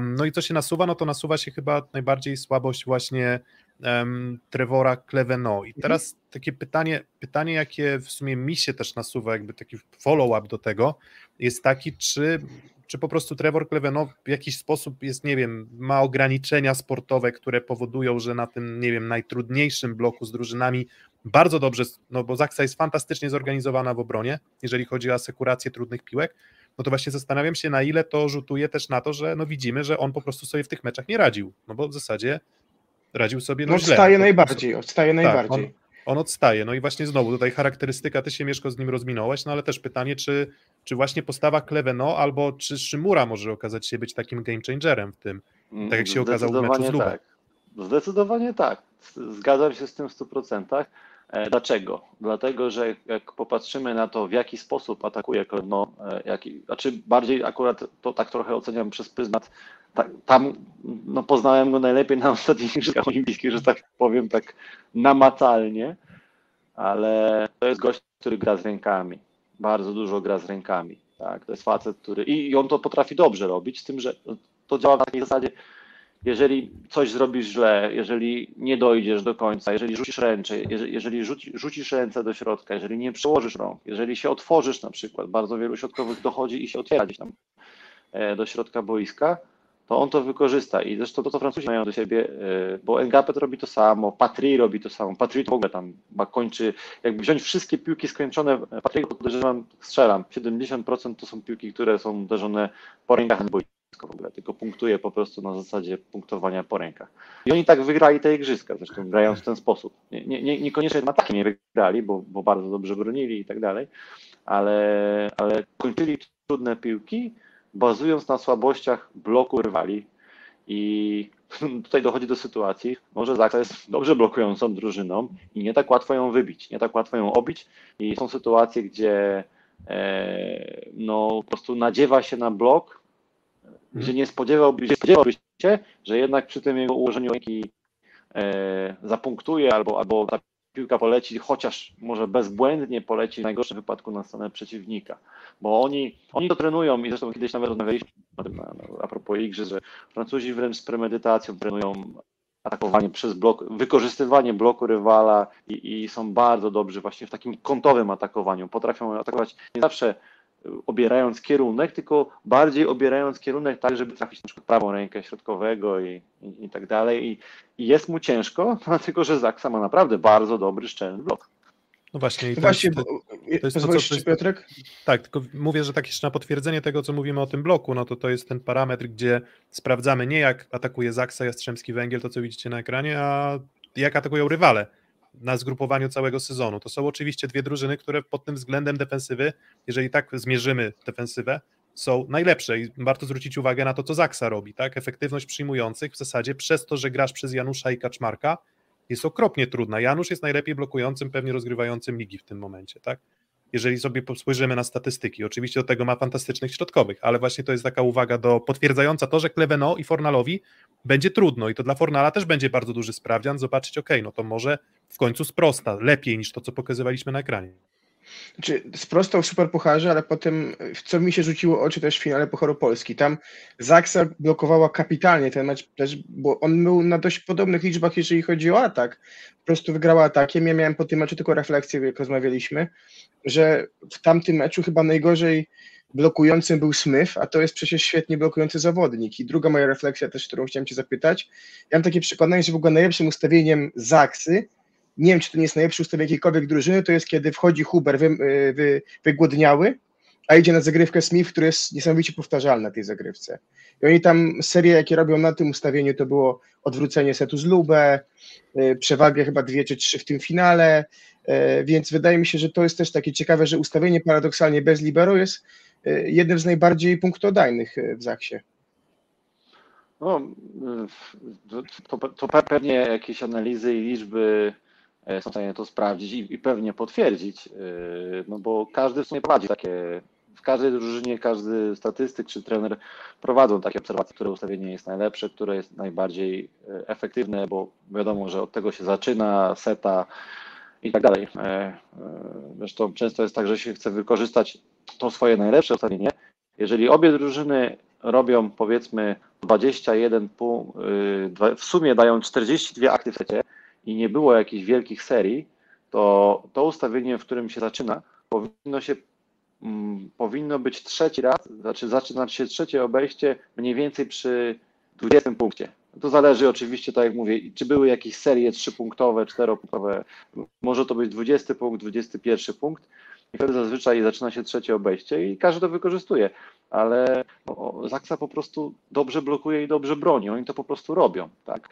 No i co się nasuwa? No to nasuwa się chyba najbardziej słabość właśnie um, Trevora Cleveno. I teraz takie pytanie, pytanie, jakie w sumie mi się też nasuwa, jakby taki follow-up do tego, jest taki, czy, czy po prostu Trevor Cleveno w jakiś sposób jest, nie wiem, ma ograniczenia sportowe, które powodują, że na tym, nie wiem, najtrudniejszym bloku z drużynami bardzo dobrze, no bo Zaksa jest fantastycznie zorganizowana w obronie, jeżeli chodzi o asekurację trudnych piłek, no to właśnie zastanawiam się, na ile to rzutuje też na to, że no widzimy, że on po prostu sobie w tych meczach nie radził, no bo w zasadzie radził sobie no, No źle. odstaje najbardziej, odstaje Tak, najbardziej. on, on odstaje, no i właśnie znowu tutaj charakterystyka, ty się Mieszko z nim rozminąłeś, no ale też pytanie, czy, czy właśnie postawa Kleveno albo czy Szymura może okazać się być takim game changerem w tym, tak jak się okazało w meczu z tak. Zdecydowanie tak. Zgadzam się z tym w 100%. E, Dlaczego? Dlatego, że jak popatrzymy na to, w jaki sposób atakuje Klevno, e, jaki, znaczy bardziej akurat to tak trochę oceniam przez pryzmat, tam no, poznałem go najlepiej na ostatnich Igrzyskach Olimpijskich, że tak powiem, tak namacalnie, ale to jest gość, który gra z rękami, bardzo dużo gra z rękami. Tak? To jest facet, który i, i on to potrafi dobrze robić, z tym, że to działa na takiej zasadzie, jeżeli coś zrobisz źle, jeżeli nie dojdziesz do końca, jeżeli rzucisz ręce, jeżeli rzuci, rzucisz ręce do środka, jeżeli nie przełożysz rąk, jeżeli się otworzysz na przykład, bardzo wielu środkowych dochodzi i się otwiera gdzieś tam e, do środka boiska, to on to wykorzysta i zresztą to, co Francuzi mają do siebie, e, bo Engapet robi to samo, Patry robi to samo, Patry w ogóle tam ma kończy, jakby wziąć wszystkie piłki skończone, Patry podejrzewam, strzelam, 70% to są piłki, które są uderzone po rękach na boisku w ogóle, tylko punktuje po prostu na zasadzie punktowania po rękach. I oni tak wygrali te igrzyska, zresztą grając w ten sposób. Nie, nie, nie- niekoniecznie na takim nie wygrali, bo, bo bardzo dobrze bronili i tak dalej, ale, ale kończyli trudne piłki, bazując na słabościach bloku rywali. I tutaj dochodzi do sytuacji, może Zaksa jest dobrze blokującą drużyną i nie tak łatwo ją wybić, nie tak łatwo ją obić. I są sytuacje, gdzie e, no, po prostu nadziewa się na blok, że nie spodziewałby, nie spodziewałby się, że jednak przy tym jego ułożeniu ręki e, zapunktuje albo, albo piłka poleci, chociaż może bezbłędnie poleci w najgorszym wypadku na stronę przeciwnika. Bo oni, oni to trenują i zresztą kiedyś nawet rozmawialiśmy o tym a propos igrzysk, że Francuzi wręcz z premedytacją trenują atakowanie przez blok, wykorzystywanie bloku rywala i, i są bardzo dobrzy właśnie w takim kątowym atakowaniu. Potrafią atakować nie zawsze obierając kierunek, tylko bardziej obierając kierunek tak, żeby trafić na przykład prawą rękę środkowego i, i, i tak dalej. I, I jest mu ciężko, dlatego że Zaksa ma naprawdę bardzo dobry, szczelny blok. No właśnie, i to Właśnie, jest, bo, to jest to, co- to Piotrek? Tak, tylko mówię, że tak jeszcze na potwierdzenie tego, co mówimy o tym bloku, no to to jest ten parametr, gdzie sprawdzamy nie jak atakuje Zaksa Jastrzębski Węgiel, to co widzicie na ekranie, a jak atakują rywale na zgrupowaniu całego sezonu. To są oczywiście dwie drużyny, które pod tym względem defensywy, jeżeli tak zmierzymy defensywę, są najlepsze i warto zwrócić uwagę na to, co Zaksa robi, tak? Efektywność przyjmujących w zasadzie przez to, że grasz przez Janusza i Kaczmarka jest okropnie trudna. Janusz jest najlepiej blokującym, pewnie rozgrywającym ligi w tym momencie, tak? Jeżeli sobie spojrzymy na statystyki. Oczywiście do tego ma fantastycznych środkowych, ale właśnie to jest taka uwaga do potwierdzająca to, że Kleveno i Fornalowi będzie trudno i to dla Fornala też będzie bardzo duży sprawdzian, zobaczyć, ok, no to może w końcu sprosta, lepiej niż to, co pokazywaliśmy na ekranie. Znaczy, sprostał w Superpucharze, ale potem, co mi się rzuciło oczy też w finale Pucharu Polski. Tam Zaksa blokowała kapitalnie ten mecz też, bo on był na dość podobnych liczbach, jeżeli chodzi o atak. Po prostu wygrała atakiem. Ja miałem po tym meczu tylko refleksję, jak rozmawialiśmy, że w tamtym meczu chyba najgorzej blokującym był Smith, a to jest przecież świetnie blokujący zawodnik. I druga moja refleksja też, którą chciałem Cię zapytać. Ja mam takie przekonanie, że w ogóle najlepszym ustawieniem Zaksy nie wiem, czy to nie jest najlepsze ustawienie jakiejkolwiek drużyny, to jest kiedy wchodzi Huber wy, wy, wygłodniały, a idzie na zagrywkę Smith, która jest niesamowicie powtarzalna tej zagrywce. I oni tam, serie jakie robią na tym ustawieniu, to było odwrócenie setu z Lubę, y, przewagę chyba dwie czy trzy w tym finale, y, więc wydaje mi się, że to jest też takie ciekawe, że ustawienie paradoksalnie bez libero jest jednym z najbardziej punktodajnych w Zaksie. No, to, to, pewnie jakieś analizy i liczby e, są w stanie to sprawdzić i, i pewnie potwierdzić, y, no bo każdy w sumie prowadzi takie, w każdej drużynie, każdy statystyk czy trener prowadzą takie obserwacje, które ustawienie jest najlepsze, które jest najbardziej e, efektywne, bo wiadomo, że od tego się zaczyna, seta i tak dalej. E, e, Zresztą często jest tak, że się chce wykorzystać to swoje najlepsze ustawienie. Jeżeli obie drużyny robią powiedzmy 21 punktów, w sumie dają 42 akty w secie i nie było jakichś wielkich serii, to to ustawienie, w którym się zaczyna, powinno się mm, powinno być trzeci raz, znaczy zaczyna się trzecie obejście mniej więcej przy 20 punkcie. To zależy oczywiście, tak jak mówię, czy były jakieś serie trzypunktowe, czteropunktowe, może to być 20 punkt, 21 punkt i wtedy zazwyczaj zaczyna się trzecie obejście i każdy to wykorzystuje, ale Zaksa po prostu dobrze blokuje i dobrze broni, oni to po prostu robią, tak.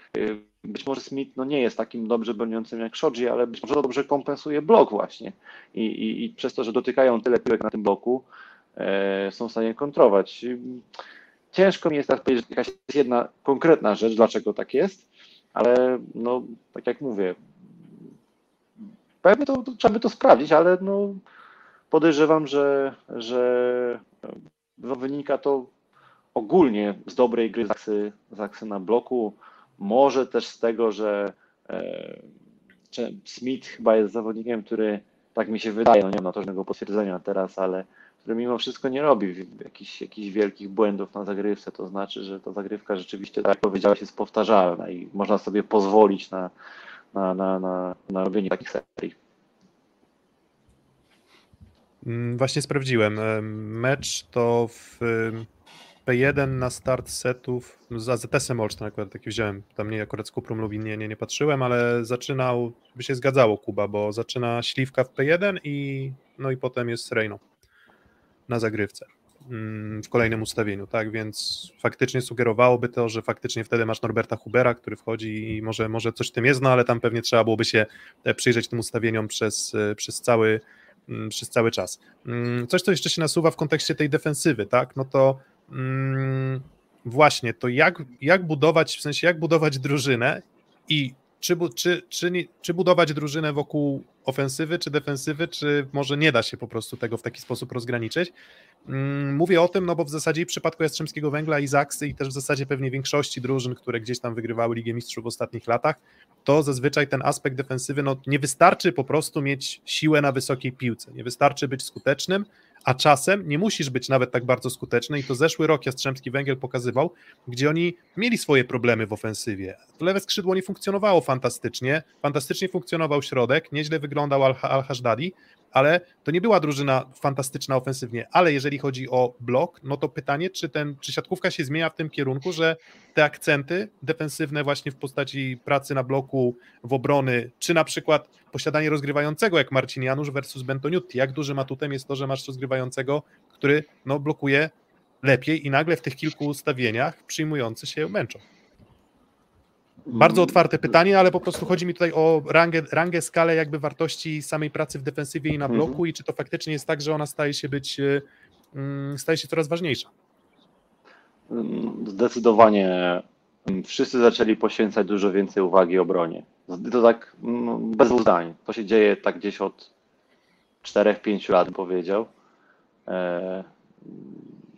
Być może Smith no, nie jest takim dobrze broniącym jak Shoji, ale być może dobrze kompensuje blok właśnie i, i, i przez to, że dotykają tyle piłek na tym bloku, e, są w stanie kontrować. Ciężko mi jest teraz powiedzieć, jakaś jedna konkretna rzecz, dlaczego tak jest, ale no, tak jak mówię, pewnie to, to trzeba by to sprawdzić, ale no, podejrzewam, że, że wynika to ogólnie z dobrej gry Zaksy, Zaksy na bloku, może też z tego, że e, Smith chyba jest zawodnikiem, który tak mi się wydaje, no nie na to żadnego potwierdzenia teraz, ale który mimo wszystko nie robi jakichś, jakichś wielkich błędów na zagrywce, to znaczy, że ta zagrywka rzeczywiście, tak jak powiedziałeś, jest powtarzalna i można sobie pozwolić na, na, na, na, na robienie takich serii. Mm, Właśnie sprawdziłem. Mecz to w P1 na start setów, z AZS-em Olsztyn akurat taki wziąłem, tam nie akurat z Kuprą Lubin nie, nie, nie patrzyłem, ale zaczynał, by się zgadzało Kuba, bo zaczyna Śliwka w P1 i no i potem jest Rejno na zagrywce mm, w kolejnym ustawieniu, tak, więc faktycznie sugerowałoby to, że faktycznie wtedy masz Norberta Hubera, który wchodzi i może, może coś w tym jest, no ale tam pewnie trzeba byłoby się e, przyjrzeć tym ustawieniom przez, e, przez cały przez cały czas. Coś, co jeszcze się nasuwa w kontekście tej defensywy, tak, no to mm, właśnie to jak, jak budować, w sensie jak budować drużynę i czy, czy, czy, czy budować drużynę wokół ofensywy, czy defensywy, czy może nie da się po prostu tego w taki sposób rozgraniczyć. Mówię o tym, no bo w zasadzie w przypadku Jastrzębskiego Węgla i Zaksy i też w zasadzie pewnie większości drużyn, które gdzieś tam wygrywały Ligę Mistrzów w ostatnich latach, to zazwyczaj ten aspekt defensywy, no nie wystarczy po prostu mieć siłę na wysokiej piłce, nie wystarczy być skutecznym, a czasem nie musisz być nawet tak bardzo skuteczny i to zeszły rok Jastrzębski Węgiel pokazywał, gdzie oni mieli swoje problemy w ofensywie. To lewe skrzydło nie funkcjonowało fantastycznie, fantastycznie funkcjonował środek, nieźle wyglądał Al-Hashdadi, ale to nie była drużyna fantastyczna ofensywnie, ale jeżeli chodzi o blok, no to pytanie, czy, ten, czy siatkówka się zmienia w tym kierunku, że te akcenty defensywne właśnie w postaci pracy na bloku w obrony, czy na przykład posiadanie rozgrywającego jak Marcin Janusz versus Bentoniutti, jak dużym atutem jest to, że masz rozgrywającego, który no, blokuje lepiej i nagle w tych kilku ustawieniach przyjmujący się męczą. Bardzo otwarte pytanie, ale po prostu chodzi mi tutaj o rangę, rangę, skalę jakby wartości samej pracy w defensywie i na bloku mhm. i czy to faktycznie jest tak, że ona staje się być, e, mm, staje się coraz ważniejsza. Zdecydowanie mm, wszyscy zaczęli poświęcać dużo więcej uwagi obronie. To tak mm, bez zdań. To się dzieje tak gdzieś od 4-5 lat, powiedział.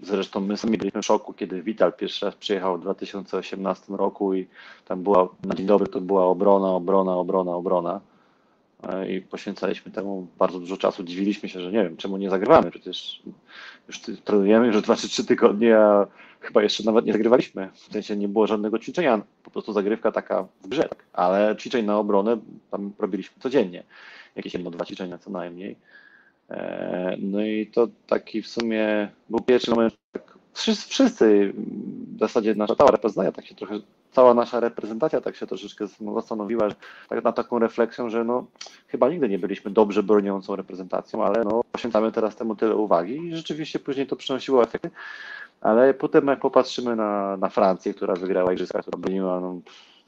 Zresztą my sami byliśmy w szoku, kiedy Vital pierwszy raz przyjechał w 2018 roku i tam była, na dzień dobry to była obrona, obrona, obrona, obrona e, i poświęcaliśmy temu bardzo dużo czasu. Dziwiliśmy się, że nie wiem, czemu nie zagrywamy, przecież już trenujemy już 2 czy 3 tygodnie, a chyba jeszcze nawet nie zagrywaliśmy. W sensie nie było żadnego ćwiczenia, po prostu zagrywka taka w grze, ale ćwiczeń na obronę tam robiliśmy codziennie. Jakieś jedno, dwa ćwiczenia co najmniej. E, no i to taki w sumie był pierwszy moment, tak, wszyscy, wszyscy, w zasadzie nasza cała reprezentacja, tak się trochę, cała nasza reprezentacja tak się troszeczkę zastanowiła, że, tak na taką refleksją, że no chyba nigdy nie byliśmy dobrze broniącą reprezentacją, ale no poświęcamy teraz temu tyle uwagi i rzeczywiście później to przynosiło efekty. Ale potem jak popatrzymy na, na Francję, która wygrała igrzyska, która broniła no,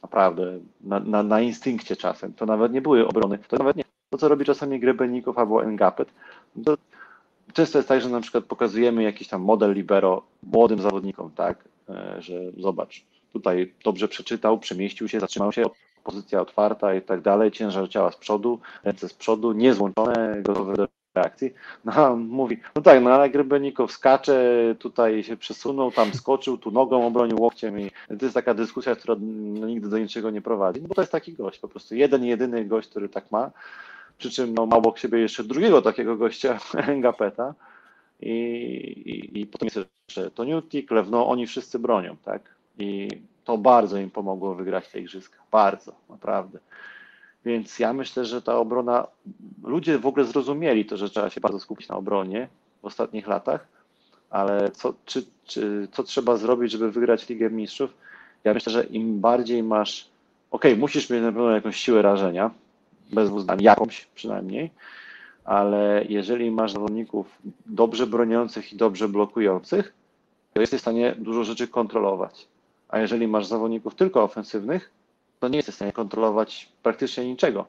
naprawdę na, na, na instynkcie czasem, to nawet nie były obrony, to nawet nie to, co robi czasami Grebenikow albo Engapet, to często jest tak, że na przykład pokazujemy jakiś tam model libero młodym zawodnikom, tak, e, że zobacz, tutaj dobrze przeczytał, przemieścił się, zatrzymał się, pozycja otwarta i tak dalej, ciężar ciała z przodu, ręce z przodu, niezłączone, gotowe do reakcji. No, mówi, no tak, no ale Grebenikow skacze, tutaj się przesunął, tam skoczył, tu nogą obronił łokciem i to jest taka dyskusja, która no, nigdy do niczego nie prowadzi, bo to jest taki gość, po prostu jeden, jedyny gość, który tak ma przy czym no, ma obok siebie jeszcze drugiego takiego gościa, Engapeta i, i, i potem jest jeszcze Toniutti, Klewno, oni wszyscy bronią, tak? I to bardzo im pomogło wygrać te igrzyska, bardzo, naprawdę. Więc ja myślę, że ta obrona, ludzie w ogóle zrozumieli to, że trzeba się bardzo skupić na obronie w ostatnich latach, ale co, czy, czy, co trzeba zrobić, żeby wygrać Ligę Mistrzów? Ja myślę, że im bardziej masz, ok, musisz mieć na pewno jakąś siłę rażenia, bez zdań, jakąś przynajmniej, ale jeżeli masz zawodników dobrze broniących i dobrze blokujących, to jesteś w stanie dużo rzeczy kontrolować. A jeżeli masz zawodników tylko ofensywnych, to nie jesteś w stanie kontrolować praktycznie niczego.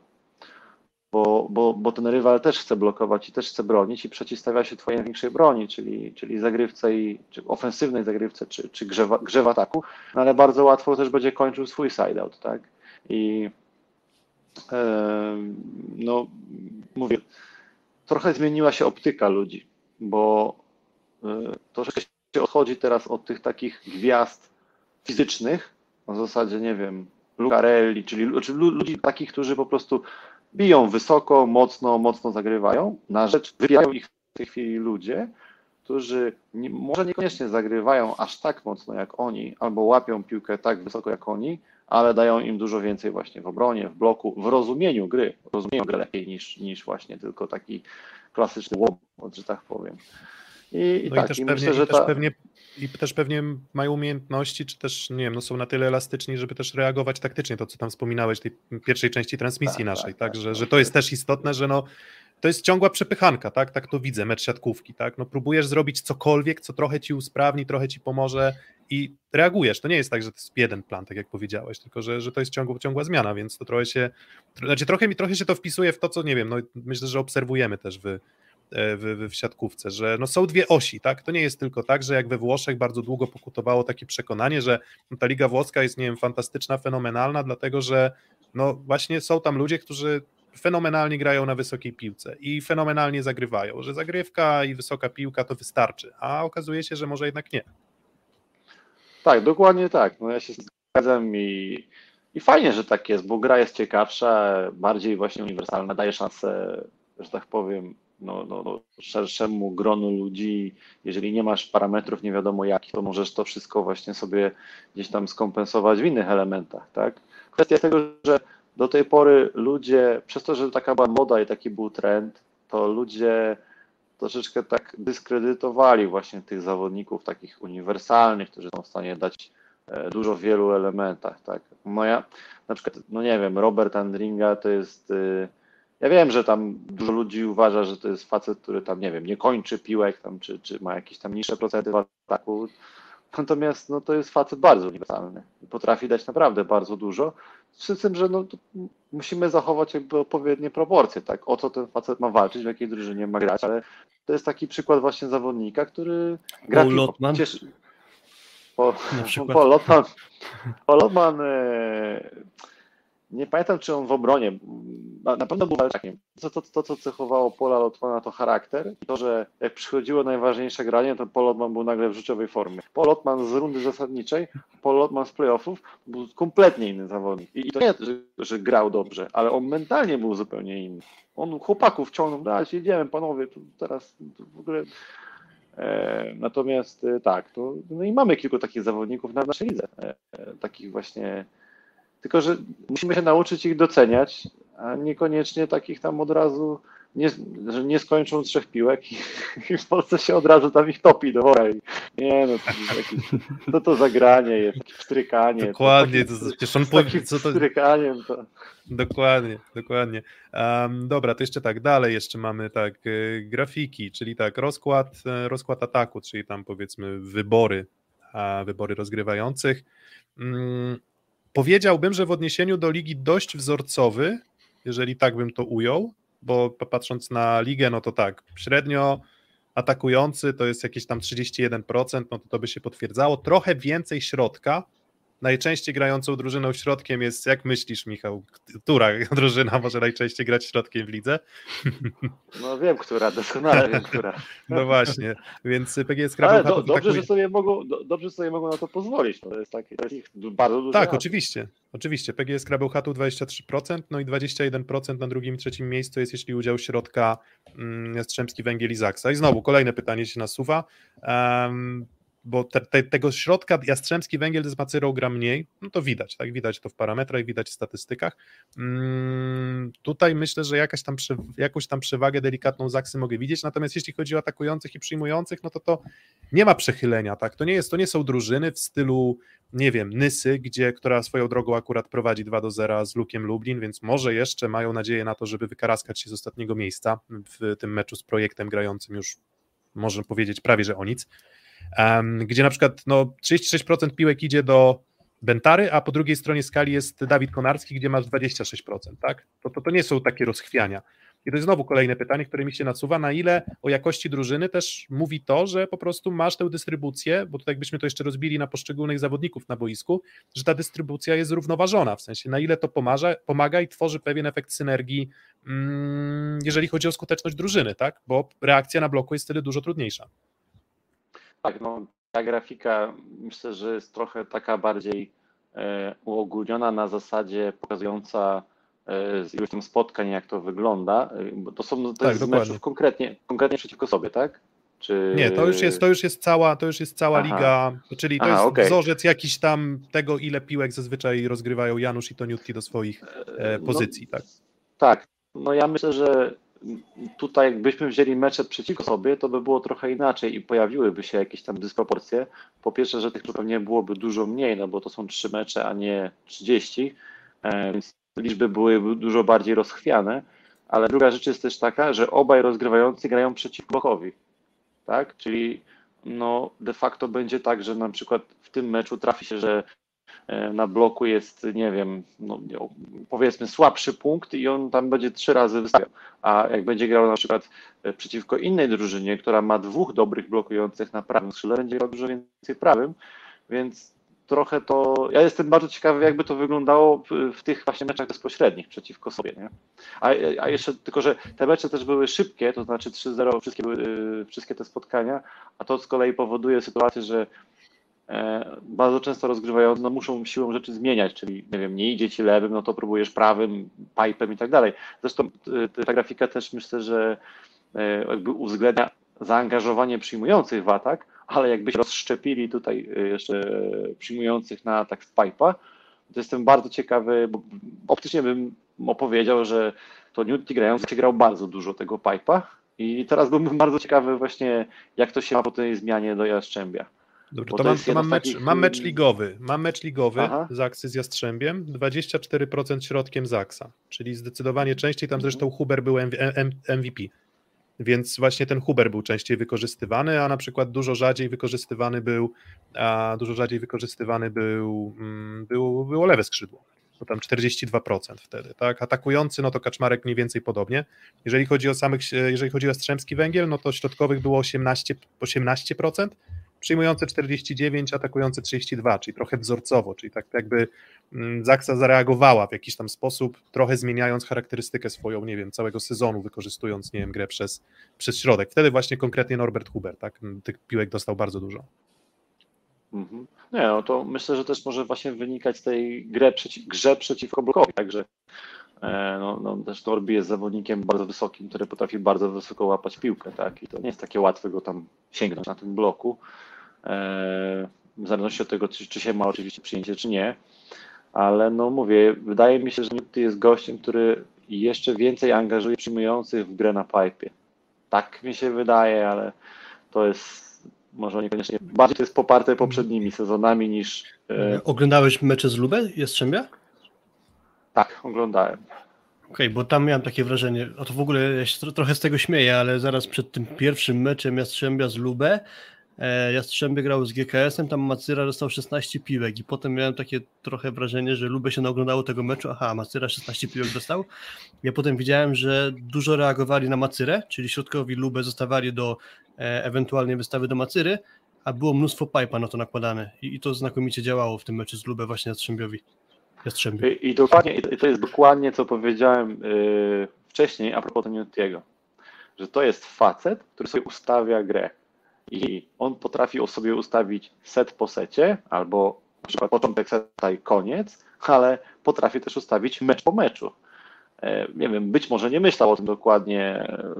Bo, bo, bo ten rywal też chce blokować i też chce bronić i przeciwstawia się twojej największej broni, czyli, czyli zagrywce i czy ofensywnej zagrywce, czy, czy grze, grze w ataku, no ale bardzo łatwo też będzie kończył swój side-out, tak? I no mówię, trochę zmieniła się optyka ludzi, bo e, troszkę się odchodzi teraz od tych takich gwiazd fizycznych, na zasadzie, nie wiem, Lucarelli, czyli, czyli ludzi takich, którzy po prostu biją wysoko, mocno, mocno zagrywają, na rzecz wybijają ich w tej chwili ludzie, którzy nie, może niekoniecznie zagrywają aż tak mocno jak oni, albo łapią piłkę tak wysoko jak oni, ale dają im dużo więcej właśnie w obronie, w bloku, w rozumieniu gry. Rozumieją grę lepiej niż, niż właśnie tylko taki klasyczny łomot, że tak powiem. I, i no tak, i też, i pewnie, myślę, że ta... też pewnie i też pewnie mają umiejętności, czy też, nie wiem, no są na tyle elastyczni, żeby też reagować taktycznie, to co tam wspominałeś, tej pierwszej części transmisji tak, naszej, tak, tak, tak że, że to jest też istotne, że no to jest ciągła przepychanka, tak? Tak to widzę, mecz siatkówki, tak? No próbujesz zrobić cokolwiek, co trochę ci usprawni, trochę ci pomoże i reagujesz. To nie jest tak, że to jest jeden plan, tak jak powiedziałeś, tylko że, że to jest ciągła, ciągła zmiana, więc to trochę się, znaczy trochę mi trochę się to wpisuje w to, co nie wiem, no myślę, że obserwujemy też w, w, w siatkówce, że no są dwie osi, tak? To nie jest tylko tak, że jak we Włoszech bardzo długo pokutowało takie przekonanie, że ta liga włoska jest, nie wiem, fantastyczna, fenomenalna, dlatego że no właśnie są tam ludzie, którzy fenomenalnie grają na wysokiej piłce i fenomenalnie zagrywają, że zagrywka i wysoka piłka to wystarczy, a okazuje się, że może jednak nie. Tak, dokładnie tak. No ja się zgadzam i, i fajnie, że tak jest, bo gra jest ciekawsza, bardziej właśnie uniwersalna, daje szansę, że tak powiem, no, no, no, szerszemu gronu ludzi. Jeżeli nie masz parametrów nie wiadomo jakich, to możesz to wszystko właśnie sobie gdzieś tam skompensować w innych elementach, tak? Kwestia tego, że do tej pory ludzie, przez to, że taka była moda i taki był trend, to ludzie troszeczkę tak dyskredytowali właśnie tych zawodników takich uniwersalnych, którzy są w stanie dać e, dużo w wielu elementach, tak. Moja, na przykład, no nie wiem, Robert Andringa to jest, e, ja wiem, że tam dużo ludzi uważa, że to jest facet, który tam, nie wiem, nie kończy piłek tam, czy, czy ma jakieś tam niższe procenty w ataku, natomiast no to jest facet bardzo uniwersalny potrafi dać naprawdę bardzo dużo, z tym, że no, musimy zachować jakby odpowiednie proporcje, tak, o co ten facet ma walczyć, w jakiej drużynie ma grać, ale to jest taki przykład właśnie zawodnika, który gra Paul Lotman. Cieszy... Po. Paul Lotman, Paul Lotman e, nie pamiętam, czy on w obronie, na pewno był walczakiem. To, to, to, co cechowało Paula Lotmana, to charakter to, że jak przychodziło najważniejsze granie, to Paul Lotman był nagle w życiowej formie. Paul Lotman z rundy zasadniczej, Paul Lotman z playoffów był kompletnie inny zawodnik. I to nie, że, że grał dobrze, ale on mentalnie był zupełnie inny. On chłopaków ciągnął, dać, jedziemy panowie, teraz w ogóle... E, natomiast e, tak, to, no i mamy kilku takich zawodników na naszej lidze, e, takich właśnie tylko, że musimy się nauczyć ich doceniać, a niekoniecznie takich tam od razu, nie, że nie skończą trzech piłek i, i w Polsce się od razu tam ich topi do wora. Nie no, to, jakieś, to to zagranie jest, takie wstrykanie. Dokładnie, to, to, taki- takim co to, wstrykaniem to... Dokładnie, dokładnie. Em, dobra, to jeszcze tak, dalej jeszcze mamy tak, y, grafiki, czyli tak, rozkład, e, rozkład ataku, czyli tam powiedzmy wybory, a, wybory rozgrywających. Mm, powiedziałbym, że w odniesieniu do ligi dość wzorcowy, jeżeli tak bym to ujął, bo patrząc na ligę, no to tak, średnio atakujący to jest jakieś tam 31%, no to to by się potwierdzało. Trochę więcej środka, najczęściej grającą drużyną środkiem jest, jak myślisz, Michał, która drużyna może najczęściej grać środkiem w lidze? No wiem, która, doskonale wiem, która. No właśnie, więc PGS Kraków do, dobrze, atakuje- że sobie mogą, do, dobrze sobie mogą na to pozwolić. To jest, takie, to jest ich bardzo dużo. Tak, oczywiście. Oczywiście. PGS Krabeł Chatu 23%, no i 21% na drugim i trzecim miejscu jest, jeśli udział środka mm, Jastrzębski Węgiel i Zaksa. I znowu kolejne pytanie się nasuwa. Um, bo te, te, tego środka Jastrzębski Węgiel z Macyrą gra mniej, no to widać, tak, widać to w parametrach, widać w statystykach. Mm, tutaj myślę, że jakaś tam prze, jakąś tam przewagę delikatną Zaksy mogę widzieć, natomiast jeśli chodzi o atakujących i przyjmujących, no to to nie ma przechylenia, tak, to nie jest, to nie są drużyny w stylu, nie wiem, Nysy, gdzie, która swoją drogą akurat prowadzi 2 do 0 z Lukiem Lublin, więc może jeszcze mają nadzieję na to, żeby wykaraskać się z ostatniego miejsca w tym meczu z projektem grającym już, można powiedzieć, prawie że o nic, gdzie na przykład no, 36% piłek idzie do Bentary, a po drugiej stronie skali jest Dawid Konarski, gdzie masz 26%, tak? To, to, to nie są takie rozchwiania. I to jest znowu kolejne pytanie, które mi się nasuwa, na ile o jakości drużyny też mówi to, że po prostu masz tę dystrybucję, bo tutaj jakbyśmy to jeszcze rozbili na poszczególnych zawodników na boisku, że ta dystrybucja jest zrównoważona, w sensie na ile to pomaga, pomaga i tworzy pewien efekt synergii, mm, jeżeli chodzi o skuteczność drużyny, tak? Bo reakcja na bloku jest wtedy dużo trudniejsza. Tak, no ta grafika myślę, że jest trochę taka bardziej e, uogólniona na zasadzie pokazująca e, z ilością spotkań, jak to wygląda, e, bo to są to Tak, jest meczów konkretnie, konkretnie przeciwko sobie, tak? Czy... Nie, to już jest, to już jest cała, to już jest cała Aha. liga, czyli to Aha, jest okej. wzorzec jakiś tam tego, ile piłek zazwyczaj rozgrywają Janusz i Toniutki do swoich e, No, pozycji, tak? Tak, no ja myślę, że tutaj jakbyśmy wzięli mecze przeciwko sobie, to by było trochę inaczej i pojawiłyby się jakieś tam dysproporcje. Po pierwsze, że tych pewnie byłoby dużo mniej, no bo to są trzy mecze, a nie 30, e, więc liczby byłyby dużo bardziej rozchwiane, ale druga rzecz jest też taka, że obaj rozgrywający grają przeciwko blokowi, tak? Czyli no de facto będzie tak, że na przykład w tym meczu trafi się, że na bloku jest, nie wiem, no, powiedzmy słabszy punkt i on tam będzie trzy razy wystawiał. A jak będzie grał na przykład e, przeciwko innej drużynie, która ma dwóch dobrych blokujących na prawym skrzydle, będzie grał dużo więcej prawym, więc trochę to. Ja jestem bardzo ciekawy, jakby to wyglądało w, tych właśnie meczach bezpośrednich przeciwko sobie. Nie? A, a jeszcze tylko, że te mecze też były szybkie, to znaczy 3-0 wszystkie, y, wszystkie te spotkania, a to z kolei powoduje sytuację, że e, bardzo często rozgrywający no, muszą siłą rzeczy zmieniać, czyli nie wiem, nie idzie ci lewym, no to próbujesz prawym, pipem i tak dalej. Zresztą y, ta grafika też myślę, że e, jakby uwzględnia zaangażowanie przyjmujących w atak, ale jakbyś rozszczepili tutaj jeszcze przyjmujących na atak z pipa, to jestem bardzo ciekawy, bo optycznie bym opowiedział, że to Newt grając grał bardzo dużo tego pipe'a i teraz byłbym bardzo ciekawy właśnie, jak to się ma po tej zmianie do Jastrzębia. Dobrze, to, mam, to mam, mecz, takich... mam mecz ligowy. Mam mecz ligowy Aha. Zaksy z Jastrzębiem, 24% środkiem Zaksa, czyli zdecydowanie częściej, tam zresztą mhm. Huber był MVP. Więc właśnie ten Huber był częściej wykorzystywany, a na przykład dużo rzadziej wykorzystywany był, a dużo rzadziej wykorzystywany był, mm, był, było lewe skrzydło. To tam 42% wtedy, tak? Atakujący, no to Kaczmarek mniej więcej podobnie. Jeżeli chodzi o samych, jeżeli chodzi o Jastrzębski Węgiel, no to środkowych było 18, 18%, przyjmujące 49, atakujące 32, czyli trochę wzorcowo, czyli tak jakby mm, Zaksa zareagowała w jakiś tam sposób, trochę zmieniając charakterystykę swoją, nie wiem, całego sezonu, wykorzystując, nie wiem, grę przez, przez środek. Wtedy właśnie konkretnie Norbert Huber, tak, tych piłek dostał bardzo dużo. Mhm. Nie, no to myślę, że też może właśnie wynikać z tej grze, przeci grze przeciwko blokowi, także e, no, no, też Norby jest zawodnikiem bardzo wysokim, który potrafi bardzo wysoko łapać piłkę, tak, i to nie jest takie łatwe go tam sięgnąć na tym bloku. E, w zależności od tego, czy, czy się ma oczywiście przyjęcie, czy nie. Ale no mówię, wydaje mi się, że Newty jest gościem, który jeszcze więcej angażuje przyjmujących w grę na pipe. Tak mi się wydaje, ale to jest może niekoniecznie, bardziej to jest poparte poprzednimi sezonami niż... E... Oglądałeś mecze z Lubę, Jastrzębia? Tak, oglądałem. Okej, okay, bo tam miałem takie wrażenie, a to w ogóle ja się trochę z tego śmieję, ale zaraz przed tym pierwszym meczem Jastrzębia z Lubę Jastrzębie grał z GKS-em, tam Macyra dostał 16 piłek i potem miałem takie trochę wrażenie, że Lubę się naoglądało tego meczu, aha, Macyra 16 piłek dostał. Ja potem widziałem, że dużo reagowali na Macyrę, czyli środkowi Lubę zostawali do e, ewentualnej wystawy do Macyry, a było mnóstwo pipa na to nakładane I, i, to znakomicie działało w tym meczu z Lubę właśnie Jastrzębiowi. Jastrzębiu. I, I, dokładnie, i to jest dokładnie co powiedziałem yy, wcześniej a propos Teniutiego, że to jest facet, który sobie ustawia grę i on potrafi sobie ustawić set po secie, albo na przykład początek seta i koniec, ale potrafi też ustawić mecz po meczu. E, nie wiem, być może nie myślał o tym dokładnie e,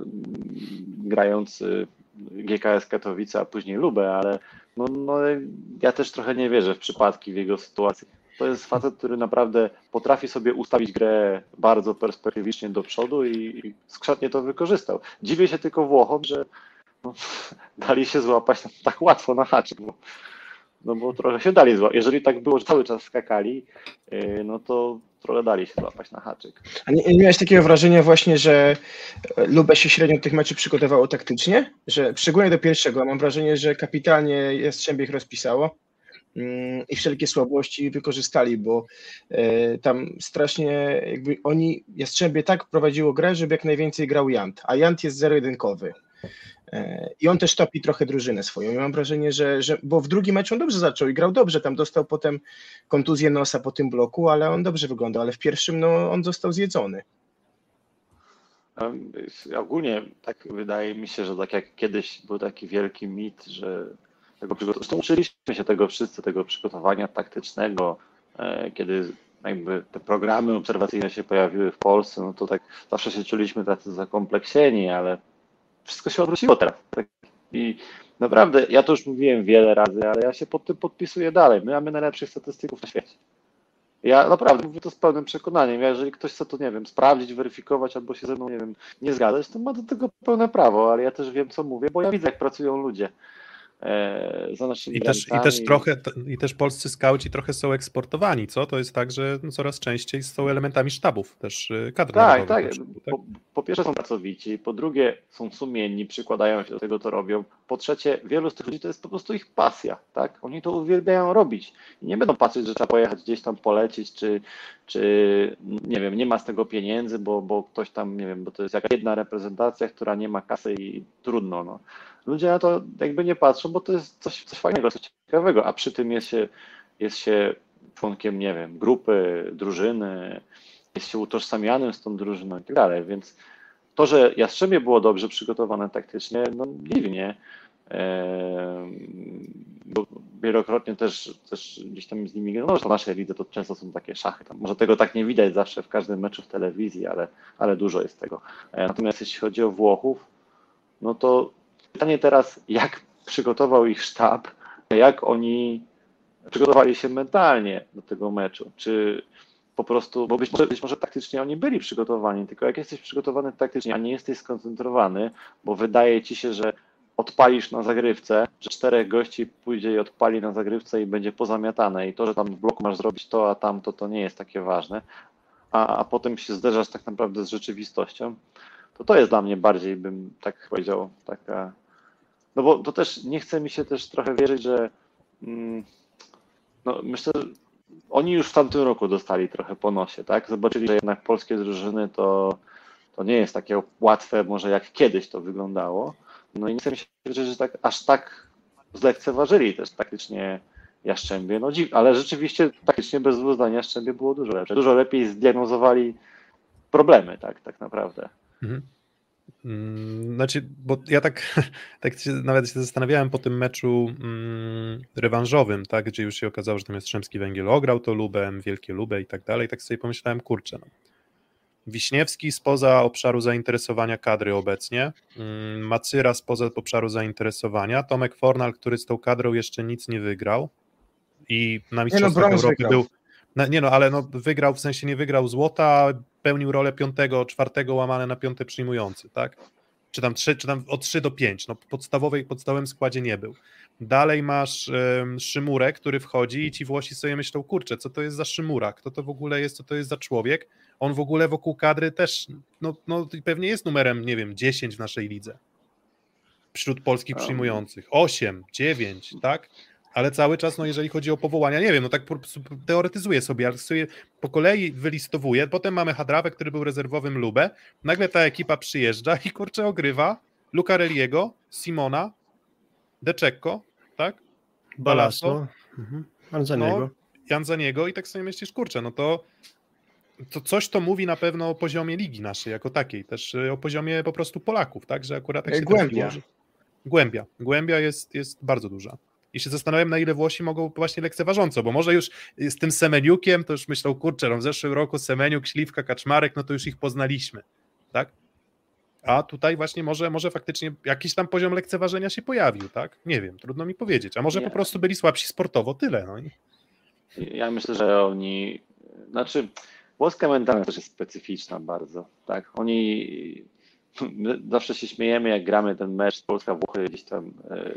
grając GKS Katowice, a później Lubę, ale no, no, ja też trochę nie wierzę w przypadki w jego sytuacji. To jest facet, który naprawdę potrafi sobie ustawić grę bardzo perspektywicznie do przodu i skrzatnie to wykorzystał. Dziwię się tylko Włochom, że no, dali się złapać tak łatwo na haczyk, bo, no bo trochę się dali złapać. Jeżeli tak było, że cały czas skakali, yy, no to trochę dali się złapać na haczyk. A nie, nie miałeś takiego wrażenia właśnie, że Lubę się średnio tych meczów przygotowało taktycznie? Że szczególnie do pierwszego mam wrażenie, że kapitalnie Jastrzębie ich rozpisało mm, i wszelkie słabości wykorzystali, bo e, tam strasznie jakby oni, Jastrzębie tak prowadziło grę, żeby jak najwięcej grał Jant, a Jant jest zero-jedynkowy. I on też topi trochę drużynę swoją. Ja mam wrażenie, że, że bo w drugim meczu on dobrze zaczął i grał dobrze, tam dostał potem kontuzję nosa po tym bloku, ale on dobrze wyglądał, ale w pierwszym no, on został zjedzony. Ogólnie tak wydaje mi się, że tak jak kiedyś był taki wielki mit, że tego przygotowania, uczyliśmy się tego wszyscy, tego przygotowania taktycznego, e, kiedy jakby te programy obserwacyjne się pojawiły w Polsce, no to tak zawsze się czuliśmy tacy zakompleksieni, ale wszystko się odwróciło teraz. Tak? I naprawdę, ja to już mówiłem wiele razy, ale ja się pod tym podpisuję dalej. My mamy najlepszych statystyków na świecie. Ja naprawdę mówię to z pełnym przekonaniem. Ja, jeżeli ktoś chce to, nie wiem, sprawdzić, weryfikować albo się ze mną, nie wiem, nie zgadzać, to ma do tego pełne prawo, ale ja też wiem, co mówię, bo ja widzę, jak pracują ludzie. E, za naszymi I też, I też trochę, i też polscy skauci trochę są eksportowani, co? To jest tak, że coraz częściej są elementami sztabów też y, kadr Tak, tak. tak? Po, po, pierwsze są pracowici, po drugie są sumienni, przykładają się do tego, co robią. Po trzecie, wielu z tych ludzi to jest po prostu ich pasja, tak? Oni to uwielbiają robić. I nie będą patrzeć, że trzeba pojechać gdzieś tam polecić, czy, czy nie wiem, nie ma z tego pieniędzy, bo, bo ktoś tam, nie wiem, bo to jest jakaś jedna reprezentacja, która nie ma kasy i trudno, no ludzie na to jakby nie patrzą, bo to jest coś, coś fajnego, coś ciekawego, a przy tym jest się, jest się członkiem, nie wiem, grupy, drużyny, jest się utożsamianym z tą drużyną i tak dalej, więc to, że Jastrzębie było dobrze przygotowane taktycznie, no dziwnie, bo wielokrotnie też, też gdzieś tam z nimi, no w naszej lidze to często są takie szachy, tam może tego tak nie widać zawsze w każdym meczu w telewizji, ale, ale dużo jest tego. E, natomiast jeśli chodzi o Włochów, no to Pytanie teraz, jak przygotował ich sztab, jak oni przygotowali się mentalnie do tego meczu. Czy po prostu, bo być może, być może taktycznie oni byli przygotowani, tylko jak jesteś przygotowany taktycznie, a nie jesteś skoncentrowany, bo wydaje ci się, że odpalisz na zagrywce, że czterech gości pójdzie i odpali na zagrywce i będzie pozamiatane i to, że tam w bloku masz zrobić to, a tamto, to nie jest takie ważne, a, a potem się zderzasz tak naprawdę z rzeczywistością, to to jest dla mnie bardziej, bym tak powiedział, taka, no bo to też nie chce mi się też trochę wierzyć, że mm, no myślę, że oni już w tamtym roku dostali trochę po nosie, tak? Zobaczyli, że jednak polskie drużyny to, to nie jest takie łatwe, może jak kiedyś to wyglądało. No i nie chcę mi się wierzyć, że tak, aż tak zlekceważyli też taktycznie Jaszczębie. No dziw, ale rzeczywiście taktycznie bez zdań Jaszczębie było dużo lepsze. Dużo lepiej zdiagnozowali problemy, tak, tak naprawdę. Mhm. Mm, znaczy, bo ja tak, tak się, nawet się zastanawiałem po tym meczu mm, rewanżowym, tak, gdzie już się okazało, że tam Jastrzębski Węgiel ograł to Lubem, Wielkie Lubę i tak dalej, tak sobie pomyślałem, kurczę, no. Wiśniewski spoza obszaru zainteresowania kadry obecnie, mm, Macyra spoza obszaru zainteresowania, Tomek Fornal, który z tą kadrą jeszcze nic nie wygrał i na Mistrzostwach no, Europy był, no, nie no, ale no, wygrał, w sensie nie wygrał złota, pełnił rolę piątego, czwartego łamane na piąte przyjmujący, tak? Czy tam, trzy, czy tam od 3 do 5, no podstawowej, podstawowym składzie nie był. Dalej masz um, Szymurę, który wchodzi i ci Włosi sobie myślą, kurczę, co to jest za Szymura, kto to w ogóle jest, co to jest za człowiek. On w ogóle wokół kadry też, no, no pewnie jest numerem, nie wiem, 10 w naszej lidze. Wśród polskich przyjmujących. 8, 9, tak? Ale cały czas, no jeżeli chodzi o powołania, nie wiem, no tak teoretyzuję sobie, ale sobie po kolei wylistowuję, potem mamy Hadrawę, który był rezerwowym Lubę, nagle ta ekipa przyjeżdża i kurczę ogrywa Lucarelliego, Simona, Deczekko, tak? Balasto, mhm. Janzaniego. No, Janzaniego i tak sobie myślisz, kurczę, no to to coś to mówi na pewno o poziomie ligi naszej jako takiej, też y, o poziomie po prostu Polaków, tak, że akurat tak się Głębia. Głębia. Głębia jest, jest bardzo duża. I się zastanawiam, na ile Włosi mogą właśnie lekceważąco, bo może już z tym Semeniukiem, to już myślą, kurczę, no w zeszłym roku Semeniuk, Śliwka, Kaczmarek, no to już ich poznaliśmy, tak? A tutaj właśnie może, może faktycznie jakiś tam poziom lekceważenia się pojawił, tak? Nie wiem, trudno mi powiedzieć. A może Nie. po prostu byli słabsi sportowo, tyle. No. Ja myślę, że oni, znaczy włoska mentalność też jest specyficzna bardzo, tak? Oni zawsze się śmiejemy, jak gramy ten mecz Polska-Włochy gdzieś tam e,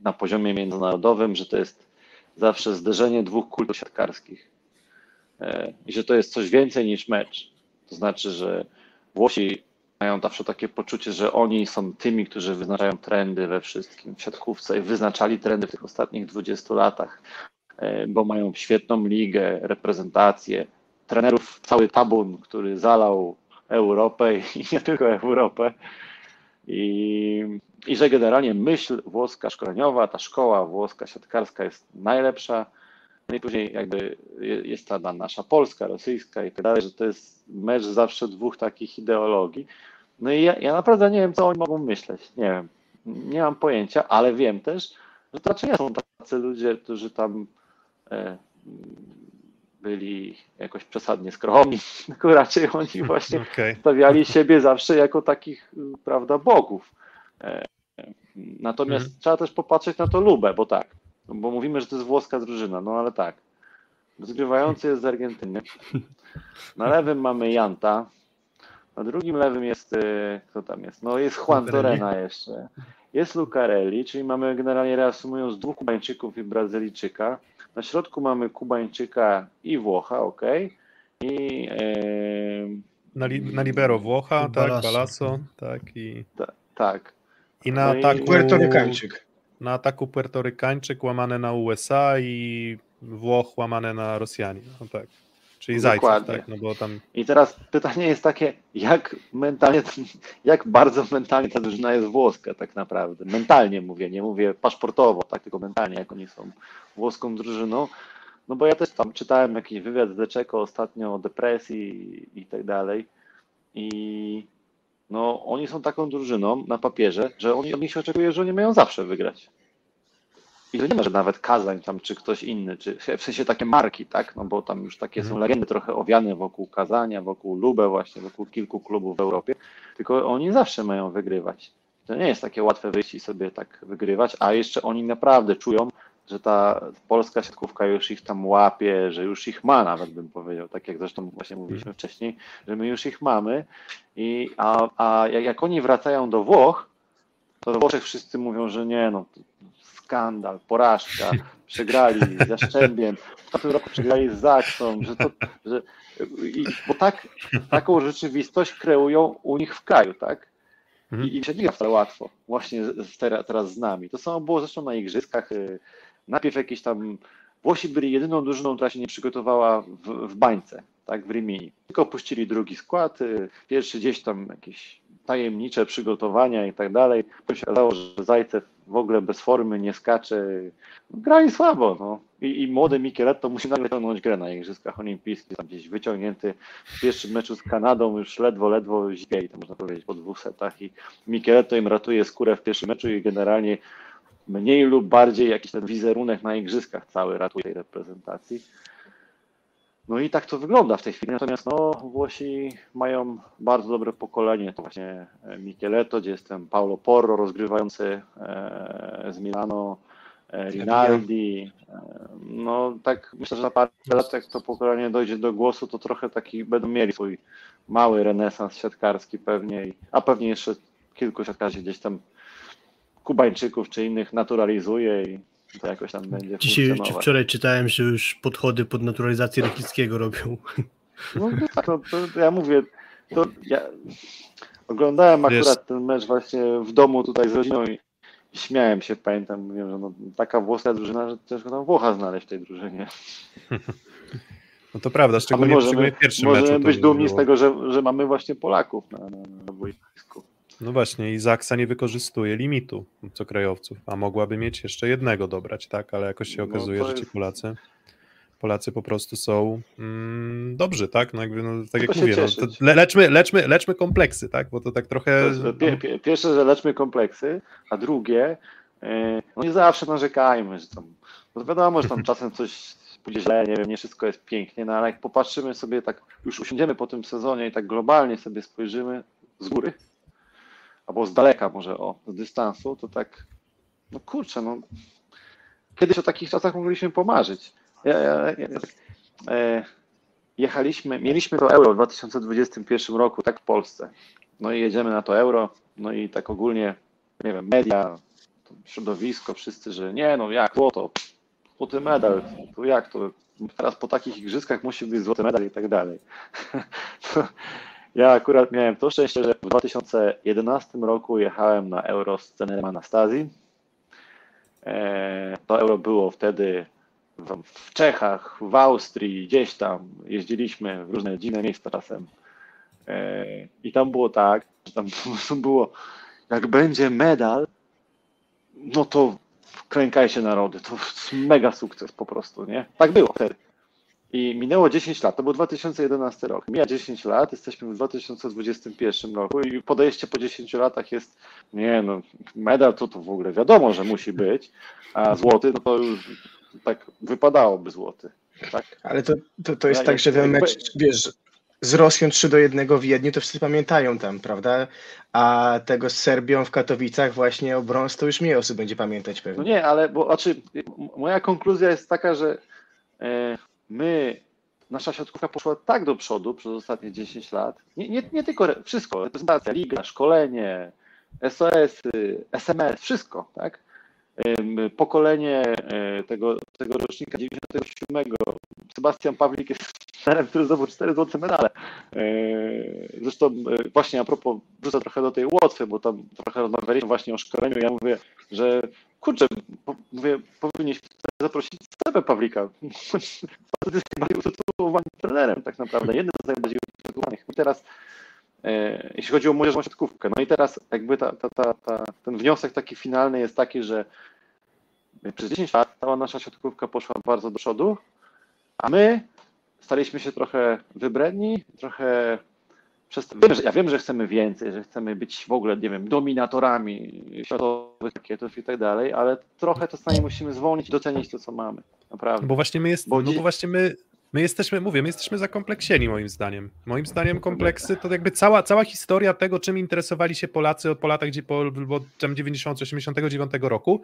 na poziomie międzynarodowym, że to jest zawsze zderzenie dwóch kultur siatkarskich e, i że to jest coś więcej niż mecz. To znaczy, że Włosi mają zawsze takie poczucie, że oni są tymi, którzy wyznaczają trendy we wszystkim w siatkówce i wyznaczali trendy w tych ostatnich 20 latach, e, bo mają świetną ligę, reprezentację, trenerów, cały tabun, który zalał Europę i nie tylko Europę. I i że generalnie myśl włoska szkoleniowa, ta szkoła włoska siatkarska jest najlepsza. No i później jakby jest ta nasza polska, rosyjska i tak dalej, że to jest mecz zawsze dwóch takich ideologii. No i ja, ja naprawdę nie wiem, co oni mogą myśleć. Nie wiem. Nie mam pojęcia, ale wiem też, że to raczej nie są tacy ludzie, którzy tam e, byli jakoś przesadnie skromni, tylko raczej oni właśnie okay. stawiali siebie zawsze jako takich, prawda, bogów. E, natomiast mhm. trzeba też popatrzeć na to Lubę, bo tak, bo mówimy, że to jest włoska drużyna, no ale tak. Rozgrywający jest z Argentyny. Na lewym mamy Janta, na drugim lewym jest, e, kto tam jest? No jest Juan Torena jeszcze. Jest Lucarelli, czyli mamy generalnie reasumując dwóch Kubańczyków i Brazylijczyka. Na środku mamy Kubańczyka i Włocha, ok. I e... na, li, na libero Włocha, tak, Balaso, tak i. Ta, tak. I na no ataku. Puertorykańczyk. Na ataku Puertorykańczyk łamane na USA i Włoch łamane na Rosjanie. No tak. Czyli Zajcew, tak? No bo tam... I teraz pytanie jest takie, jak mentalnie, jak bardzo mentalnie ta drużyna jest włoska tak naprawdę. Mentalnie mówię, nie mówię paszportowo, tak, tylko mentalnie, jak oni są włoską drużyną. No bo ja też tam czytałem jakiś wywiad z Deczeko ostatnio o depresji i tak dalej. I no oni są taką drużyną na papierze, że oni, od nich się oczekuje, że oni mają zawsze wygrać. I to nie ma, że nawet Kazań tam, czy ktoś inny, czy w sensie takie marki, tak, no bo tam już takie są mhm. legendy trochę owiane wokół Kazania, wokół Lubę właśnie, wokół kilku klubów w Europie, tylko oni zawsze mają wygrywać. To nie jest takie łatwe wyjść i sobie tak wygrywać, a jeszcze oni naprawdę czują że ta polska siatkówka już ich tam łapie, że już ich ma nawet bym powiedział, tak jak zresztą właśnie mówiliśmy wcześniej, że my już ich mamy, i, a, a jak, jak oni wracają do Włoch, to we Włoszech wszyscy mówią, że nie, no skandal, porażka, przegrali z Jaszczębiem, w tym roku przegrali z Zaksą, że to, że, i, bo tak, taką rzeczywistość kreują u nich w kraju, tak? I, i się nie gra wcale łatwo, właśnie teraz, teraz z nami. To samo było zresztą na igrzyskach, y, najpierw jakieś tam, Włosi byli jedyną drużyną, która się nie przygotowała w, w bańce, tak, w Rimini. Tylko opuścili drugi skład, y, pierwszy gdzieś tam jakieś tajemnicze przygotowania i tak dalej. Okazało, że Zajcew w ogóle bez formy nie skacze. Grali słabo, no. I, i młody Micheletto musi nagle ciągnąć grę na Igrzyskach Olimpijskich, tam gdzieś wyciągnięty w pierwszym meczu z Kanadą, już ledwo, ledwo źpieli, to można powiedzieć, po dwóch setach i Micheletto im ratuje skórę w pierwszym meczu i generalnie mniej lub bardziej jakiś ten wizerunek na Igrzyskach cały ratuje tej reprezentacji. No i tak to wygląda w tej chwili. Natomiast no, Włosi mają bardzo dobre pokolenie. To właśnie Micheletto, gdzie jestem Paulo Porro, rozgrywający e, z Milano, e, Rinaldi. E, no tak myślę, że za parę lat jak to pokolenie dojdzie do głosu, to trochę taki będą mieli swój mały renesans siatkarski pewnie, a pewnie jeszcze kilku siatkarzy gdzieś tam Kubańczyków czy innych naturalizuje i to jakoś tam będzie Dzisiaj czy wczoraj czytałem, że już podchody pod naturalizację Rychlickiego robią. No tak, to, to ja mówię, to ja oglądałem akurat Wiesz. ten mecz właśnie w domu tutaj z rodziną i śmiałem się, pamiętam, mówiłem, że no, taka włoska drużyna, że ciężko tam Włocha znaleźć w tej drużynie. No to prawda, szczególnie, możemy, w pierwszym możemy meczu. Możemy być dumni z tego, że, że mamy właśnie Polaków na, na, na. No właśnie, i Zaksa nie wykorzystuje limitu co krajowców, a mogłaby mieć jeszcze jednego dobrać, tak? Ale jakoś się no okazuje, no że ci Polacy, Polacy po prostu są mm, dobrzy, tak? No jakby, no, tak jak mówię, no, le, leczmy, leczmy, leczmy kompleksy, tak? Bo to tak trochę. Pie, pierwsze, że leczmy kompleksy, a drugie, yy, no nie zawsze narzekajmy, że tam. No wiadomo, że tam czasem coś pójdzie źle, nie wiem, nie wszystko jest pięknie, no ale jak popatrzymy sobie tak, już usiądziemy po tym sezonie i tak globalnie sobie spojrzymy z góry, albo z daleka może, o, z dystansu, to tak, no kurczę, no kiedyś o takich czasach mogliśmy pomarzyć. Ja, ja, ja, e, jechaliśmy, mieliśmy to euro w 2021 roku, tak w Polsce. No i jedziemy na to euro, no i tak ogólnie, nie wiem, media, środowisko, wszyscy, że nie, no jak złoto, złoty medal, to jak to, teraz po takich igrzyskach musi być złoty medal i tak dalej. Ja akurat miałem to szczęście, że w 2011 roku jechałem na Euro z trenerem Anastazji. E, to Euro było wtedy w Czechach, w Austrii, gdzieś tam. Jeździliśmy w różne dziwne miejsca czasem. E, I tam było tak, że tam było, jak będzie medal, no to krękaj się narody. To mega sukces po prostu, nie? Tak było wtedy. I minęło 10 lat, to był 2011 rok. Mija 10 lat, jesteśmy w 2021 roku i podejście po 10 latach jest, nie no, medal to, to w ogóle wiadomo, że musi być, a złoty, no to już tak wypadałoby złoty. Tak? Ale to, to, to jest ja, tak, że ten mecz, wiesz, z Rosją 3 do 1 w Wiedniu, to wszyscy pamiętają tam, prawda? A tego z Serbią w Katowicach właśnie o brąz to już mniej osób będzie pamiętać pewnie. No nie, ale bo znaczy, moja konkluzja jest taka, że e, my, nasza siatkówka poszła tak do przodu przez ostatnie 10 lat, nie, nie, nie tylko wszystko, reprezentacja, liga, szkolenie, SOS, SMS, wszystko, tak? Pokolenie e, tego, tego rocznika 97. Sebastian Pawlik jest trenerem, który zdobył 4 złote medale. E, zresztą e, właśnie a propos, wrócę trochę do tej Łotwy, bo tam trochę rozmawialiśmy właśnie o szkoleniu. Ja mówię, że kurczę, mówię, powinniśmy zaprosić Sebę Pawlika. jest najbardziej utytułowany trenerem tak naprawdę, jednym z najbardziej utytułowanych. I teraz e, jeśli chodzi o młodzieżową siatkówkę, no i teraz jakby ta, ta, ta, ten wniosek taki finalny jest taki, że przez 10 lat cała nasza siatkówka poszła bardzo do przodu, a my staliśmy się trochę wybredni, trochę wiem, że, ja wiem, że chcemy więcej, że chcemy być w ogóle, nie wiem, dominatorami światowych rakietów i tak dalej, ale trochę czasami musimy zwolnić i docenić to, co mamy. Naprawdę. Bo właśnie my jest, bo, no bo właśnie my My jesteśmy, mówię, my jesteśmy zakompleksieni moim zdaniem. Moim zdaniem kompleksy to jakby cała, cała historia tego, czym interesowali się Polacy od po latach gdzie po, po 90-89 roku,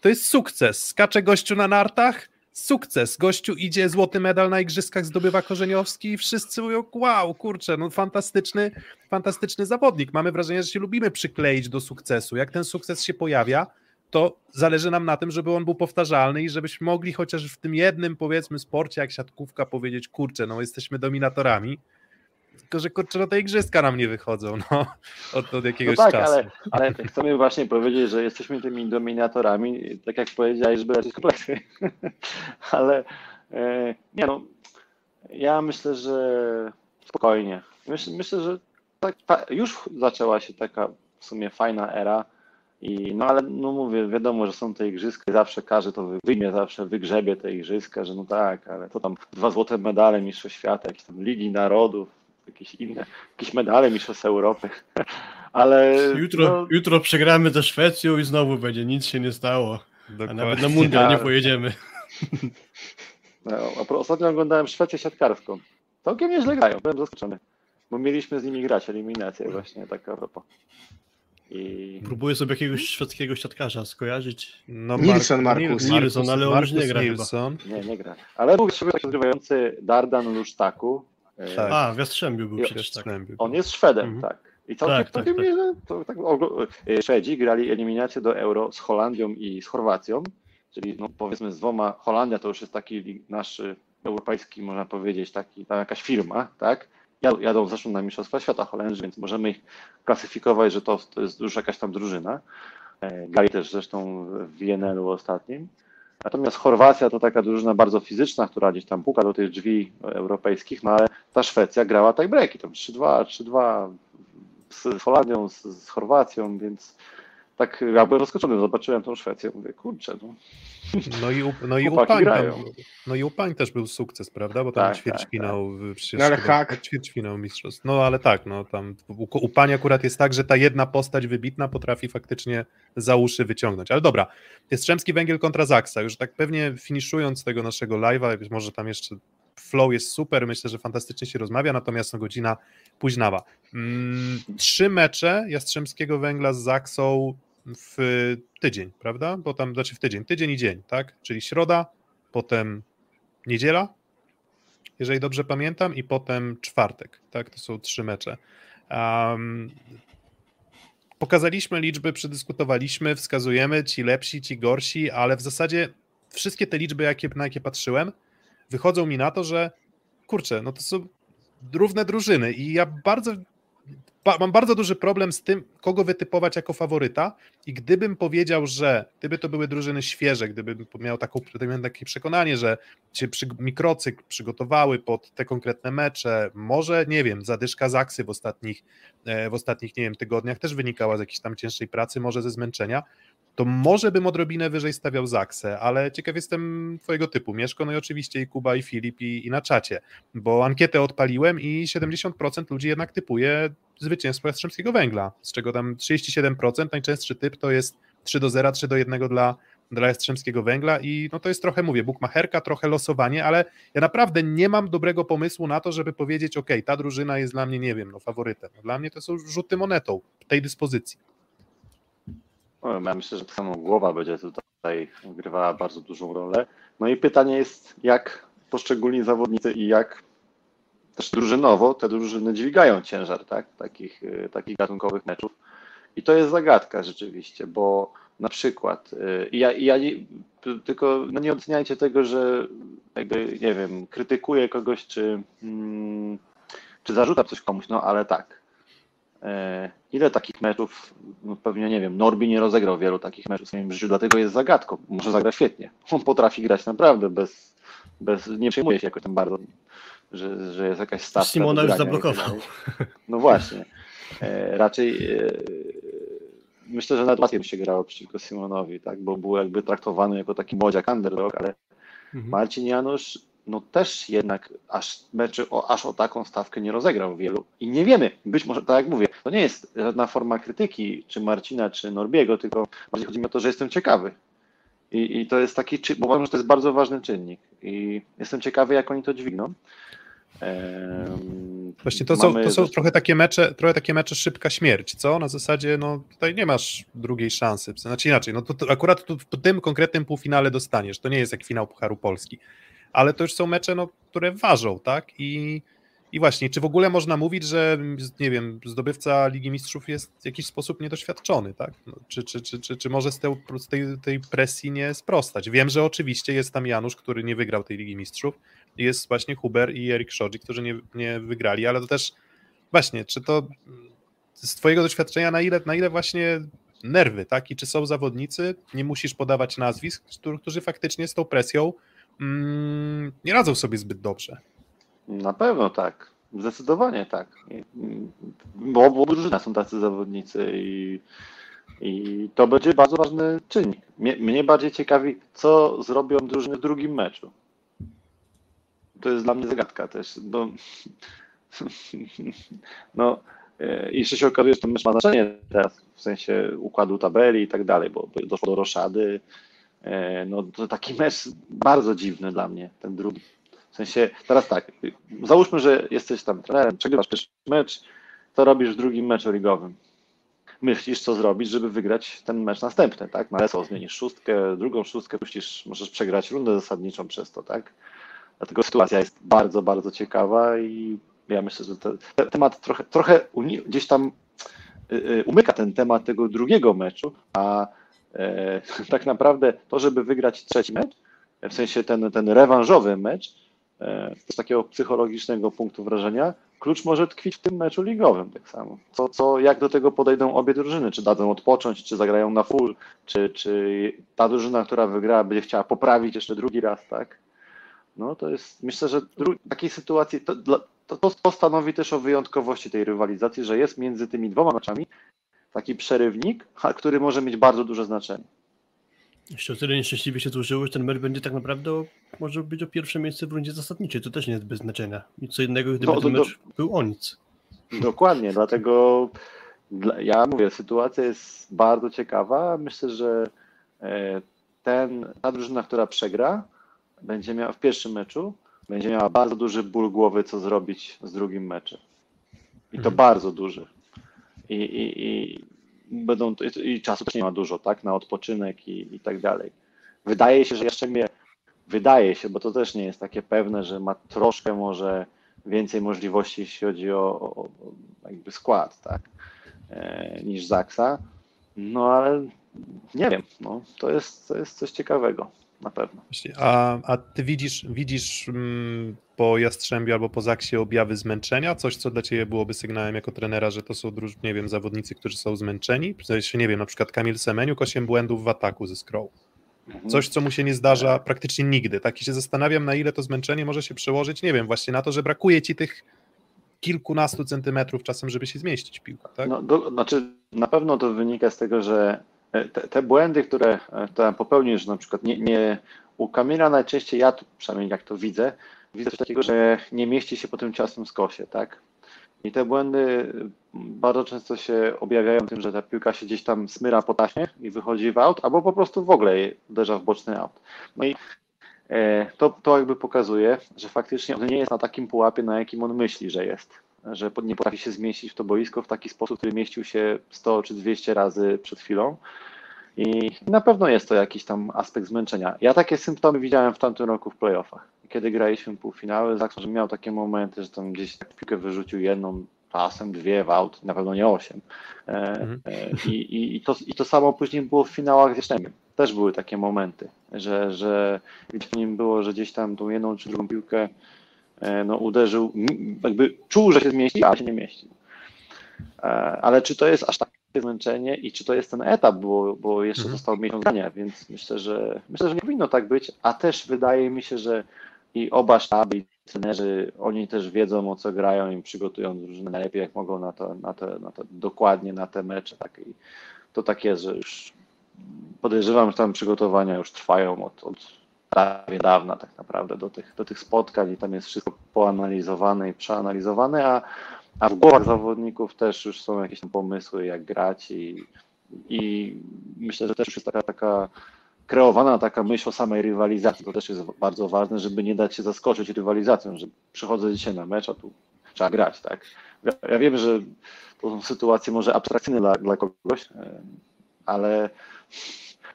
to jest sukces. Skacze gościu na nartach, sukces. Gościu idzie, złoty medal na igrzyskach zdobywa Korzeniowski i wszyscy mówią, wow, kurczę, no fantastyczny, fantastyczny zawodnik. Mamy wrażenie, że się lubimy przykleić do sukcesu. Jak ten sukces się pojawia, to zależy nam na tym, żeby on był powtarzalny i żebyśmy mogli chociaż w tym jednym, powiedzmy, sporcie jak siatkówka powiedzieć, kurczę, no jesteśmy dominatorami, tylko że kurczę, no te igrzyska nam nie wychodzą, no, od, od jakiegoś no tak, czasu. Ale, ale chcemy właśnie powiedzieć, że jesteśmy tymi dominatorami, tak jak powiedziałeś, żeby raczej kompleksy. ale e, nie no, ja myślę, że spokojnie. Myślę, myślę że tak, ta, już zaczęła się taka w sumie fajna era, i, no ale no mówię, wiadomo, że są te igrzyska, zawsze każdy to wyjmie, zawsze wygrzebie te igrzyska, że no tak, ale to tam dwa złote medale Mistrzostw Świata, jakieś tam Ligi Narodów, jakieś inne, jakieś medale Mistrzostw Europy, ale... Jutro, no, jutro przegramy ze Szwecją i znowu będzie, nic się nie stało. A Dokładnie. nawet na mundial nie Tak. pojedziemy. no, a ostatnio oglądałem Szwecję siatkarską. Całkiem nieźle grają, byłem zaskoczony, bo mieliśmy z nimi grać eliminację właśnie, tak a propos. I Próbuję sobie jakiegoś szwedzkiego siatkarza skojarzyć. No, Nilsson Markus. Nilsson, ale on już nie Markus gra chyba. Nilsson. nie, nie gra. Ale był sobie taki rozgrywający Dardan Lusztaku. E, Tak. A, w Jastrzębiu był przecież tak. On jest Szwedem, Mhm. tak. I całkiem, Tak, tak, całkiem tak. to, tak, ogl- e, Szwedzi grali eliminację do Euro z Holandią i z Chorwacją, czyli no, powiedzmy z dwoma, Holandia to już jest taki nasz e, europejski, można powiedzieć, taki, tam jakaś firma, tak? Jadą, jadą zresztą na Mistrzostwa Świata Holendrzy, więc możemy ich klasyfikować, że to, to jest już jakaś tam drużyna. E, Grali też zresztą w WNL-u ostatnim. Natomiast Chorwacja to taka drużyna bardzo fizyczna, która gdzieś tam puka do tych drzwi europejskich, no ale ta Szwecja grała tiebreaki, tam 3-2, 3-2 z Holandią, z, z Chorwacją, więc tak ja byłem zaskoczony, zobaczyłem tą Szwecję, mówię, kurczę, no. No i, u, no, i u pań tam, no i u pań też był sukces, prawda? Bo tam Tak, ćwierćfinał, tak, przecież No ale hak. ćwierćfinał mistrzostw. No ale tak, no tam u, u pań akurat jest tak, że ta jedna postać wybitna potrafi faktycznie za uszy wyciągnąć. Ale dobra, Jastrzębski Węgiel kontra Zaksa. Już tak pewnie finiszując tego naszego live'a, być może tam jeszcze flow jest super, myślę, że fantastycznie się rozmawia, natomiast no, godzina późnawa. Mm, trzy mecze Jastrzębskiego Węgla z Zaksą w tydzień, prawda? Bo tam, znaczy w tydzień, tydzień i dzień, tak? Czyli środa, potem niedziela, jeżeli dobrze pamiętam, i potem czwartek, tak? To są trzy mecze. Um, pokazaliśmy liczby, przedyskutowaliśmy, wskazujemy ci lepsi, ci gorsi, ale w zasadzie wszystkie te liczby, jakie, na jakie patrzyłem, wychodzą mi na to, że kurczę, no to są równe drużyny i ja bardzo ba, mam bardzo duży problem z tym, kogo wytypować jako faworyta i gdybym powiedział, że gdyby to były drużyny świeże, gdybym miał taką, takie przekonanie, że się przy, przygotowały pod te konkretne mecze, może, nie wiem, zadyszka Zaksy w ostatnich, e, w ostatnich, nie wiem, tygodniach też wynikała z jakiejś tam cięższej pracy, może ze zmęczenia, to może bym odrobinę wyżej stawiał Zaksę, ale ciekaw jestem twojego typu, Mieszko, no i oczywiście i Kuba, i Filip, i, i na czacie, bo ankietę odpaliłem i 70% ludzi jednak typuje zwycięstwo Jastrzębskiego Węgla, z czego tam 37%, najczęstszy typ to jest 3 do 0, 3 do 1 dla, dla Jastrzębskiego Węgla i no to jest trochę, mówię, bukmacherka, trochę losowanie, ale ja naprawdę nie mam dobrego pomysłu na to, żeby powiedzieć, ok, ta drużyna jest dla mnie, nie wiem, no faworytem. Dla mnie to są rzuty monetą tej dyspozycji. Ja myślę, że tak samo głowa będzie tutaj grywała bardzo dużą rolę. No i pytanie jest, jak poszczególni zawodnicy i jak też drużynowo te drużyny dźwigają ciężar tak? takich, y, takich gatunkowych meczów. I to jest zagadka rzeczywiście, bo na przykład, y, ja, ja tylko no nie oceniajcie tego, że jakby, nie wiem, krytykuję kogoś, czy, mm, czy zarzucam coś komuś, no ale tak. E, Ile takich meczów, no pewnie nie wiem, Norbi nie rozegrał wielu takich meczów w swoim życiu, dlatego jest zagadką. Może zagra świetnie. On potrafi grać naprawdę bez, bez nie przejmuje się jakoś tam bardzo, że, że jest jakaś stawka. Simona już tak zablokował. No właśnie. E, Raczej e, myślę, że nawet łatwiej by się grało przeciwko Simonowi, tak? bo był jakby traktowany jako taki młodziak underdog, ale Mhm. Marcin Janusz no też jednak aż meczy o, aż o taką stawkę nie rozegrał wielu i nie wiemy, być może tak jak mówię, to nie jest żadna forma krytyki czy Marcina, czy Norbiego, tylko bardziej chodzi mi o to, że jestem ciekawy. I, i to jest taki, czy- bo uważam, że to jest bardzo ważny czynnik. i jestem ciekawy, jak oni to dźwigną. Właśnie to są, to są trochę takie mecze, trochę takie mecze szybka śmierć, co? Na zasadzie, no tutaj nie masz drugiej szansy. Znaczy inaczej, no to, to akurat tu, w tym konkretnym półfinale dostaniesz. To nie jest jak finał Pucharu Polski. Ale to już są mecze, no, które ważą, tak? I i właśnie, czy w ogóle można mówić, że nie wiem, zdobywca Ligi Mistrzów jest w jakiś sposób niedoświadczony, tak? No, czy, czy, czy, czy, czy może z, tej, z tej, tej presji nie sprostać? Wiem, że oczywiście jest tam Janusz, który nie wygrał tej Ligi Mistrzów, jest właśnie Huber i Erik Szodzi, którzy nie, nie wygrali, ale to też właśnie, czy to z twojego doświadczenia na ile, na ile właśnie nerwy, tak? I czy są zawodnicy, nie musisz podawać nazwisk, którzy faktycznie z tą presją mm, nie radzą sobie zbyt dobrze. Na pewno tak. Zdecydowanie tak. Bo, bo drużyna są tacy zawodnicy i, i to będzie bardzo ważny czynnik. Mnie, mnie bardziej ciekawi, co zrobią drużyny w drugim meczu. To jest dla mnie zagadka też. Bo, no, e, jeszcze się okazuje, że ten mecz ma znaczenie teraz w sensie układu tabeli i tak dalej, bo doszło do roszady. E, no to taki mecz bardzo dziwny dla mnie, ten drugi. W sensie, teraz tak, załóżmy, że jesteś tam trenerem, przegrywasz pierwszy mecz, co robisz w drugim meczu ligowym? Myślisz, co zrobić, żeby wygrać ten mecz następny, tak? Na co zmienisz szóstkę, drugą szóstkę, puścisz, możesz przegrać rundę zasadniczą przez to, tak? Dlatego sytuacja jest bardzo, bardzo ciekawa i ja myślę, że ten temat trochę, trochę gdzieś tam y, y, umyka ten temat tego drugiego meczu, a tak naprawdę to, żeby wygrać trzeci mecz, w sensie ten, ten rewanżowy mecz, E, z takiego psychologicznego punktu wrażenia, klucz może tkwić w tym meczu ligowym tak samo. Co, co, jak do tego podejdą obie drużyny? Czy dadzą odpocząć, czy zagrają na full, czy, czy ta drużyna, która wygrała, będzie chciała poprawić jeszcze drugi raz, tak? No to jest, myślę, że takiej sytuacji to, to, to stanowi też o wyjątkowości tej rywalizacji, że jest między tymi dwoma meczami taki przerywnik, który może mieć bardzo duże znaczenie. Jeszcze o tyle nieszczęśliwie się złożyło, że ten mecz będzie tak naprawdę może być o pierwsze miejsce w rundzie zasadniczej. To też nie jest bez znaczenia. I co innego, gdyby no, ten mecz do... był o nic. Dokładnie, dlatego ja mówię, sytuacja jest bardzo ciekawa. Myślę, że e, ten, ta drużyna, która przegra, będzie miała w pierwszym meczu, będzie miała bardzo duży ból głowy, co zrobić z drugim meczem. I to mhm. bardzo duży. I, i, i będą, i czasu też nie ma dużo, tak, na odpoczynek i, i tak dalej. Wydaje się, że jeszcze mnie, wydaje się, bo to też nie jest takie pewne, że ma troszkę może więcej możliwości, jeśli chodzi o, o, o jakby skład, tak, e, niż Zaksa. No ale nie wiem, no, to, jest, to jest coś ciekawego na pewno. A, a ty widzisz, widzisz mm, po Jastrzębiu albo po Zaksie objawy zmęczenia? Coś, co dla ciebie byłoby sygnałem jako trenera, że to są, nie wiem, zawodnicy, którzy są zmęczeni? Sensie, nie wiem, na przykład Kamil Semeniuk, 8 błędów w ataku ze scroll. Mhm. Coś, co mu się nie zdarza praktycznie nigdy. Tak i się zastanawiam, na ile to zmęczenie może się przełożyć, nie wiem, właśnie na to, że brakuje ci tych kilkunastu centymetrów czasem, żeby się zmieścić w piłkę, tak? No, do, znaczy na pewno to wynika z tego, że te, te błędy, które tam popełnisz, na przykład nie, nie, u Kamila najczęściej ja, przynajmniej jak to widzę, widzę coś takiego, że nie mieści się po tym ciasnym skosie, tak? I te błędy bardzo często się objawiają tym, że ta piłka się gdzieś tam smyra po taśmie i wychodzi w aut, albo po prostu w ogóle uderza w boczny aut. No i e, to, to jakby pokazuje, że faktycznie on nie jest na takim pułapie, na jakim on myśli, że jest. Że nie potrafi się zmieścić w to boisko w taki sposób, który mieścił się 100 czy 200 razy przed chwilą. I na pewno jest to jakiś tam aspekt zmęczenia. Ja takie symptomy widziałem w tamtym roku w playoffach. Kiedy graliśmy półfinały, Zakson miał takie momenty, że tam gdzieś tak piłkę wyrzucił jedną, czasem dwie w aut, na pewno nie osiem. E, mhm. e, I, i, i, to, I to samo później było w finałach z Jeszczemiem. Też były takie momenty, że, że w nim było, że gdzieś tam tą jedną czy drugą piłkę no, uderzył, jakby czuł, że się zmieści, a się nie mieści. Ale czy to jest aż tak zmęczenie i czy to jest ten etap, bo, bo jeszcze mhm. został miesiąc grania, więc myślę, że myślę, że nie powinno tak być, a też wydaje mi się, że i oba sztaby i trenerzy, oni też wiedzą o co grają i przygotują drużynę najlepiej jak mogą na to, na to, na to dokładnie na te mecze. Tak, I to tak jest, że już podejrzewam, że tam przygotowania już trwają od, od prawie dawna tak naprawdę do tych, do tych spotkań i tam jest wszystko poanalizowane i przeanalizowane, a a w głowach zawodników też już są jakieś pomysły, jak grać i, i myślę, że też jest taka, taka kreowana taka myśl o samej rywalizacji. To też jest bardzo ważne, żeby nie dać się zaskoczyć rywalizacją, że przychodzę dzisiaj na mecz, a tu trzeba grać, tak? Ja, ja wiem, że to są sytuacje może abstrakcyjne dla, dla kogoś, ale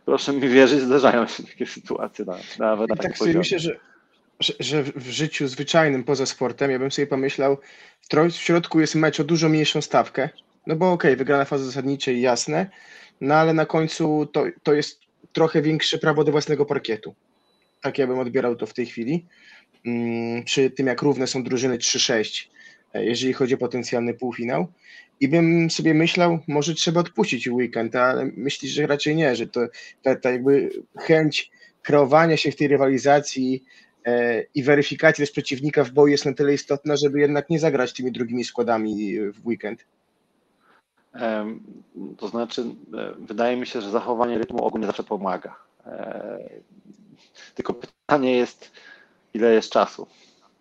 proszę mi wierzyć, zdarzają się takie sytuacje na, nawet na I tak sobie myślę, że, że, że, w życiu zwyczajnym poza sportem, ja bym sobie pomyślał, w, w środku jest mecz o dużo mniejszą stawkę, no bo okej, okay, wygrana faza zasadnicza i jasne, no ale na końcu to, to jest trochę większe prawo do własnego parkietu. Tak ja bym odbierał to w tej chwili. Hmm, przy tym, jak równe są drużyny 3-6, e, jeżeli chodzi o potencjalny półfinał. I bym sobie myślał, może trzeba odpuścić weekend, ale myślisz, że raczej nie, że to ta, ta jakby chęć kreowania się w tej rywalizacji e, i weryfikacji też przeciwnika w boju jest na tyle istotna, żeby jednak nie zagrać tymi drugimi składami w weekend. To znaczy, e, wydaje mi się, że zachowanie rytmu ogólnie zawsze pomaga. E, tylko pytanie jest, ile jest czasu,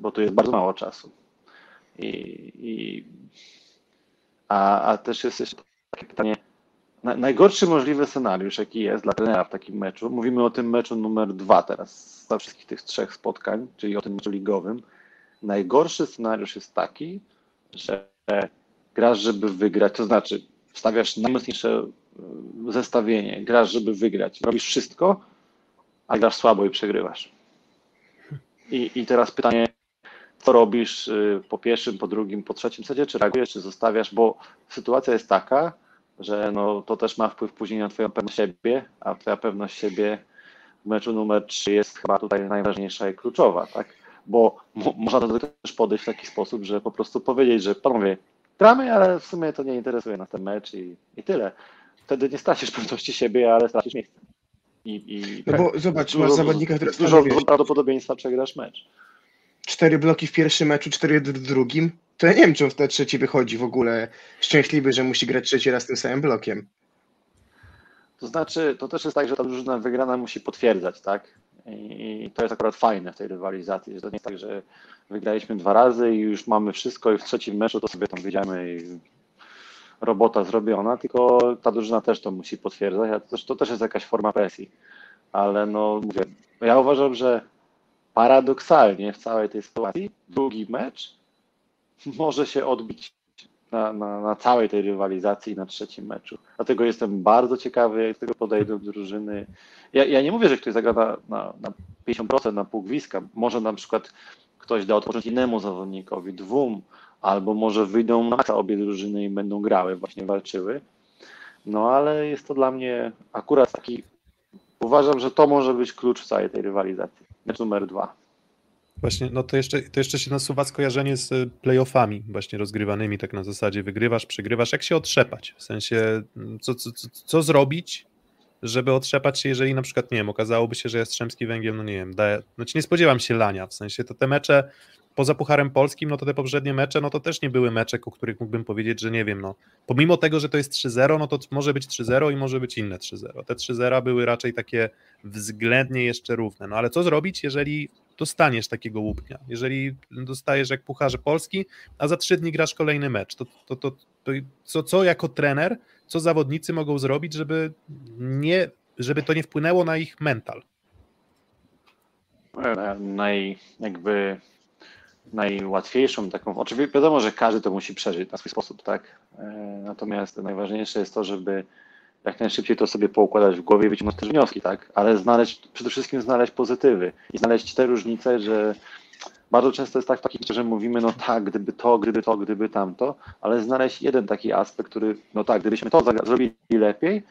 bo tu jest bardzo mało czasu. I, i a, a też jest jeszcze takie pytanie, najgorszy możliwy scenariusz, jaki jest dla trenera w takim meczu, mówimy o tym meczu numer dwa teraz, za wszystkich tych trzech spotkań, czyli o tym meczu ligowym. Najgorszy scenariusz jest taki, że grasz, żeby wygrać, to znaczy wstawiasz najmocniejsze e, zestawienie, grasz, żeby wygrać, robisz wszystko, a grasz słabo i przegrywasz. I, i teraz pytanie, co robisz y, po pierwszym, po drugim, po trzecim secie, czy reagujesz, czy zostawiasz, bo sytuacja jest taka, że no, to też ma wpływ później na twoją pewność siebie, a twoja pewność siebie w meczu numer 3 jest chyba tutaj najważniejsza i kluczowa, tak? Bo można do tego też podejść w taki sposób, że po prostu powiedzieć, że panowie, gramy, ale w sumie to nie interesuje nas ten mecz i, i tyle. Wtedy nie stracisz pewności siebie, ale stracisz miejsce. I, i no bo zobacz, dużo, masz zawodnika, który dużo, dużo prawdopodobieństwa przegrasz mecz cztery bloki w pierwszym meczu, cztery w drugim, to ja nie wiem, czy on w te trzeci wychodzi w ogóle szczęśliwy, że musi grać trzeci raz tym samym blokiem. To znaczy, to też jest tak, że ta drużyna wygrana musi potwierdzać, tak? I to jest akurat fajne w tej rywalizacji, że to nie jest tak, że wygraliśmy dwa razy i już mamy wszystko i w trzecim meczu to sobie tam wyjdziemy i robota zrobiona, tylko ta drużyna też to musi potwierdzać, a to też, to też jest jakaś forma presji. Ale no mówię, ja uważam, że paradoksalnie w całej tej sytuacji drugi mecz może się odbić na, na, na, całej tej rywalizacji na trzecim meczu. Dlatego jestem bardzo ciekawy, jak tego podejdą drużyny. Ja, ja nie mówię, że ktoś zagra na, na, na 50% na pół gwizdka. Może na przykład ktoś da odpocząć innemu zawodnikowi, dwóm, albo może wyjdą na obie drużyny i będą grały, właśnie walczyły. No ale jest to dla mnie akurat taki, uważam, że to może być klucz w całej tej rywalizacji mecz numer dwa. Właśnie, no to jeszcze, to jeszcze się nasuwa skojarzenie z e, playoffami właśnie rozgrywanymi, tak na zasadzie wygrywasz, przegrywasz, jak się otrzepać, w sensie mm, co, co, co, co zrobić, żeby otrzepać się, jeżeli na przykład, nie wiem, okazałoby się, że Jastrzębski Węgiel, no nie wiem, daje, znaczy nie spodziewam się lania, w sensie to te mecze poza Pucharem Polskim, no to te poprzednie mecze, no to też nie były mecze, o których mógłbym powiedzieć, że nie wiem, no pomimo tego, że to jest 3-0, no to może być 3-0 i może być inne 3-0. Te 3-0 były raczej takie względnie jeszcze równe, no ale co zrobić, jeżeli dostaniesz takiego łupnia, jeżeli dostajesz jak Pucharze Polski, a za trzy dni grasz kolejny mecz, to, to, to, to co, co jako trener, co zawodnicy mogą zrobić, żeby nie, żeby to nie wpłynęło na ich mental? Naj, jakby najłatwiejszą taką, oczywiście wiadomo, że każdy to musi przeżyć na swój sposób, tak? E, natomiast najważniejsze jest to, żeby jak najszybciej to sobie poukładać w głowie i wyciągnąć też wnioski, tak? Ale znaleźć, przede wszystkim znaleźć pozytywy i znaleźć te różnice, że bardzo często jest tak w takich że mówimy, no tak, gdyby to, gdyby to, gdyby tamto, ale znaleźć jeden taki aspekt, który, no tak, gdybyśmy to zrobili lepiej,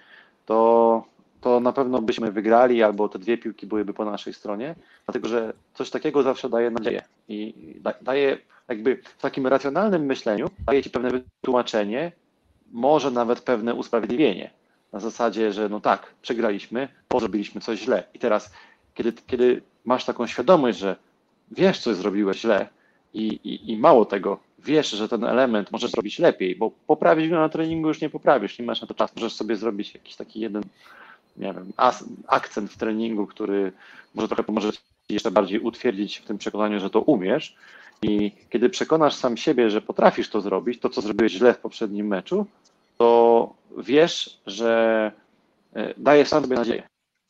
to to na pewno byśmy wygrali, albo te dwie piłki byłyby po naszej stronie, dlatego że coś takiego zawsze daje nadzieję i daje jakby w takim racjonalnym myśleniu, daje ci pewne wytłumaczenie, może nawet pewne usprawiedliwienie. Na zasadzie, że no tak, przegraliśmy, bo zrobiliśmy coś źle. I teraz, kiedy, kiedy masz taką świadomość, że wiesz, co zrobiłeś źle i, i, i mało tego, wiesz, że ten element możesz zrobić lepiej, bo poprawić go na treningu już nie poprawisz, nie masz na to czasu, możesz sobie zrobić jakiś taki jeden nie wiem, akcent w treningu, który może trochę pomoże ci jeszcze bardziej utwierdzić w tym przekonaniu, że to umiesz. I kiedy przekonasz sam siebie, że potrafisz to zrobić, to co zrobiłeś źle w poprzednim meczu, to wiesz, że e, dajesz sam sobie nadzieję.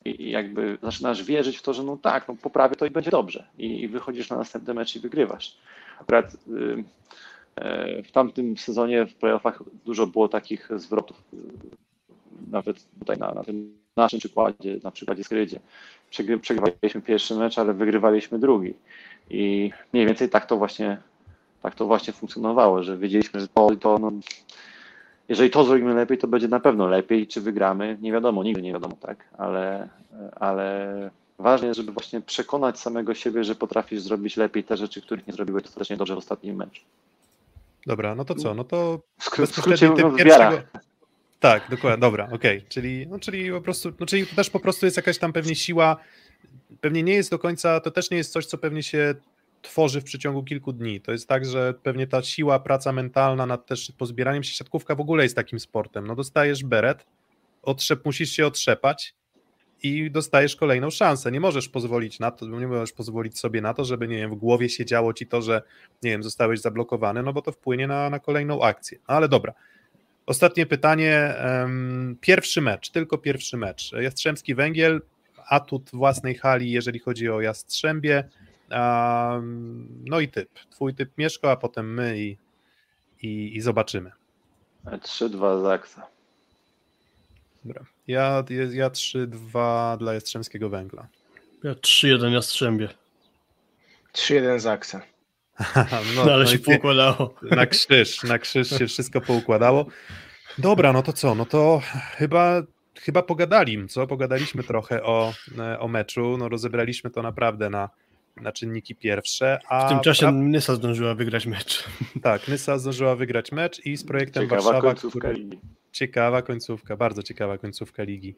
i jakby zaczynasz wierzyć w to, że no tak, no poprawię to i będzie dobrze. I, wychodzisz na następny mecz i wygrywasz. Akurat y, w tamtym sezonie w playoffach dużo było takich zwrotów. Y, nawet tutaj na, na tym naszym przykładzie, na przykładzie Skrydzie. Przegrywaliśmy pierwszy mecz, ale wygrywaliśmy drugi. I mniej więcej tak to właśnie, tak to właśnie funkcjonowało, że wiedzieliśmy, że to, to no, jeżeli to zrobimy lepiej, to będzie na pewno lepiej. Czy wygramy? Nie wiadomo, nigdy nie wiadomo, tak? Ale, ale ważne jest, żeby właśnie przekonać samego siebie, że potrafisz zrobić lepiej te rzeczy, których nie zrobiłeś dostatecznie dobrze w ostatnim meczu. Dobra, no to co? No to w skrócie mówiąc, pierwszego... Tak, dokładnie, dobra, okej. Okay. Czyli, no, czyli po prostu, no, czyli to też po prostu jest jakaś tam pewnie siła, pewnie nie jest do końca, to też nie jest coś, co pewnie się tworzy w przeciągu kilku dni. To jest tak, że pewnie ta siła, praca mentalna nad też pozbieraniem się siatkówka w ogóle jest takim sportem. No dostajesz beret, otrzep, musisz się otrzepać i dostajesz kolejną szansę. Nie możesz pozwolić na to, nie możesz pozwolić sobie na to, żeby nie wiem, w głowie się działo ci to, że nie wiem, zostałeś zablokowany, no bo to wpłynie na, na kolejną akcję. No ale dobra. Ostatnie pytanie. Pierwszy mecz, tylko pierwszy mecz. Jastrzębski Węgiel, atut własnej hali, jeżeli chodzi o Jastrzębie. No i typ. Twój typ Mieszko, a potem my i, i, i zobaczymy. 3-2 Zaksa. Dobra. Ja, ja 3-2 dla Jastrzębskiego Węgla. Ja 3-1 Jastrzębie. 3-1 Zaksa. no, no, ale no się poukładało. Na krzyż, na krzyż się wszystko poukładało. Dobra, no to co? No to chyba, chyba pogadali, co? Pogadaliśmy trochę o, o meczu. No rozebraliśmy to naprawdę na, na czynniki pierwsze. A w tym czasie pra... Nysa zdążyła wygrać mecz. Tak, Nysa zdążyła wygrać mecz i z projektem ciekawa Warszawa. Końcówka który... ligi. Ciekawa końcówka, bardzo ciekawa końcówka ligi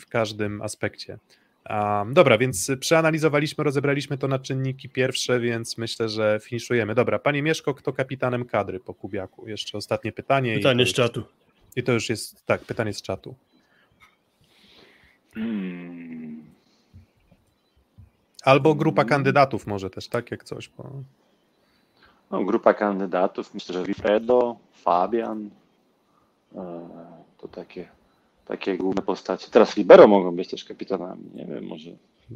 w każdym aspekcie. Um, dobra, więc przeanalizowaliśmy, rozebraliśmy to na czynniki pierwsze, więc myślę, że finiszujemy. Dobra, panie Mieszko, kto kapitanem kadry po Kubiaku? Jeszcze ostatnie pytanie. Pytanie z czatu. I to już jest, tak, pytanie z czatu. Hmm. Albo grupa kandydatów może też, tak, jak coś. Bo... No, grupa kandydatów, myślę, że Wilfredo, Fabian, e, to takie takie główne postacie. Teraz Libero mogą być też kapitanami. Nie wiem, może,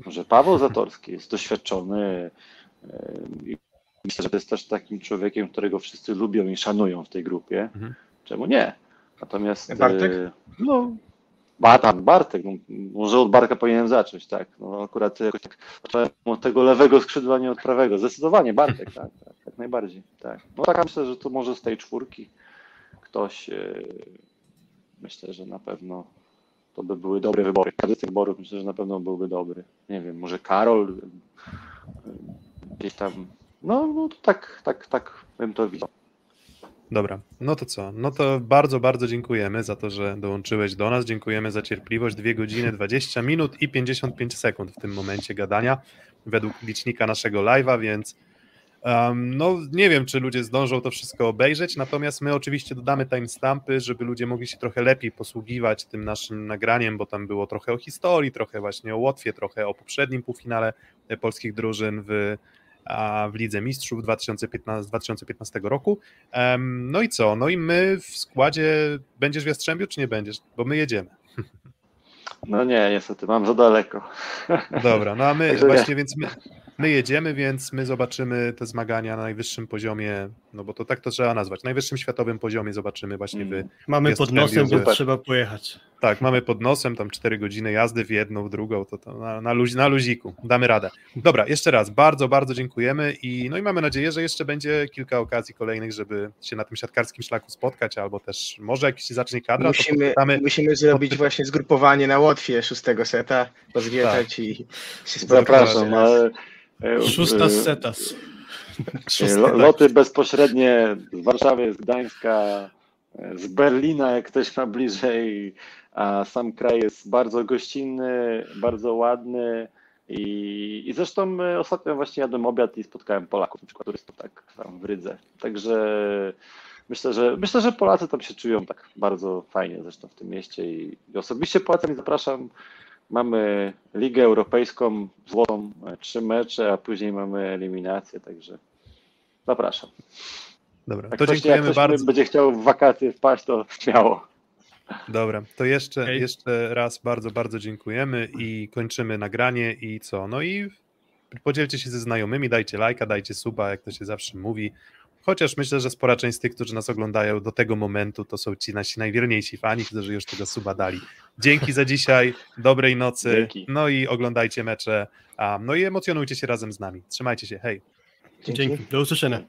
może Paweł Zatorski jest doświadczony. I myślę, że jest też takim człowiekiem, którego wszyscy lubią i szanują w tej grupie. Mhm. Czemu nie? Natomiast. Bartek? No, Bartek, Bartek no, może od Barka powinienem zacząć, tak. No, akurat jakoś tak od tego lewego skrzydła, nie od prawego. Zdecydowanie Bartek, tak, tak, jak najbardziej. Tak. No tak myślę, że to może z tej czwórki ktoś myślę, że na pewno to by były dobre wybory. Każdy z tych wyborów myślę, że na pewno byłby dobry. Nie wiem, może Karol gdzieś tam. No, no to tak, tak, tak bym to widział. Dobra, no to co? No to bardzo, bardzo dziękujemy za to, że dołączyłeś do nas. Dziękujemy za cierpliwość. 2 godziny 20 minut i 55 sekund w tym momencie gadania według licznika naszego live'a, więc Um, no, nie wiem, czy ludzie zdążą to wszystko obejrzeć, natomiast my oczywiście dodamy timestampy, żeby ludzie mogli się trochę lepiej posługiwać tym naszym nagraniem, bo tam było trochę o historii, trochę właśnie o Łotwie, trochę o poprzednim półfinale polskich drużyn w, w Lidze Mistrzów 2015, 2015 roku. Um, no i co? No i my w składzie będziesz w Jastrzębiu, czy nie będziesz? Bo my jedziemy. No nie, niestety, mam za daleko. Dobra, no a my właśnie, więc my, My jedziemy, więc my zobaczymy te zmagania na najwyższym poziomie, no bo to tak to trzeba nazwać, najwyższym światowym poziomie zobaczymy właśnie wy. Mm. Mamy pod nosem, więc trzeba pojechać. Tak, mamy pod nosem, tam 4 godziny jazdy w jedną, w drugą, to, to na, na, luz, na luziku, damy radę. Dobra, jeszcze raz, bardzo, bardzo dziękujemy i no i mamy nadzieję, że jeszcze będzie kilka okazji kolejnych, żeby się na tym siatkarskim szlaku spotkać, albo też może jakiś zacznie kadra. Musimy, musimy zrobić właśnie zgrupowanie na Łotwie szóstego seta, pozwiedzać tak. i się Zapraszam, ale E, Szósta setas. Loty bezpośrednie z Warszawy, z Gdańska, z Berlina, jak ktoś ma bliżej, a sam kraj jest bardzo gościnny, bardzo ładny i, i zresztą e, ostatnio właśnie jadłem obiad i spotkałem Polaków, na przykład turystów tak tam w Rydze. Także myślę, że myślę, że Polacy tam się czują tak bardzo fajnie zresztą w tym mieście i, i osobiście polecam i zapraszam Mamy Ligę Europejską złotą, e, trzy mecze, a później mamy eliminację, także zapraszam. Dobra, jak to ktoś, dziękujemy jak bardzo. będzie chciał w wakacje wpaść, to śmiało. Dobra, to jeszcze, Okej. jeszcze raz bardzo, bardzo dziękujemy i kończymy nagranie i co? No i podzielcie się ze znajomymi, dajcie lajka, dajcie suba, jak to się zawsze mówi. Chociaż myślę, że spora część z tych, którzy nas oglądają do tego momentu, to są ci nasi najwierniejsi fani, którzy już tego suba dali. Dzięki za dzisiaj, dobrej nocy, Dzięki. no i oglądajcie mecze, a, no i emocjonujcie się razem z nami. Trzymajcie się, hej! Dzięki. Do usłyszenia.